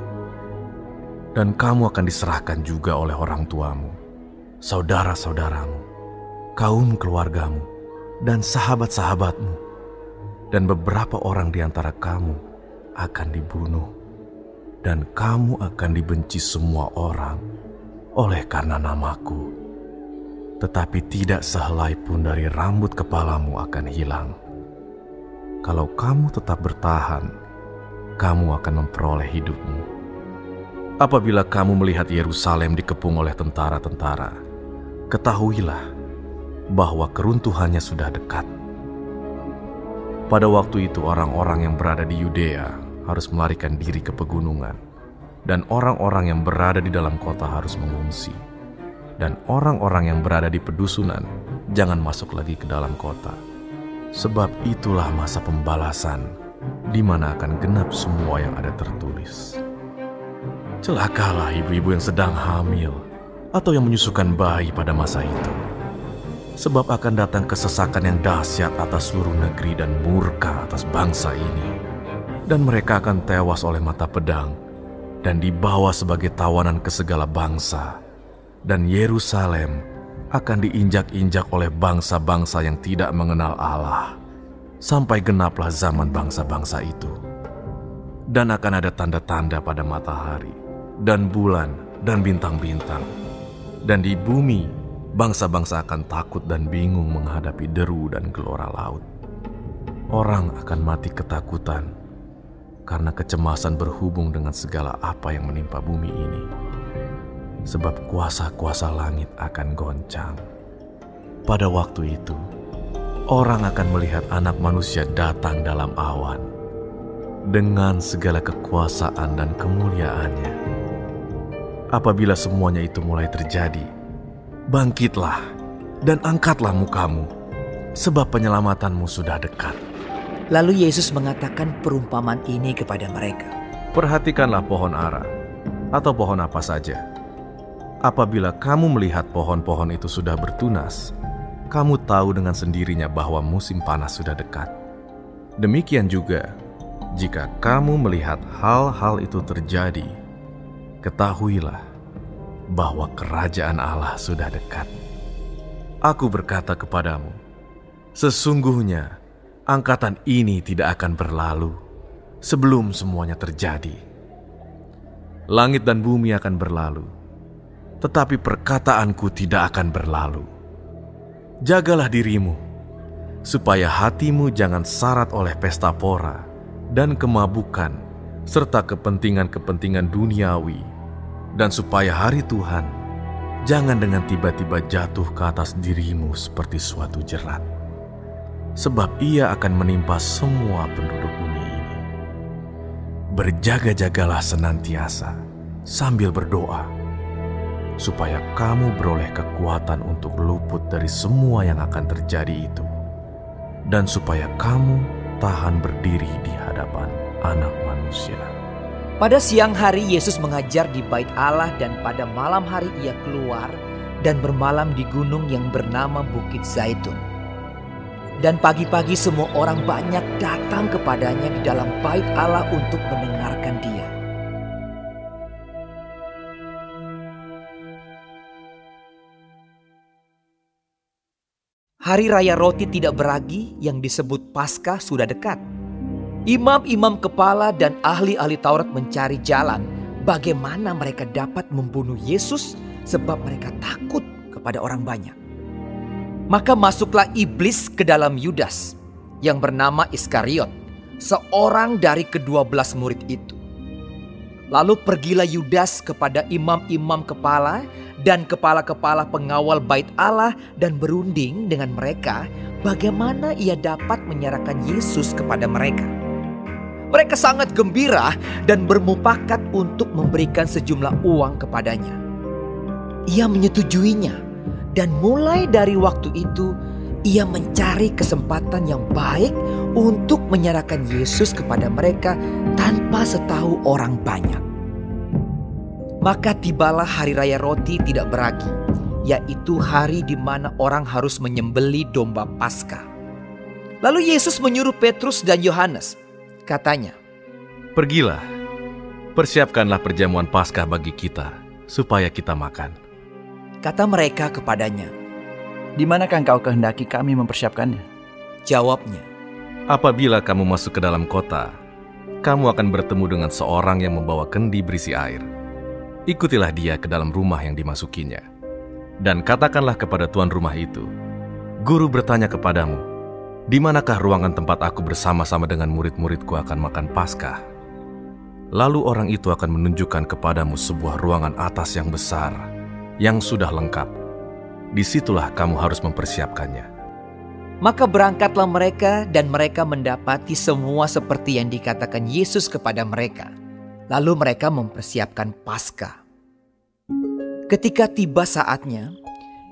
Dan kamu akan diserahkan juga oleh orang tuamu, saudara-saudaramu, kaum keluargamu, dan sahabat-sahabatmu. Dan beberapa orang di antara kamu akan dibunuh, dan kamu akan dibenci semua orang oleh karena namaku. Tetapi tidak sehelai pun dari rambut kepalamu akan hilang. Kalau kamu tetap bertahan, kamu akan memperoleh hidupmu. Apabila kamu melihat Yerusalem dikepung oleh tentara-tentara, ketahuilah bahwa keruntuhannya sudah dekat. Pada waktu itu orang-orang yang berada di Yudea harus melarikan diri ke pegunungan, dan orang-orang yang berada di dalam kota harus mengungsi. Dan orang-orang yang berada di pedusunan jangan masuk lagi ke dalam kota. Sebab itulah masa pembalasan di mana akan genap semua yang ada tertulis. Celakalah ibu-ibu yang sedang hamil atau yang menyusukan bayi pada masa itu. Sebab akan datang kesesakan yang dahsyat atas seluruh negeri dan murka atas bangsa ini. Dan mereka akan tewas oleh mata pedang dan dibawa sebagai tawanan ke segala bangsa. Dan Yerusalem akan diinjak-injak oleh bangsa-bangsa yang tidak mengenal Allah. Sampai genaplah zaman bangsa-bangsa itu. Dan akan ada tanda-tanda pada matahari, dan bulan, dan bintang-bintang. Dan di bumi bangsa-bangsa akan takut dan bingung menghadapi deru dan gelora laut. Orang akan mati ketakutan karena kecemasan berhubung dengan segala apa yang menimpa bumi ini. Sebab kuasa-kuasa langit akan goncang. Pada waktu itu, orang akan melihat anak manusia datang dalam awan dengan segala kekuasaan dan kemuliaannya. Apabila semuanya itu mulai terjadi, bangkitlah dan angkatlah mukamu, sebab penyelamatanmu sudah dekat. Lalu Yesus mengatakan perumpamaan ini kepada mereka. Perhatikanlah pohon ara, atau pohon apa saja. Apabila kamu melihat pohon-pohon itu sudah bertunas, kamu tahu dengan sendirinya bahwa musim panas sudah dekat. Demikian juga, jika kamu melihat hal-hal itu terjadi, ketahuilah bahwa kerajaan Allah sudah dekat. Aku berkata kepadamu, sesungguhnya angkatan ini tidak akan berlalu sebelum semuanya terjadi. Langit dan bumi akan berlalu, tetapi perkataanku tidak akan berlalu. Jagalah dirimu, supaya hatimu jangan syarat oleh pesta pora dan kemabukan, serta kepentingan-kepentingan duniawi, dan supaya hari Tuhan jangan dengan tiba-tiba jatuh ke atas dirimu seperti suatu jerat, sebab ia akan menimpa semua penduduk bumi ini. Berjaga-jagalah senantiasa sambil berdoa, supaya kamu beroleh kekuatan untuk luput dari semua yang akan terjadi itu, dan supaya kamu tahan berdiri di hadapan Anak Manusia. Pada siang hari Yesus mengajar di bait Allah dan pada malam hari ia keluar dan bermalam di gunung yang bernama Bukit Zaitun. Dan pagi-pagi semua orang banyak datang kepadanya di dalam bait Allah untuk mendengarkan dia. Hari Raya Roti Tidak Beragi yang disebut Paskah sudah dekat. Imam-imam kepala dan ahli-ahli Taurat mencari jalan bagaimana mereka dapat membunuh Yesus sebab mereka takut kepada orang banyak. Maka masuklah iblis ke dalam Yudas yang bernama Iskariot, seorang dari kedua belas murid itu. Lalu pergilah Yudas kepada imam-imam kepala dan kepala-kepala pengawal bait Allah dan berunding dengan mereka bagaimana ia dapat menyerahkan Yesus kepada mereka. Mereka sangat gembira dan bermupakat untuk memberikan sejumlah uang kepadanya. Ia menyetujuinya dan mulai dari waktu itu ia mencari kesempatan yang baik untuk menyerahkan Yesus kepada mereka tanpa setahu orang banyak. Maka tibalah hari raya roti tidak beragi, yaitu hari di mana orang harus menyembeli domba Paskah. Lalu Yesus menyuruh Petrus dan Yohanes, katanya, Pergilah, persiapkanlah perjamuan Paskah bagi kita, supaya kita makan. Kata mereka kepadanya, Di manakah engkau kehendaki kami mempersiapkannya? Jawabnya, Apabila kamu masuk ke dalam kota, kamu akan bertemu dengan seorang yang membawa kendi berisi air. Ikutilah dia ke dalam rumah yang dimasukinya. Dan katakanlah kepada tuan rumah itu, Guru bertanya kepadamu, di manakah ruangan tempat aku bersama-sama dengan murid-muridku akan makan Paskah? Lalu orang itu akan menunjukkan kepadamu sebuah ruangan atas yang besar, yang sudah lengkap. Di situlah kamu harus mempersiapkannya. Maka berangkatlah mereka dan mereka mendapati semua seperti yang dikatakan Yesus kepada mereka. Lalu mereka mempersiapkan Paskah. Ketika tiba saatnya,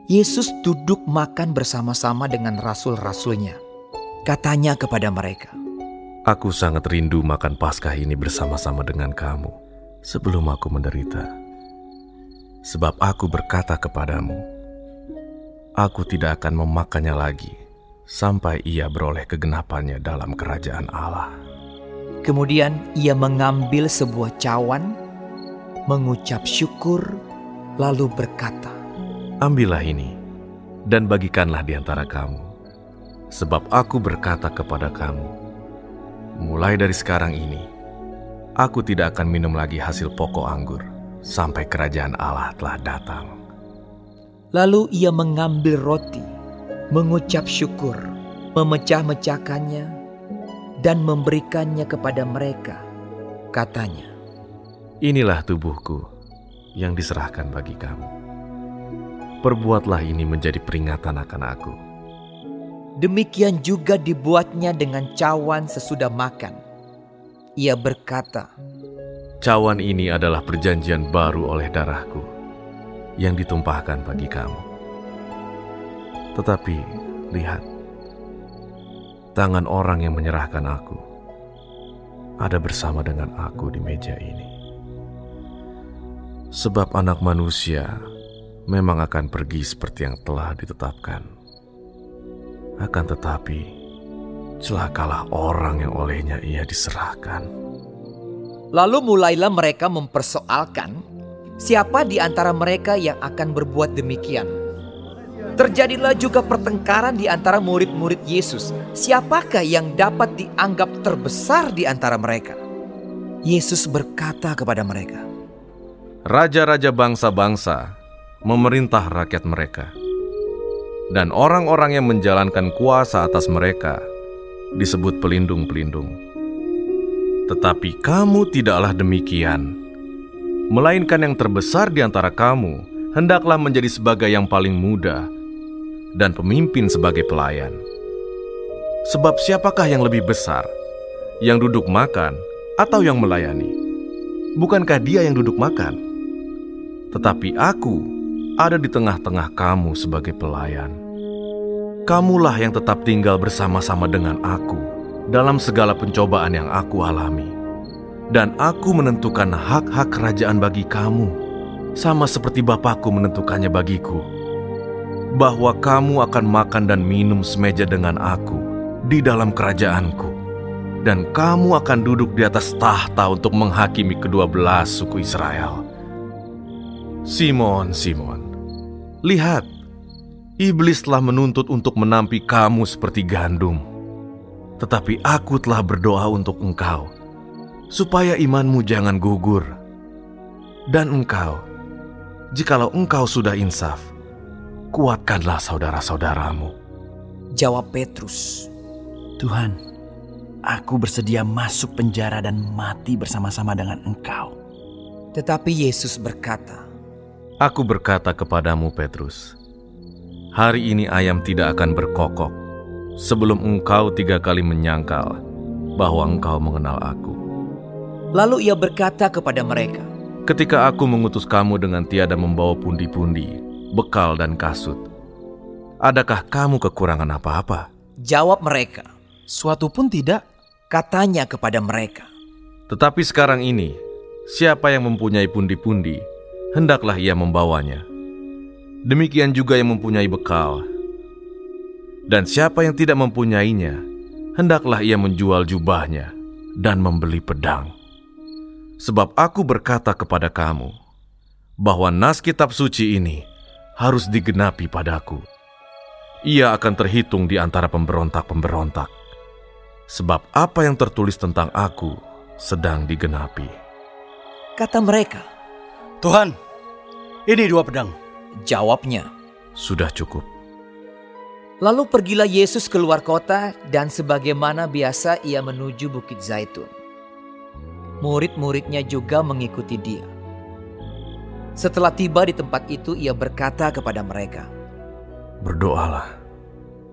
Yesus duduk makan bersama-sama dengan rasul-rasulnya. Katanya kepada mereka, Aku sangat rindu makan Paskah ini bersama-sama dengan kamu sebelum aku menderita. Sebab aku berkata kepadamu, aku tidak akan memakannya lagi sampai ia beroleh kegenapannya dalam kerajaan Allah. Kemudian ia mengambil sebuah cawan, mengucap syukur, lalu berkata, Ambillah ini dan bagikanlah di antara kamu. Sebab aku berkata kepada kamu, mulai dari sekarang ini, aku tidak akan minum lagi hasil pokok anggur sampai kerajaan Allah telah datang. Lalu ia mengambil roti, mengucap syukur, memecah-mecahkannya, dan memberikannya kepada mereka. Katanya, Inilah tubuhku yang diserahkan bagi kamu. Perbuatlah ini menjadi peringatan akan aku. Demikian juga dibuatnya dengan cawan sesudah makan. Ia berkata, Cawan ini adalah perjanjian baru oleh darahku yang ditumpahkan bagi kamu. Tetapi lihat, tangan orang yang menyerahkan aku ada bersama dengan aku di meja ini. Sebab anak manusia memang akan pergi seperti yang telah ditetapkan. Akan tetapi, celakalah orang yang olehnya ia diserahkan. Lalu mulailah mereka mempersoalkan siapa di antara mereka yang akan berbuat demikian. Terjadilah juga pertengkaran di antara murid-murid Yesus. Siapakah yang dapat dianggap terbesar di antara mereka? Yesus berkata kepada mereka, Raja-raja bangsa-bangsa memerintah rakyat mereka, dan orang-orang yang menjalankan kuasa atas mereka disebut pelindung-pelindung. Tetapi kamu tidaklah demikian, melainkan yang terbesar di antara kamu hendaklah menjadi sebagai yang paling muda dan pemimpin sebagai pelayan. Sebab siapakah yang lebih besar, yang duduk makan atau yang melayani? Bukankah dia yang duduk makan? Tetapi aku ada di tengah-tengah kamu sebagai pelayan. Kamulah yang tetap tinggal bersama-sama dengan aku dalam segala pencobaan yang aku alami. Dan aku menentukan hak-hak kerajaan bagi kamu, sama seperti Bapakku menentukannya bagiku bahwa kamu akan makan dan minum semeja dengan aku di dalam kerajaanku, dan kamu akan duduk di atas tahta untuk menghakimi kedua belas suku Israel. Simon, Simon, lihat, iblis telah menuntut untuk menampi kamu seperti gandum, tetapi aku telah berdoa untuk engkau, supaya imanmu jangan gugur. Dan engkau, jikalau engkau sudah insaf, kuatkanlah saudara-saudaramu. Jawab Petrus, Tuhan, aku bersedia masuk penjara dan mati bersama-sama dengan engkau. Tetapi Yesus berkata, Aku berkata kepadamu Petrus, hari ini ayam tidak akan berkokok sebelum engkau tiga kali menyangkal bahwa engkau mengenal aku. Lalu ia berkata kepada mereka, Ketika aku mengutus kamu dengan tiada membawa pundi-pundi, bekal dan kasut, adakah kamu kekurangan apa-apa? Jawab mereka, Suatu pun tidak. Katanya kepada mereka, Tetapi sekarang ini, siapa yang mempunyai pundi-pundi, hendaklah ia membawanya. Demikian juga yang mempunyai bekal. Dan siapa yang tidak mempunyainya, hendaklah ia menjual jubahnya dan membeli pedang. Sebab aku berkata kepada kamu, bahwa nas kitab suci ini harus digenapi padaku. Ia akan terhitung di antara pemberontak-pemberontak. Sebab apa yang tertulis tentang aku sedang digenapi. Kata mereka, Tuhan, ini dua pedang. Jawabnya, Sudah cukup. Lalu pergilah Yesus keluar kota dan sebagaimana biasa ia menuju Bukit Zaitun. Murid-muridnya juga mengikuti dia. Setelah tiba di tempat itu ia berkata kepada mereka, Berdoalah,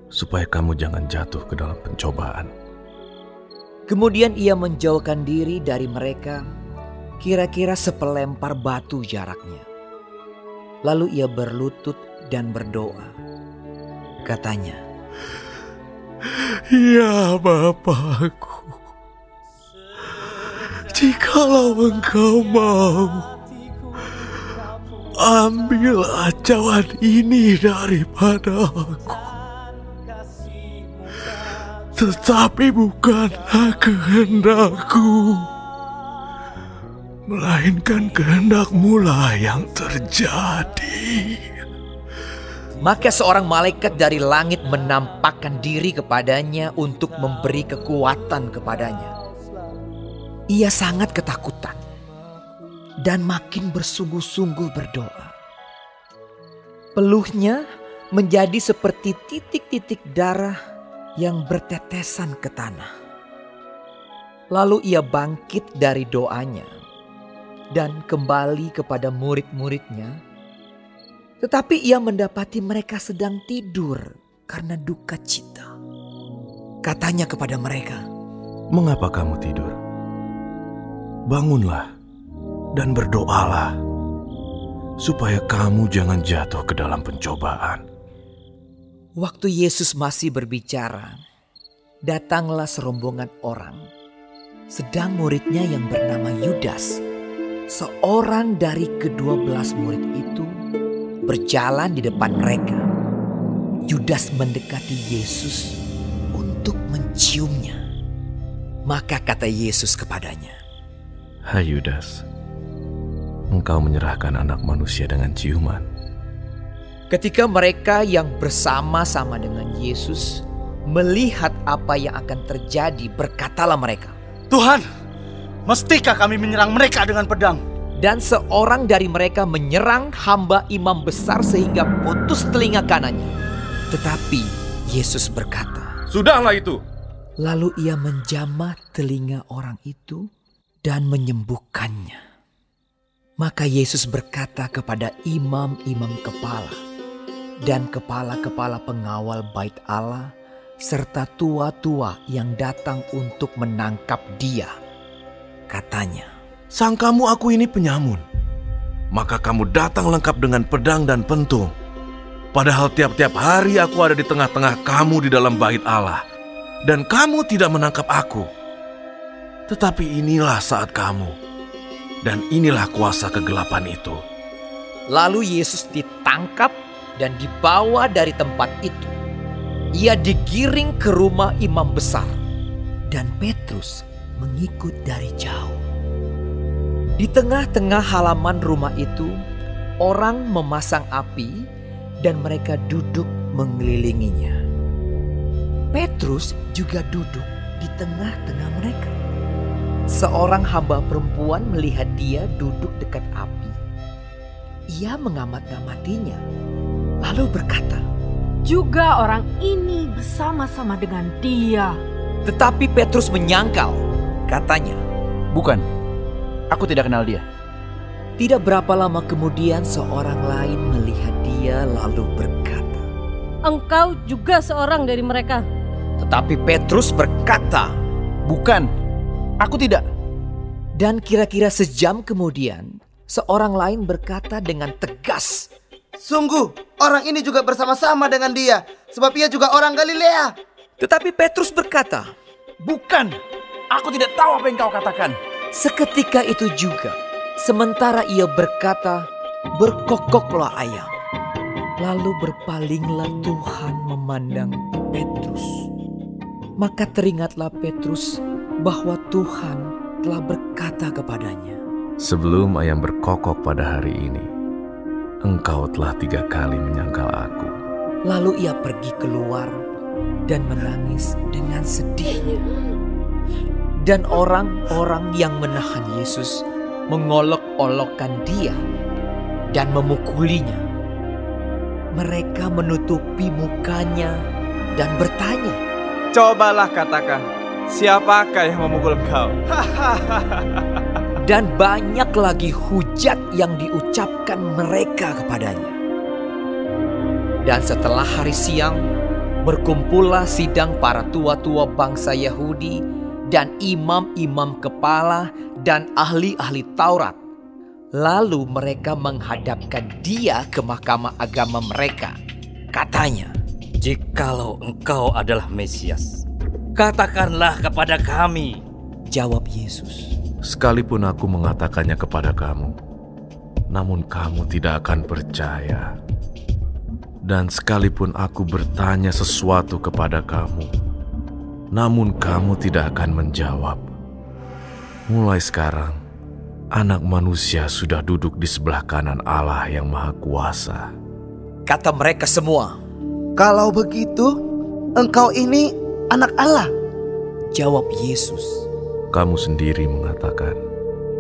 supaya kamu jangan jatuh ke dalam pencobaan. Kemudian ia menjauhkan diri dari mereka, kira-kira sepelempar batu jaraknya. Lalu ia berlutut dan berdoa. Katanya, Ya Bapakku, jikalau engkau mau, ambillah cawan ini daripada aku. Tetapi bukanlah kehendakku, melainkan kehendakmu lah yang terjadi. Maka seorang malaikat dari langit menampakkan diri kepadanya untuk memberi kekuatan kepadanya. Ia sangat ketakutan dan makin bersungguh-sungguh berdoa. Peluhnya menjadi seperti titik-titik darah yang bertetesan ke tanah. Lalu ia bangkit dari doanya dan kembali kepada murid-muridnya tetapi ia mendapati mereka sedang tidur karena duka cita. Katanya kepada mereka, Mengapa kamu tidur? Bangunlah dan berdoalah, supaya kamu jangan jatuh ke dalam pencobaan. Waktu Yesus masih berbicara, datanglah serombongan orang. Sedang muridnya yang bernama Yudas, seorang dari kedua belas murid itu, berjalan di depan mereka. Yudas mendekati Yesus untuk menciumnya. Maka kata Yesus kepadanya, Hai "Hmm, Yudas, engkau menyerahkan anak manusia dengan ciuman. Ketika mereka yang bersama-sama dengan Yesus melihat apa yang akan terjadi, berkatalah mereka, Tuhan, mestikah kami menyerang mereka dengan pedang? Dan seorang dari mereka menyerang hamba imam besar sehingga putus telinga kanannya. Tetapi Yesus berkata, Sudahlah itu. Lalu ia menjamah telinga orang itu dan menyembuhkannya. Maka Yesus berkata kepada imam-imam kepala dan kepala-kepala pengawal bait Allah serta tua-tua yang datang untuk menangkap dia. Katanya, Sangkamu aku ini penyamun. Maka kamu datang lengkap dengan pedang dan pentung. Padahal tiap-tiap hari aku ada di tengah-tengah kamu di dalam bait Allah. Dan kamu tidak menangkap aku. Tetapi inilah saat kamu. Dan inilah kuasa kegelapan itu. Lalu Yesus ditangkap dan dibawa dari tempat itu. Ia digiring ke rumah imam besar. Dan Petrus mengikut dari jauh. Di tengah-tengah halaman rumah itu, orang memasang api dan mereka duduk mengelilinginya. Petrus juga duduk di tengah-tengah mereka. Seorang hamba perempuan melihat dia duduk dekat api. Ia mengamat-ngamatinya, lalu berkata, Juga orang ini bersama-sama dengan dia. Tetapi Petrus menyangkal, katanya, Bukan, aku tidak kenal dia. Tidak berapa lama kemudian seorang lain melihat dia lalu berkata, Engkau juga seorang dari mereka. Tetapi Petrus berkata, Bukan, aku tidak. Dan kira-kira sejam kemudian, seorang lain berkata dengan tegas, Sungguh, orang ini juga bersama-sama dengan dia, sebab ia juga orang Galilea. Tetapi Petrus berkata, Bukan, aku tidak tahu apa yang kau katakan. Seketika itu juga, sementara ia berkata, berkokoklah ayam. Lalu berpalinglah Tuhan memandang Petrus. Maka teringatlah Petrus bahwa Tuhan telah berkata kepadanya, Sebelum ayam berkokok pada hari ini, engkau telah tiga kali menyangkal aku. Lalu ia pergi keluar dan menangis dengan sedihnya. Dan orang-orang yang menahan Yesus mengolok-olokkan dia dan memukulinya. Mereka menutupi mukanya dan bertanya, Cobalah katakan, siapakah yang memukul engkau? dan banyak lagi hujat yang diucapkan mereka kepadanya. Dan setelah hari siang, berkumpullah sidang para tua-tua bangsa Yahudi dan imam-imam kepala dan ahli-ahli Taurat. Lalu mereka menghadapkan dia ke mahkamah agama mereka. Katanya, Jikalau engkau adalah Mesias, katakanlah kepada kami. Jawab Yesus, Sekalipun aku mengatakannya kepada kamu, namun kamu tidak akan percaya. Dan sekalipun aku bertanya sesuatu kepada kamu, namun kamu tidak akan menjawab. Mulai sekarang, anak manusia sudah duduk di sebelah kanan Allah yang Maha Kuasa. Kata mereka semua, Kalau begitu, engkau ini anak Allah. Jawab Yesus, Kamu sendiri mengatakan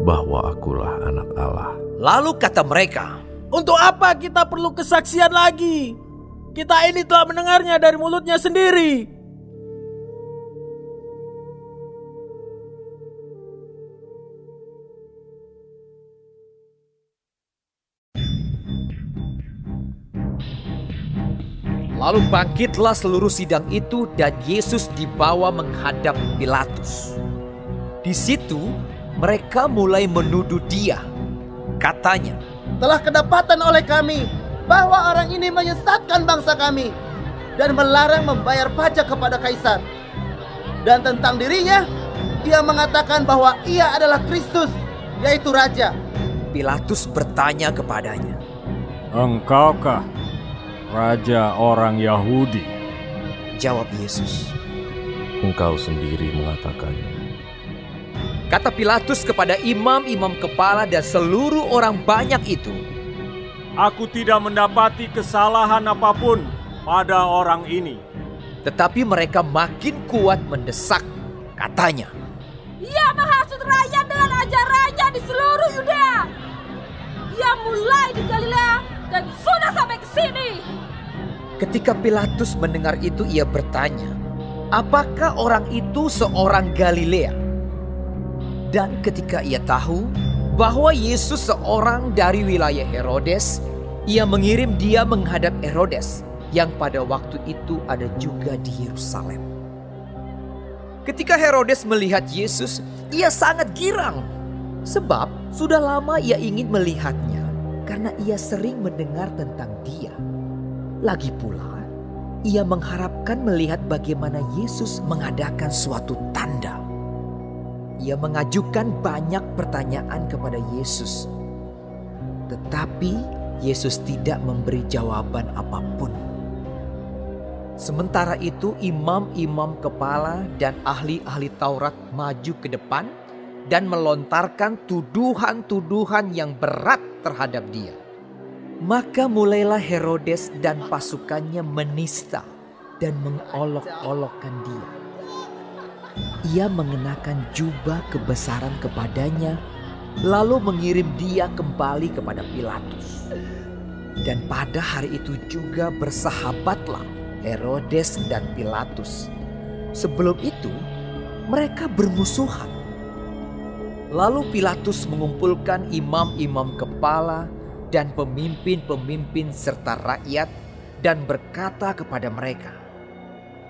bahwa akulah anak Allah. Lalu kata mereka, Untuk apa kita perlu kesaksian lagi? Kita ini telah mendengarnya dari mulutnya sendiri. Lalu bangkitlah seluruh sidang itu dan Yesus dibawa menghadap Pilatus. Di situ mereka mulai menuduh dia. Katanya, Telah kedapatan oleh kami bahwa orang ini menyesatkan bangsa kami dan melarang membayar pajak kepada kaisar. Dan tentang dirinya, ia mengatakan bahwa ia adalah Kristus, yaitu raja. Pilatus bertanya kepadanya, Engkaukah raja orang Yahudi? Jawab Yesus, Engkau sendiri mengatakannya. Kata Pilatus kepada imam-imam kepala dan seluruh orang banyak itu, aku tidak mendapati kesalahan apa pun pada orang ini. Tetapi mereka makin kuat mendesak, katanya. Ia menghasut rakyat dengan ajarannya di seluruh Yudea. Ia mulai di Galilea dan sudah sampai ke sini. Ketika Pilatus mendengar itu ia bertanya, apakah orang itu seorang Galilea? Dan ketika ia tahu bahwa Yesus seorang dari wilayah Herodes, ia mengirim dia menghadap Herodes yang pada waktu itu ada juga di Yerusalem. Ketika Herodes melihat Yesus, ia sangat girang. Sebab sudah lama ia ingin melihatnya karena ia sering mendengar tentang dia. Lagi pula, ia mengharapkan melihat bagaimana Yesus mengadakan suatu tanda. Ia mengajukan banyak pertanyaan kepada Yesus, tetapi Yesus tidak memberi jawaban apa pun. Sementara itu, imam-imam kepala dan ahli-ahli Taurat maju ke depan dan melontarkan tuduhan-tuduhan yang berat terhadap dia. Maka mulailah Herodes dan pasukannya menista dan mengolok-olokkan dia. Ia mengenakan jubah kebesaran kepadanya, lalu mengirim dia kembali kepada Pilatus. Dan pada hari itu juga bersahabatlah Herodes dan Pilatus. Sebelum itu, mereka bermusuhan. Lalu Pilatus mengumpulkan imam-imam kepala dan pemimpin-pemimpin serta rakyat dan berkata kepada mereka,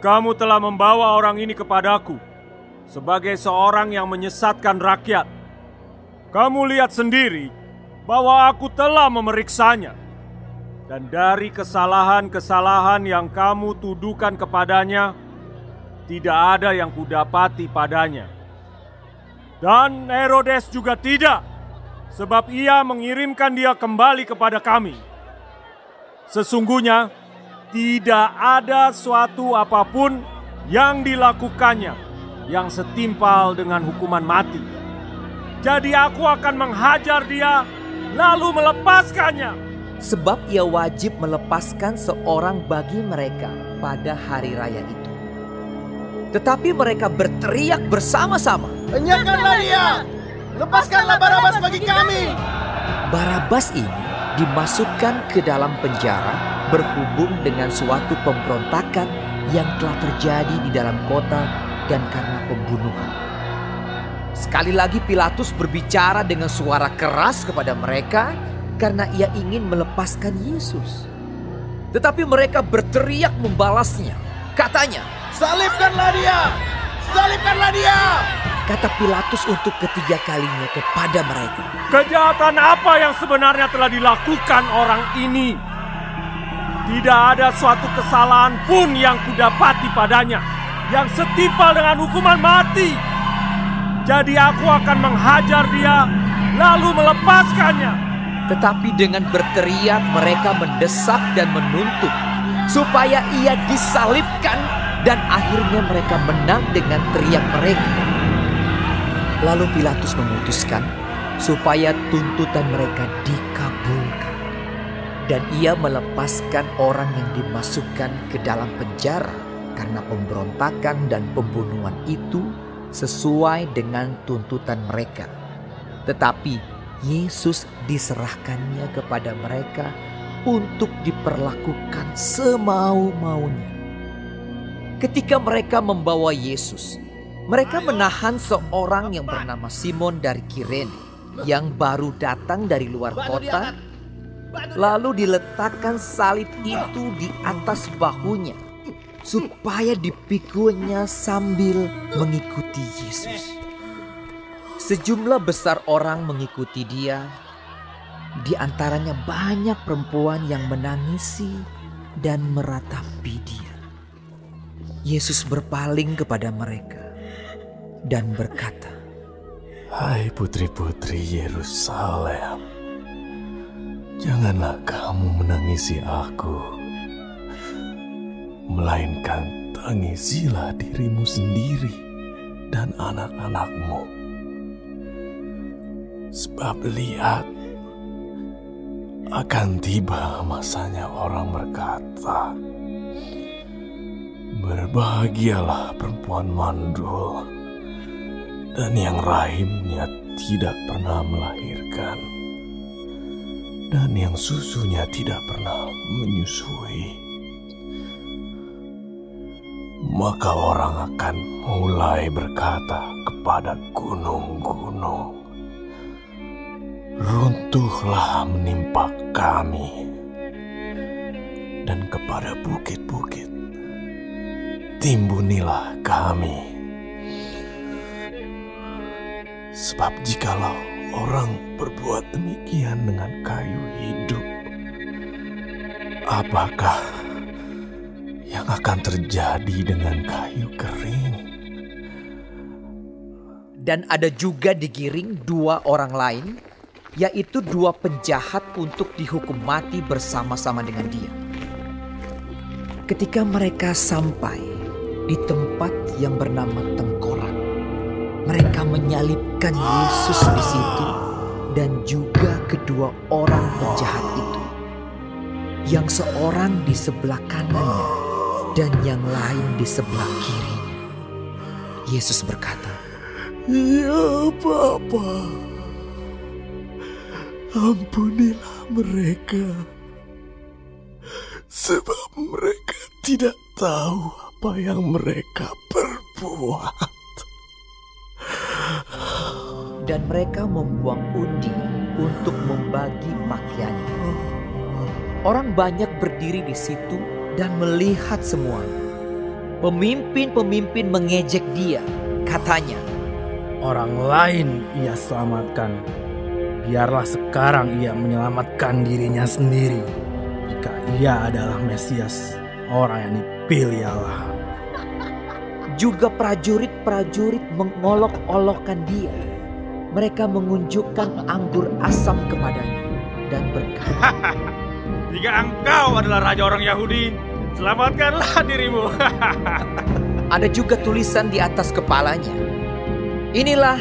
Kamu telah membawa orang ini kepadaku sebagai seorang yang menyesatkan rakyat. Kamu lihat sendiri bahwa aku telah memeriksanya. Dan dari kesalahan-kesalahan yang kamu tuduhkan kepadanya, tidak ada yang kudapati padanya. Dan Herodes juga tidak, sebab ia mengirimkan dia kembali kepada kami. Sesungguhnya, tidak ada suatu apa pun yang dilakukannya yang setimpal dengan hukuman mati. Jadi aku akan menghajar dia lalu melepaskannya. Sebab ia wajib melepaskan seorang bagi mereka pada hari raya itu. Tetapi mereka berteriak bersama-sama. Enyahkanlah dia! Lepaskanlah Barabas bagi kami! Barabas ini dimasukkan ke dalam penjara berhubung dengan suatu pemberontakan yang telah terjadi di dalam kota dan karena pembunuhan. Sekali lagi Pilatus berbicara dengan suara keras kepada mereka karena ia ingin melepaskan Yesus. Tetapi mereka berteriak membalasnya. Katanya, Salibkanlah dia! Salibkanlah dia! Kata Pilatus untuk ketiga kalinya kepada mereka. Kejahatan apa yang sebenarnya telah dilakukan orang ini? Tidak ada suatu kesalahan pun yang kudapati padanya yang setimpal dengan hukuman mati. Jadi aku akan menghajar dia lalu melepaskannya. Tetapi dengan berteriak mereka mendesak dan menuntut supaya ia disalibkan dan akhirnya mereka menang dengan teriak mereka. Lalu Pilatus memutuskan supaya tuntutan mereka dikabulkan. Dan ia melepaskan orang yang dimasukkan ke dalam penjara karena pemberontakan dan pembunuhan itu sesuai dengan tuntutan mereka. Tetapi Yesus diserahkannya kepada mereka untuk diperlakukan semau-maunya. Ketika mereka membawa Yesus, mereka menahan seorang yang bernama Simon dari Kirene yang baru datang dari luar kota, lalu diletakkan salib itu di atas bahunya supaya dipikunya sambil mengikuti Yesus. Sejumlah besar orang mengikuti dia, di antaranya banyak perempuan yang menangisi dan meratapi dia. Yesus berpaling kepada mereka dan berkata, Hai putri-putri Yerusalem, janganlah kamu menangisi aku, melainkan tangisilah dirimu sendiri dan anak-anakmu. Sebab lihat, akan tiba masanya orang berkata, Berbahagialah perempuan mandul. Dan yang rahimnya tidak pernah melahirkan. Dan yang susunya tidak pernah menyusui. Maka orang akan mulai berkata kepada gunung-gunung, Runtuhlah menimpa kami. Dan kepada bukit-bukit timbunilah kami. Sebab jikalau orang berbuat demikian dengan kayu hidup, apakah yang akan terjadi dengan kayu kering? Dan ada juga digiring dua orang lain yaitu dua penjahat untuk dihukum mati bersama-sama dengan dia. Ketika mereka sampai di tempat yang bernama Tengkorak, mereka menyalibkan Yesus di situ dan juga kedua orang penjahat itu. Yang seorang di sebelah kanannya dan yang lain di sebelah kirinya. Yesus berkata, Ya Bapa, ampunilah mereka. Sebab mereka tidak tahu apa yang mereka perbuat. Dan mereka membuang undi untuk membagi pakaiannya. Orang banyak berdiri di situ dan melihat semuanya. Pemimpin-pemimpin mengejek dia, katanya, Orang lain ia selamatkan, biarlah sekarang ia menyelamatkan dirinya sendiri. Jika ia adalah Mesias, orang yang dipilih Allah. Juga prajurit-prajurit mengolok-olokkan dia. Mereka mengunjukkan anggur asam kepadanya dan berkata, Jika engkau adalah raja orang Yahudi, selamatkanlah dirimu. Ada juga tulisan di atas kepalanya. Inilah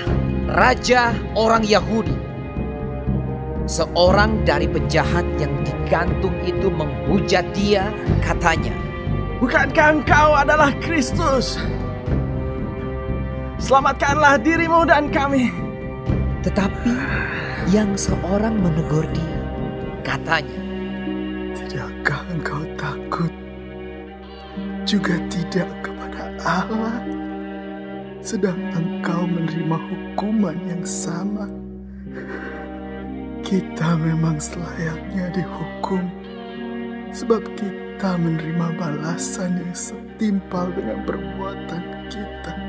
raja orang Yahudi. Seorang dari penjahat yang digantung itu menghujat dia, katanya, Bukankah engkau adalah Kristus? Selamatkanlah dirimu dan kami. Tetapi yang seorang menegur dia, katanya, Tidakkah engkau takut? Juga tidak kepada Allah? Sedang engkau menerima hukuman yang sama. Kita memang selayaknya dihukum. Sebab kita menerima balasan yang setimpal dengan perbuatan kita.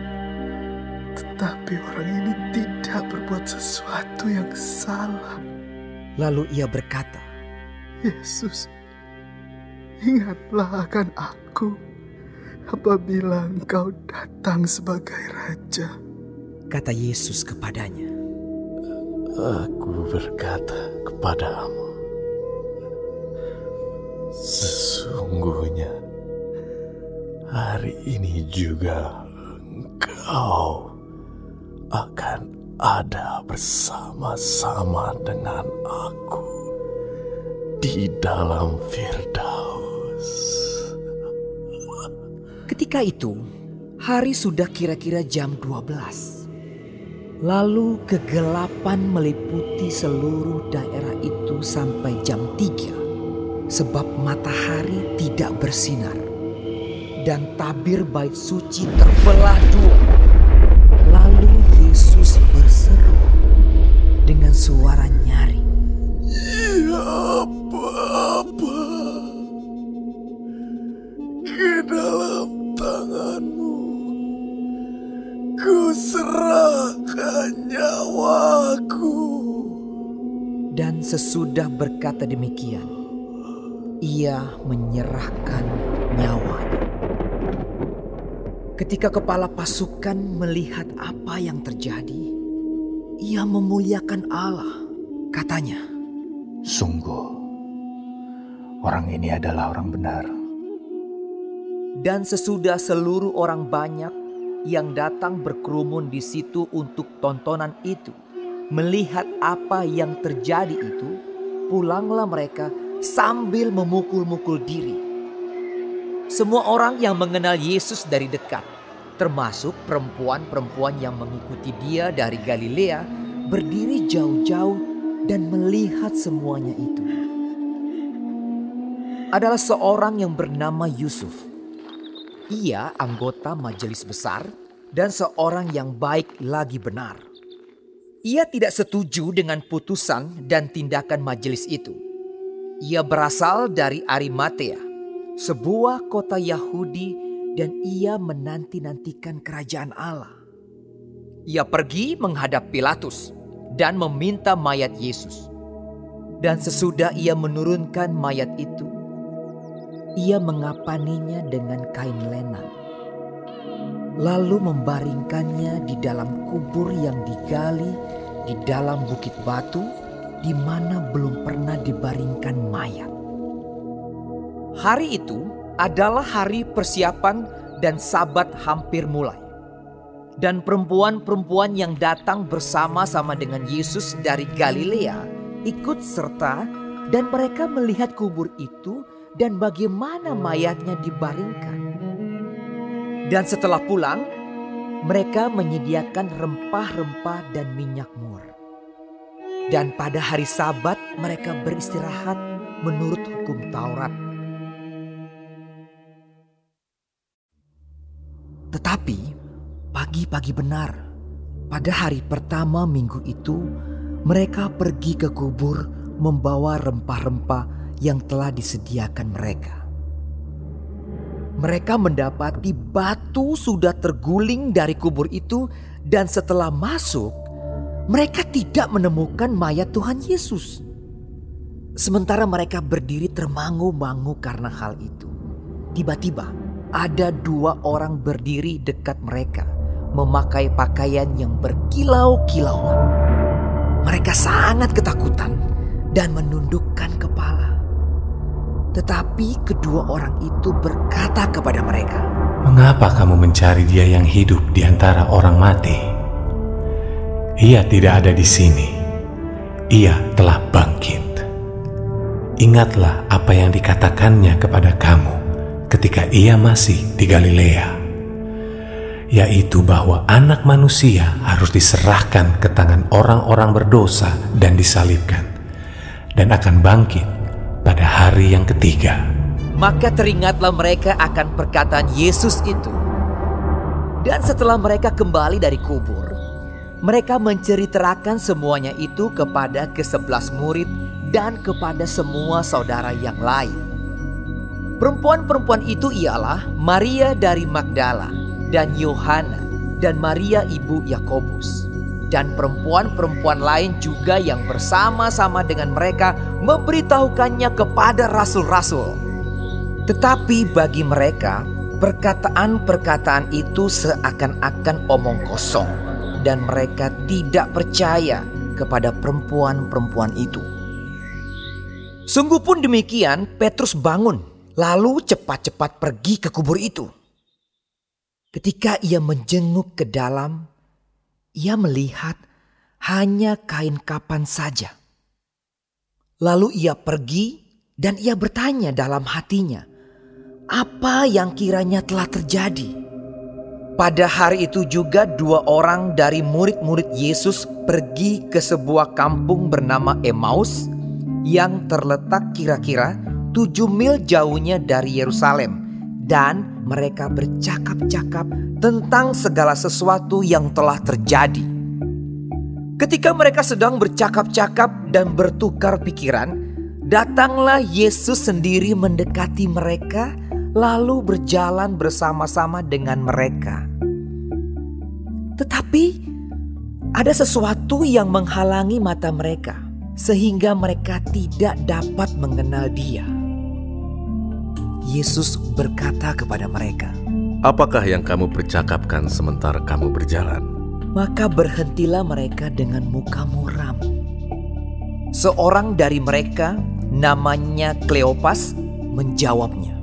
Tetapi orang ini tidak berbuat sesuatu yang salah. Lalu ia berkata, Yesus, ingatlah akan aku apabila engkau datang sebagai raja. Kata Yesus kepadanya, Aku berkata kepadamu, sesungguhnya hari ini juga engkau akan ada bersama-sama dengan aku di dalam Firdaus. Ketika itu, hari sudah kira-kira jam 12. Lalu kegelapan meliputi seluruh daerah itu sampai jam 3. Sebab matahari tidak bersinar. Dan tabir bait suci terbelah dua. Suara nyaring. Ya Bapa, ke dalam tanganmu ku serahkan nyawaku. Dan sesudah berkata demikian, ia menyerahkan nyawanya. Ketika kepala pasukan melihat apa yang terjadi, ia memuliakan Allah. Katanya, Sungguh, orang ini adalah orang benar. Dan sesudah seluruh orang banyak yang datang berkerumun di situ untuk tontonan itu, melihat apa yang terjadi itu, pulanglah mereka sambil memukul-mukul diri. Semua orang yang mengenal Yesus dari dekat, termasuk perempuan-perempuan yang mengikuti dia dari Galilea, berdiri jauh-jauh dan melihat semuanya itu. Adalah seorang yang bernama Yusuf. Ia anggota majelis besar dan seorang yang baik lagi benar. Ia tidak setuju dengan putusan dan tindakan majelis itu. Ia berasal dari Arimatea, sebuah kota Yahudi dan ia menanti-nantikan kerajaan Allah. Ia pergi menghadap Pilatus dan meminta mayat Yesus. Dan sesudah ia menurunkan mayat itu, ia mengapaninya dengan kain lenan. Lalu membaringkannya di dalam kubur yang digali di dalam bukit batu di mana belum pernah dibaringkan mayat. Hari itu adalah hari persiapan dan sabat hampir mulai. Dan perempuan-perempuan yang datang bersama-sama dengan Yesus dari Galilea ikut serta dan mereka melihat kubur itu dan bagaimana mayatnya dibaringkan. Dan setelah pulang, mereka menyediakan rempah-rempah dan minyak mur. Dan pada hari sabat mereka beristirahat menurut hukum Taurat. Tetapi pagi-pagi benar, pada hari pertama minggu itu, mereka pergi ke kubur membawa rempah-rempah yang telah disediakan mereka. Mereka mendapati batu sudah terguling dari kubur itu, dan setelah masuk, mereka tidak menemukan mayat Tuhan Yesus. Sementara mereka berdiri termangu-mangu karena hal itu, tiba-tiba ada dua orang berdiri dekat mereka, memakai pakaian yang berkilau-kilauan. Mereka sangat ketakutan dan menundukkan kepala. Tetapi kedua orang itu berkata kepada mereka, "Mengapa kamu mencari Dia yang hidup di antara orang mati? Ia tidak ada di sini. Ia telah bangkit. Ingatlah apa yang dikatakannya kepada kamu ketika ia masih di Galilea, yaitu bahwa Anak Manusia harus diserahkan ke tangan orang-orang berdosa dan disalibkan, dan akan bangkit pada hari yang ketiga. Maka teringatlah mereka akan perkataan Yesus itu. Dan setelah mereka kembali dari kubur, mereka menceritakan semuanya itu kepada kesebelas murid dan kepada semua saudara yang lain. Perempuan-perempuan itu ialah Maria dari Magdala dan Yohana dan Maria ibu Yakobus dan perempuan-perempuan lain juga yang bersama-sama dengan mereka memberitahukannya kepada rasul-rasul. Tetapi bagi mereka, perkataan-perkataan itu seakan-akan omong kosong, dan mereka tidak percaya kepada perempuan-perempuan itu. Sungguh pun demikian, Petrus bangun, lalu cepat-cepat pergi ke kubur itu. Ketika ia menjenguk ke dalam, ia melihat hanya kain kapan saja. Lalu ia pergi dan ia bertanya dalam hatinya, apa yang kiranya telah terjadi? Pada hari itu juga dua orang dari murid-murid Yesus pergi ke sebuah kampung bernama Emmaus yang terletak kira-kira tujuh mil jauhnya dari Yerusalem dan mereka bercakap-cakap tentang segala sesuatu yang telah terjadi. Ketika mereka sedang bercakap-cakap dan bertukar pikiran, datanglah Yesus sendiri mendekati mereka lalu berjalan bersama-sama dengan mereka. Tetapi ada sesuatu yang menghalangi mata mereka sehingga mereka tidak dapat mengenal Dia. Yesus berkata kepada mereka, "Apakah yang kamu percakapkan sementara kamu berjalan?" Maka berhentilah mereka dengan muka muram. Seorang dari mereka, namanya Kleopas, menjawabnya,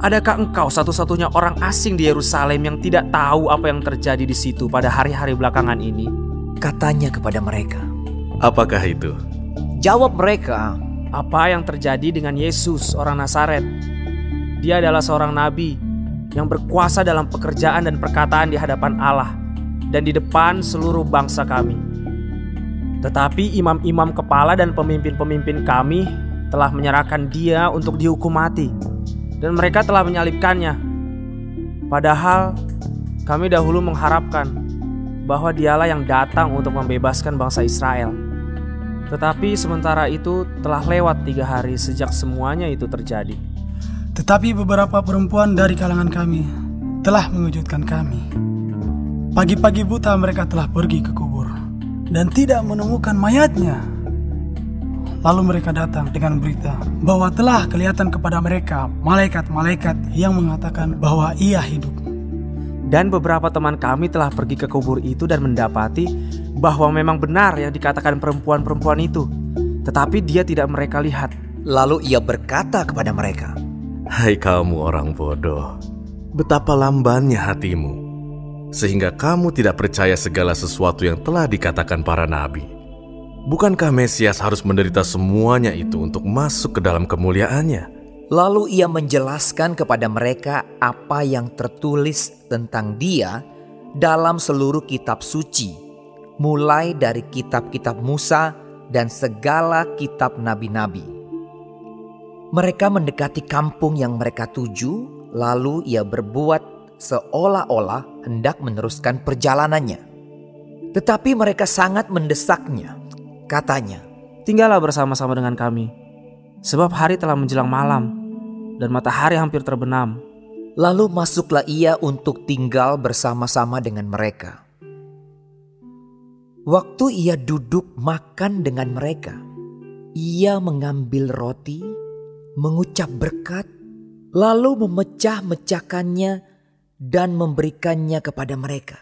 Adakah engkau satu-satunya orang asing di Yerusalem yang tidak tahu apa yang terjadi di situ pada hari-hari belakangan ini? Katanya kepada mereka. Apakah itu? Jawab mereka, apa yang terjadi dengan Yesus orang Nazaret. Dia adalah seorang nabi yang berkuasa dalam pekerjaan dan perkataan di hadapan Allah dan di depan seluruh bangsa kami. Tetapi imam-imam kepala dan pemimpin-pemimpin kami telah menyerahkan dia untuk dihukum mati dan mereka telah menyalibkannya. Padahal kami dahulu mengharapkan bahwa dialah yang datang untuk membebaskan bangsa Israel. Tetapi sementara itu telah lewat tiga hari sejak semuanya itu terjadi. Tetapi beberapa perempuan dari kalangan kami telah mengejutkan kami. Pagi-pagi buta mereka telah pergi ke kubur dan tidak menemukan mayatnya. Lalu mereka datang dengan berita bahwa telah kelihatan kepada mereka malaikat-malaikat yang mengatakan bahwa ia hidup. Dan beberapa teman kami telah pergi ke kubur itu dan mendapati bahwa memang benar yang dikatakan perempuan-perempuan itu. Tetapi dia tidak mereka lihat. Lalu ia berkata kepada mereka, Hai kamu orang bodoh, betapa lambannya hatimu, sehingga kamu tidak percaya segala sesuatu yang telah dikatakan para nabi. Bukankah Mesias harus menderita semuanya itu untuk masuk ke dalam kemuliaannya? Lalu ia menjelaskan kepada mereka apa yang tertulis tentang dia dalam seluruh kitab suci, mulai dari kitab-kitab Musa dan segala kitab nabi-nabi. Mereka mendekati kampung yang mereka tuju, lalu ia berbuat seolah-olah hendak meneruskan perjalanannya. Tetapi mereka sangat mendesaknya. Katanya, Tinggallah bersama-sama dengan kami, sebab hari telah menjelang malam dan matahari hampir terbenam. Lalu masuklah ia untuk tinggal bersama-sama dengan mereka. Waktu ia duduk makan dengan mereka, ia mengambil roti, mengucap berkat, lalu memecah-mecahkannya dan memberikannya kepada mereka.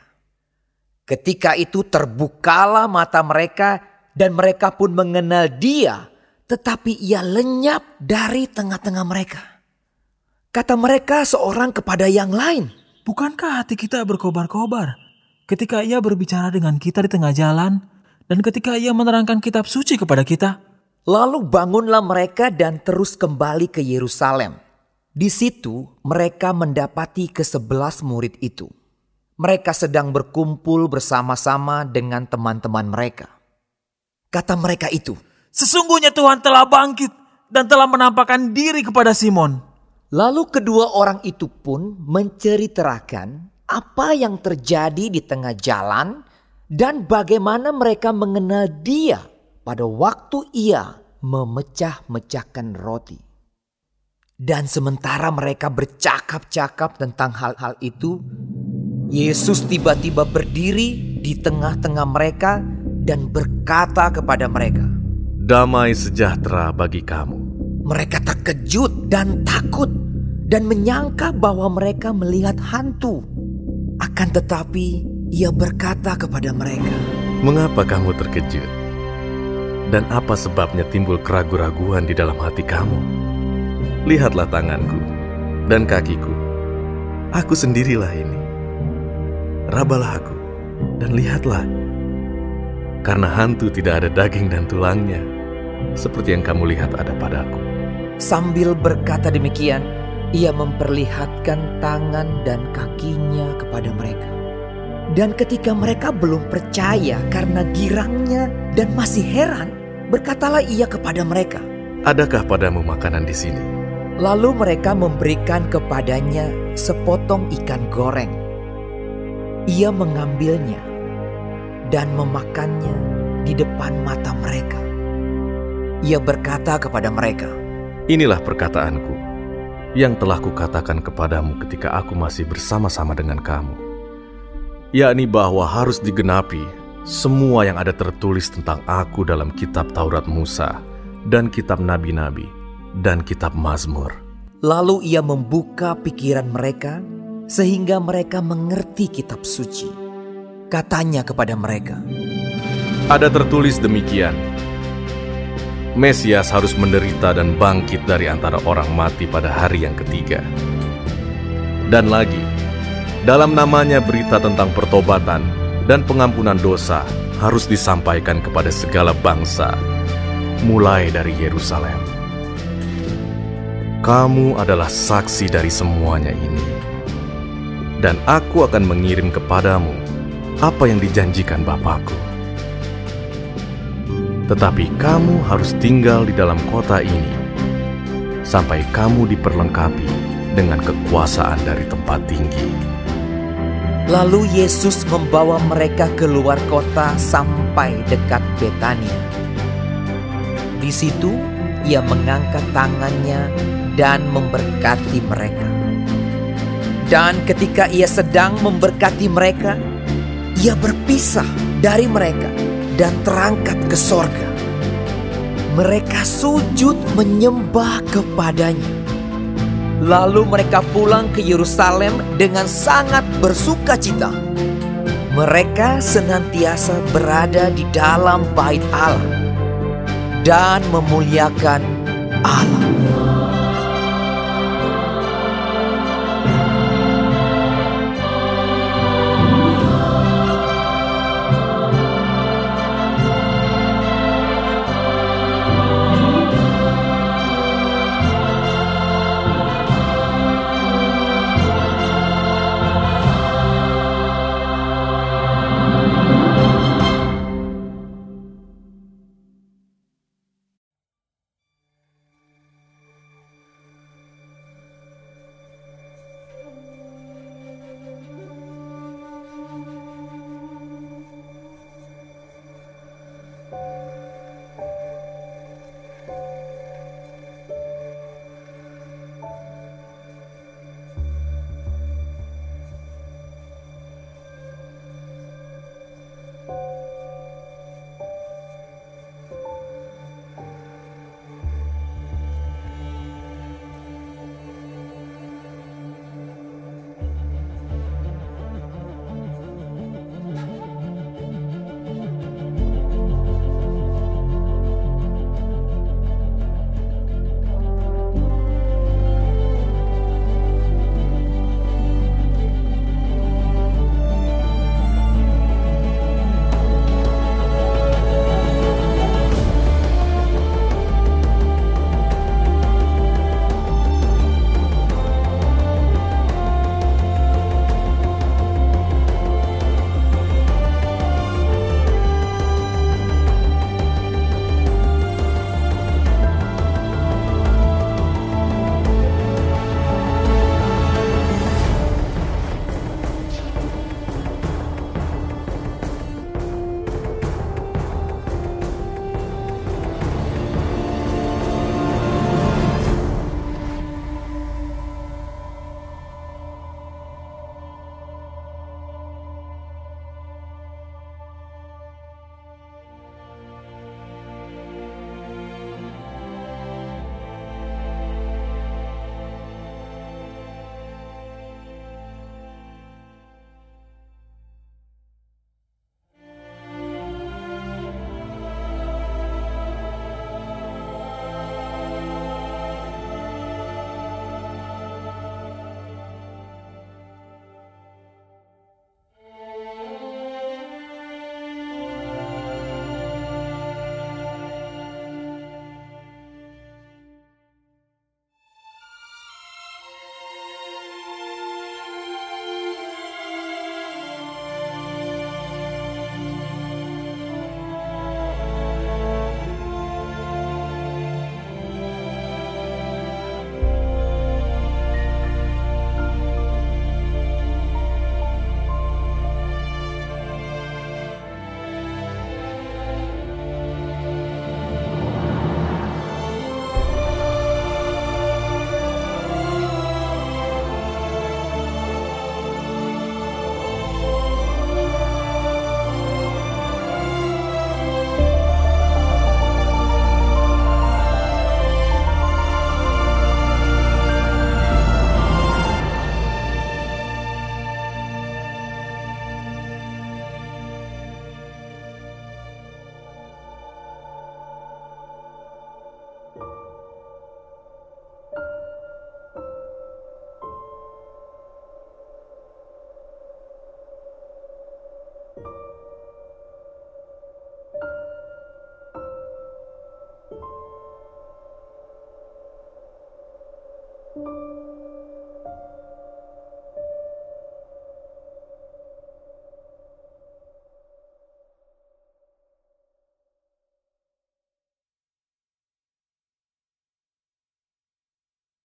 Ketika itu terbukalah mata mereka dan mereka pun mengenal dia, tetapi ia lenyap dari tengah-tengah mereka. Kata mereka seorang kepada yang lain. Bukankah hati kita berkobar-kobar ketika ia berbicara dengan kita di tengah jalan dan ketika ia menerangkan kitab suci kepada kita? Lalu bangunlah mereka dan terus kembali ke Yerusalem. Di situ mereka mendapati kesebelas murid itu. Mereka sedang berkumpul bersama-sama dengan teman-teman mereka. Kata mereka itu, Sesungguhnya Tuhan telah bangkit dan telah menampakkan diri kepada Simon. Lalu kedua orang itu pun menceritakan apa yang terjadi di tengah jalan dan bagaimana mereka mengenal dia pada waktu ia memecah-mecahkan roti. Dan sementara mereka bercakap-cakap tentang hal-hal itu, Yesus tiba-tiba berdiri di tengah-tengah mereka dan berkata kepada mereka, Damai sejahtera bagi kamu. Mereka terkejut dan takut dan menyangka bahwa mereka melihat hantu. Akan tetapi ia berkata kepada mereka, Mengapa kamu terkejut? Dan apa sebabnya timbul keraguan-raguan di dalam hati kamu? Lihatlah tanganku dan kakiku. Aku sendirilah ini. Rabalah aku dan lihatlah. Karena hantu tidak ada daging dan tulangnya, seperti yang kamu lihat ada padaku. Sambil berkata demikian, ia memperlihatkan tangan dan kakinya kepada mereka. Dan ketika mereka belum percaya karena girangnya dan masih heran, berkatalah ia kepada mereka, Adakah padamu makanan di sini? Lalu mereka memberikan kepadanya sepotong ikan goreng. Ia mengambilnya dan memakannya di depan mata mereka. Ia berkata kepada mereka, Inilah perkataanku yang telah kukatakan kepadamu ketika aku masih bersama-sama dengan kamu. Yakni bahwa harus digenapi semua yang ada tertulis tentang aku dalam kitab Taurat Musa dan kitab nabi-nabi dan kitab Mazmur. Lalu ia membuka pikiran mereka sehingga mereka mengerti kitab suci. Katanya kepada mereka, Ada tertulis demikian, Mesias harus menderita dan bangkit dari antara orang mati pada hari yang ketiga. Dan lagi, dalam namanya berita tentang pertobatan dan pengampunan dosa harus disampaikan kepada segala bangsa, mulai dari Yerusalem. Kamu adalah saksi dari semuanya ini, dan aku akan mengirim kepadamu apa yang dijanjikan Bapakku. Tetapi kamu harus tinggal di dalam kota ini sampai kamu diperlengkapi dengan kekuasaan dari tempat tinggi. Lalu Yesus membawa mereka keluar kota sampai dekat Betania. Di situ ia mengangkat tangannya dan memberkati mereka. Dan ketika ia sedang memberkati mereka, ia berpisah dari mereka dan terangkat ke sorga. Mereka sujud menyembah kepadanya. Lalu mereka pulang ke Yerusalem dengan sangat bersuka cita. Mereka senantiasa berada di dalam bait Allah dan memuliakan Allah.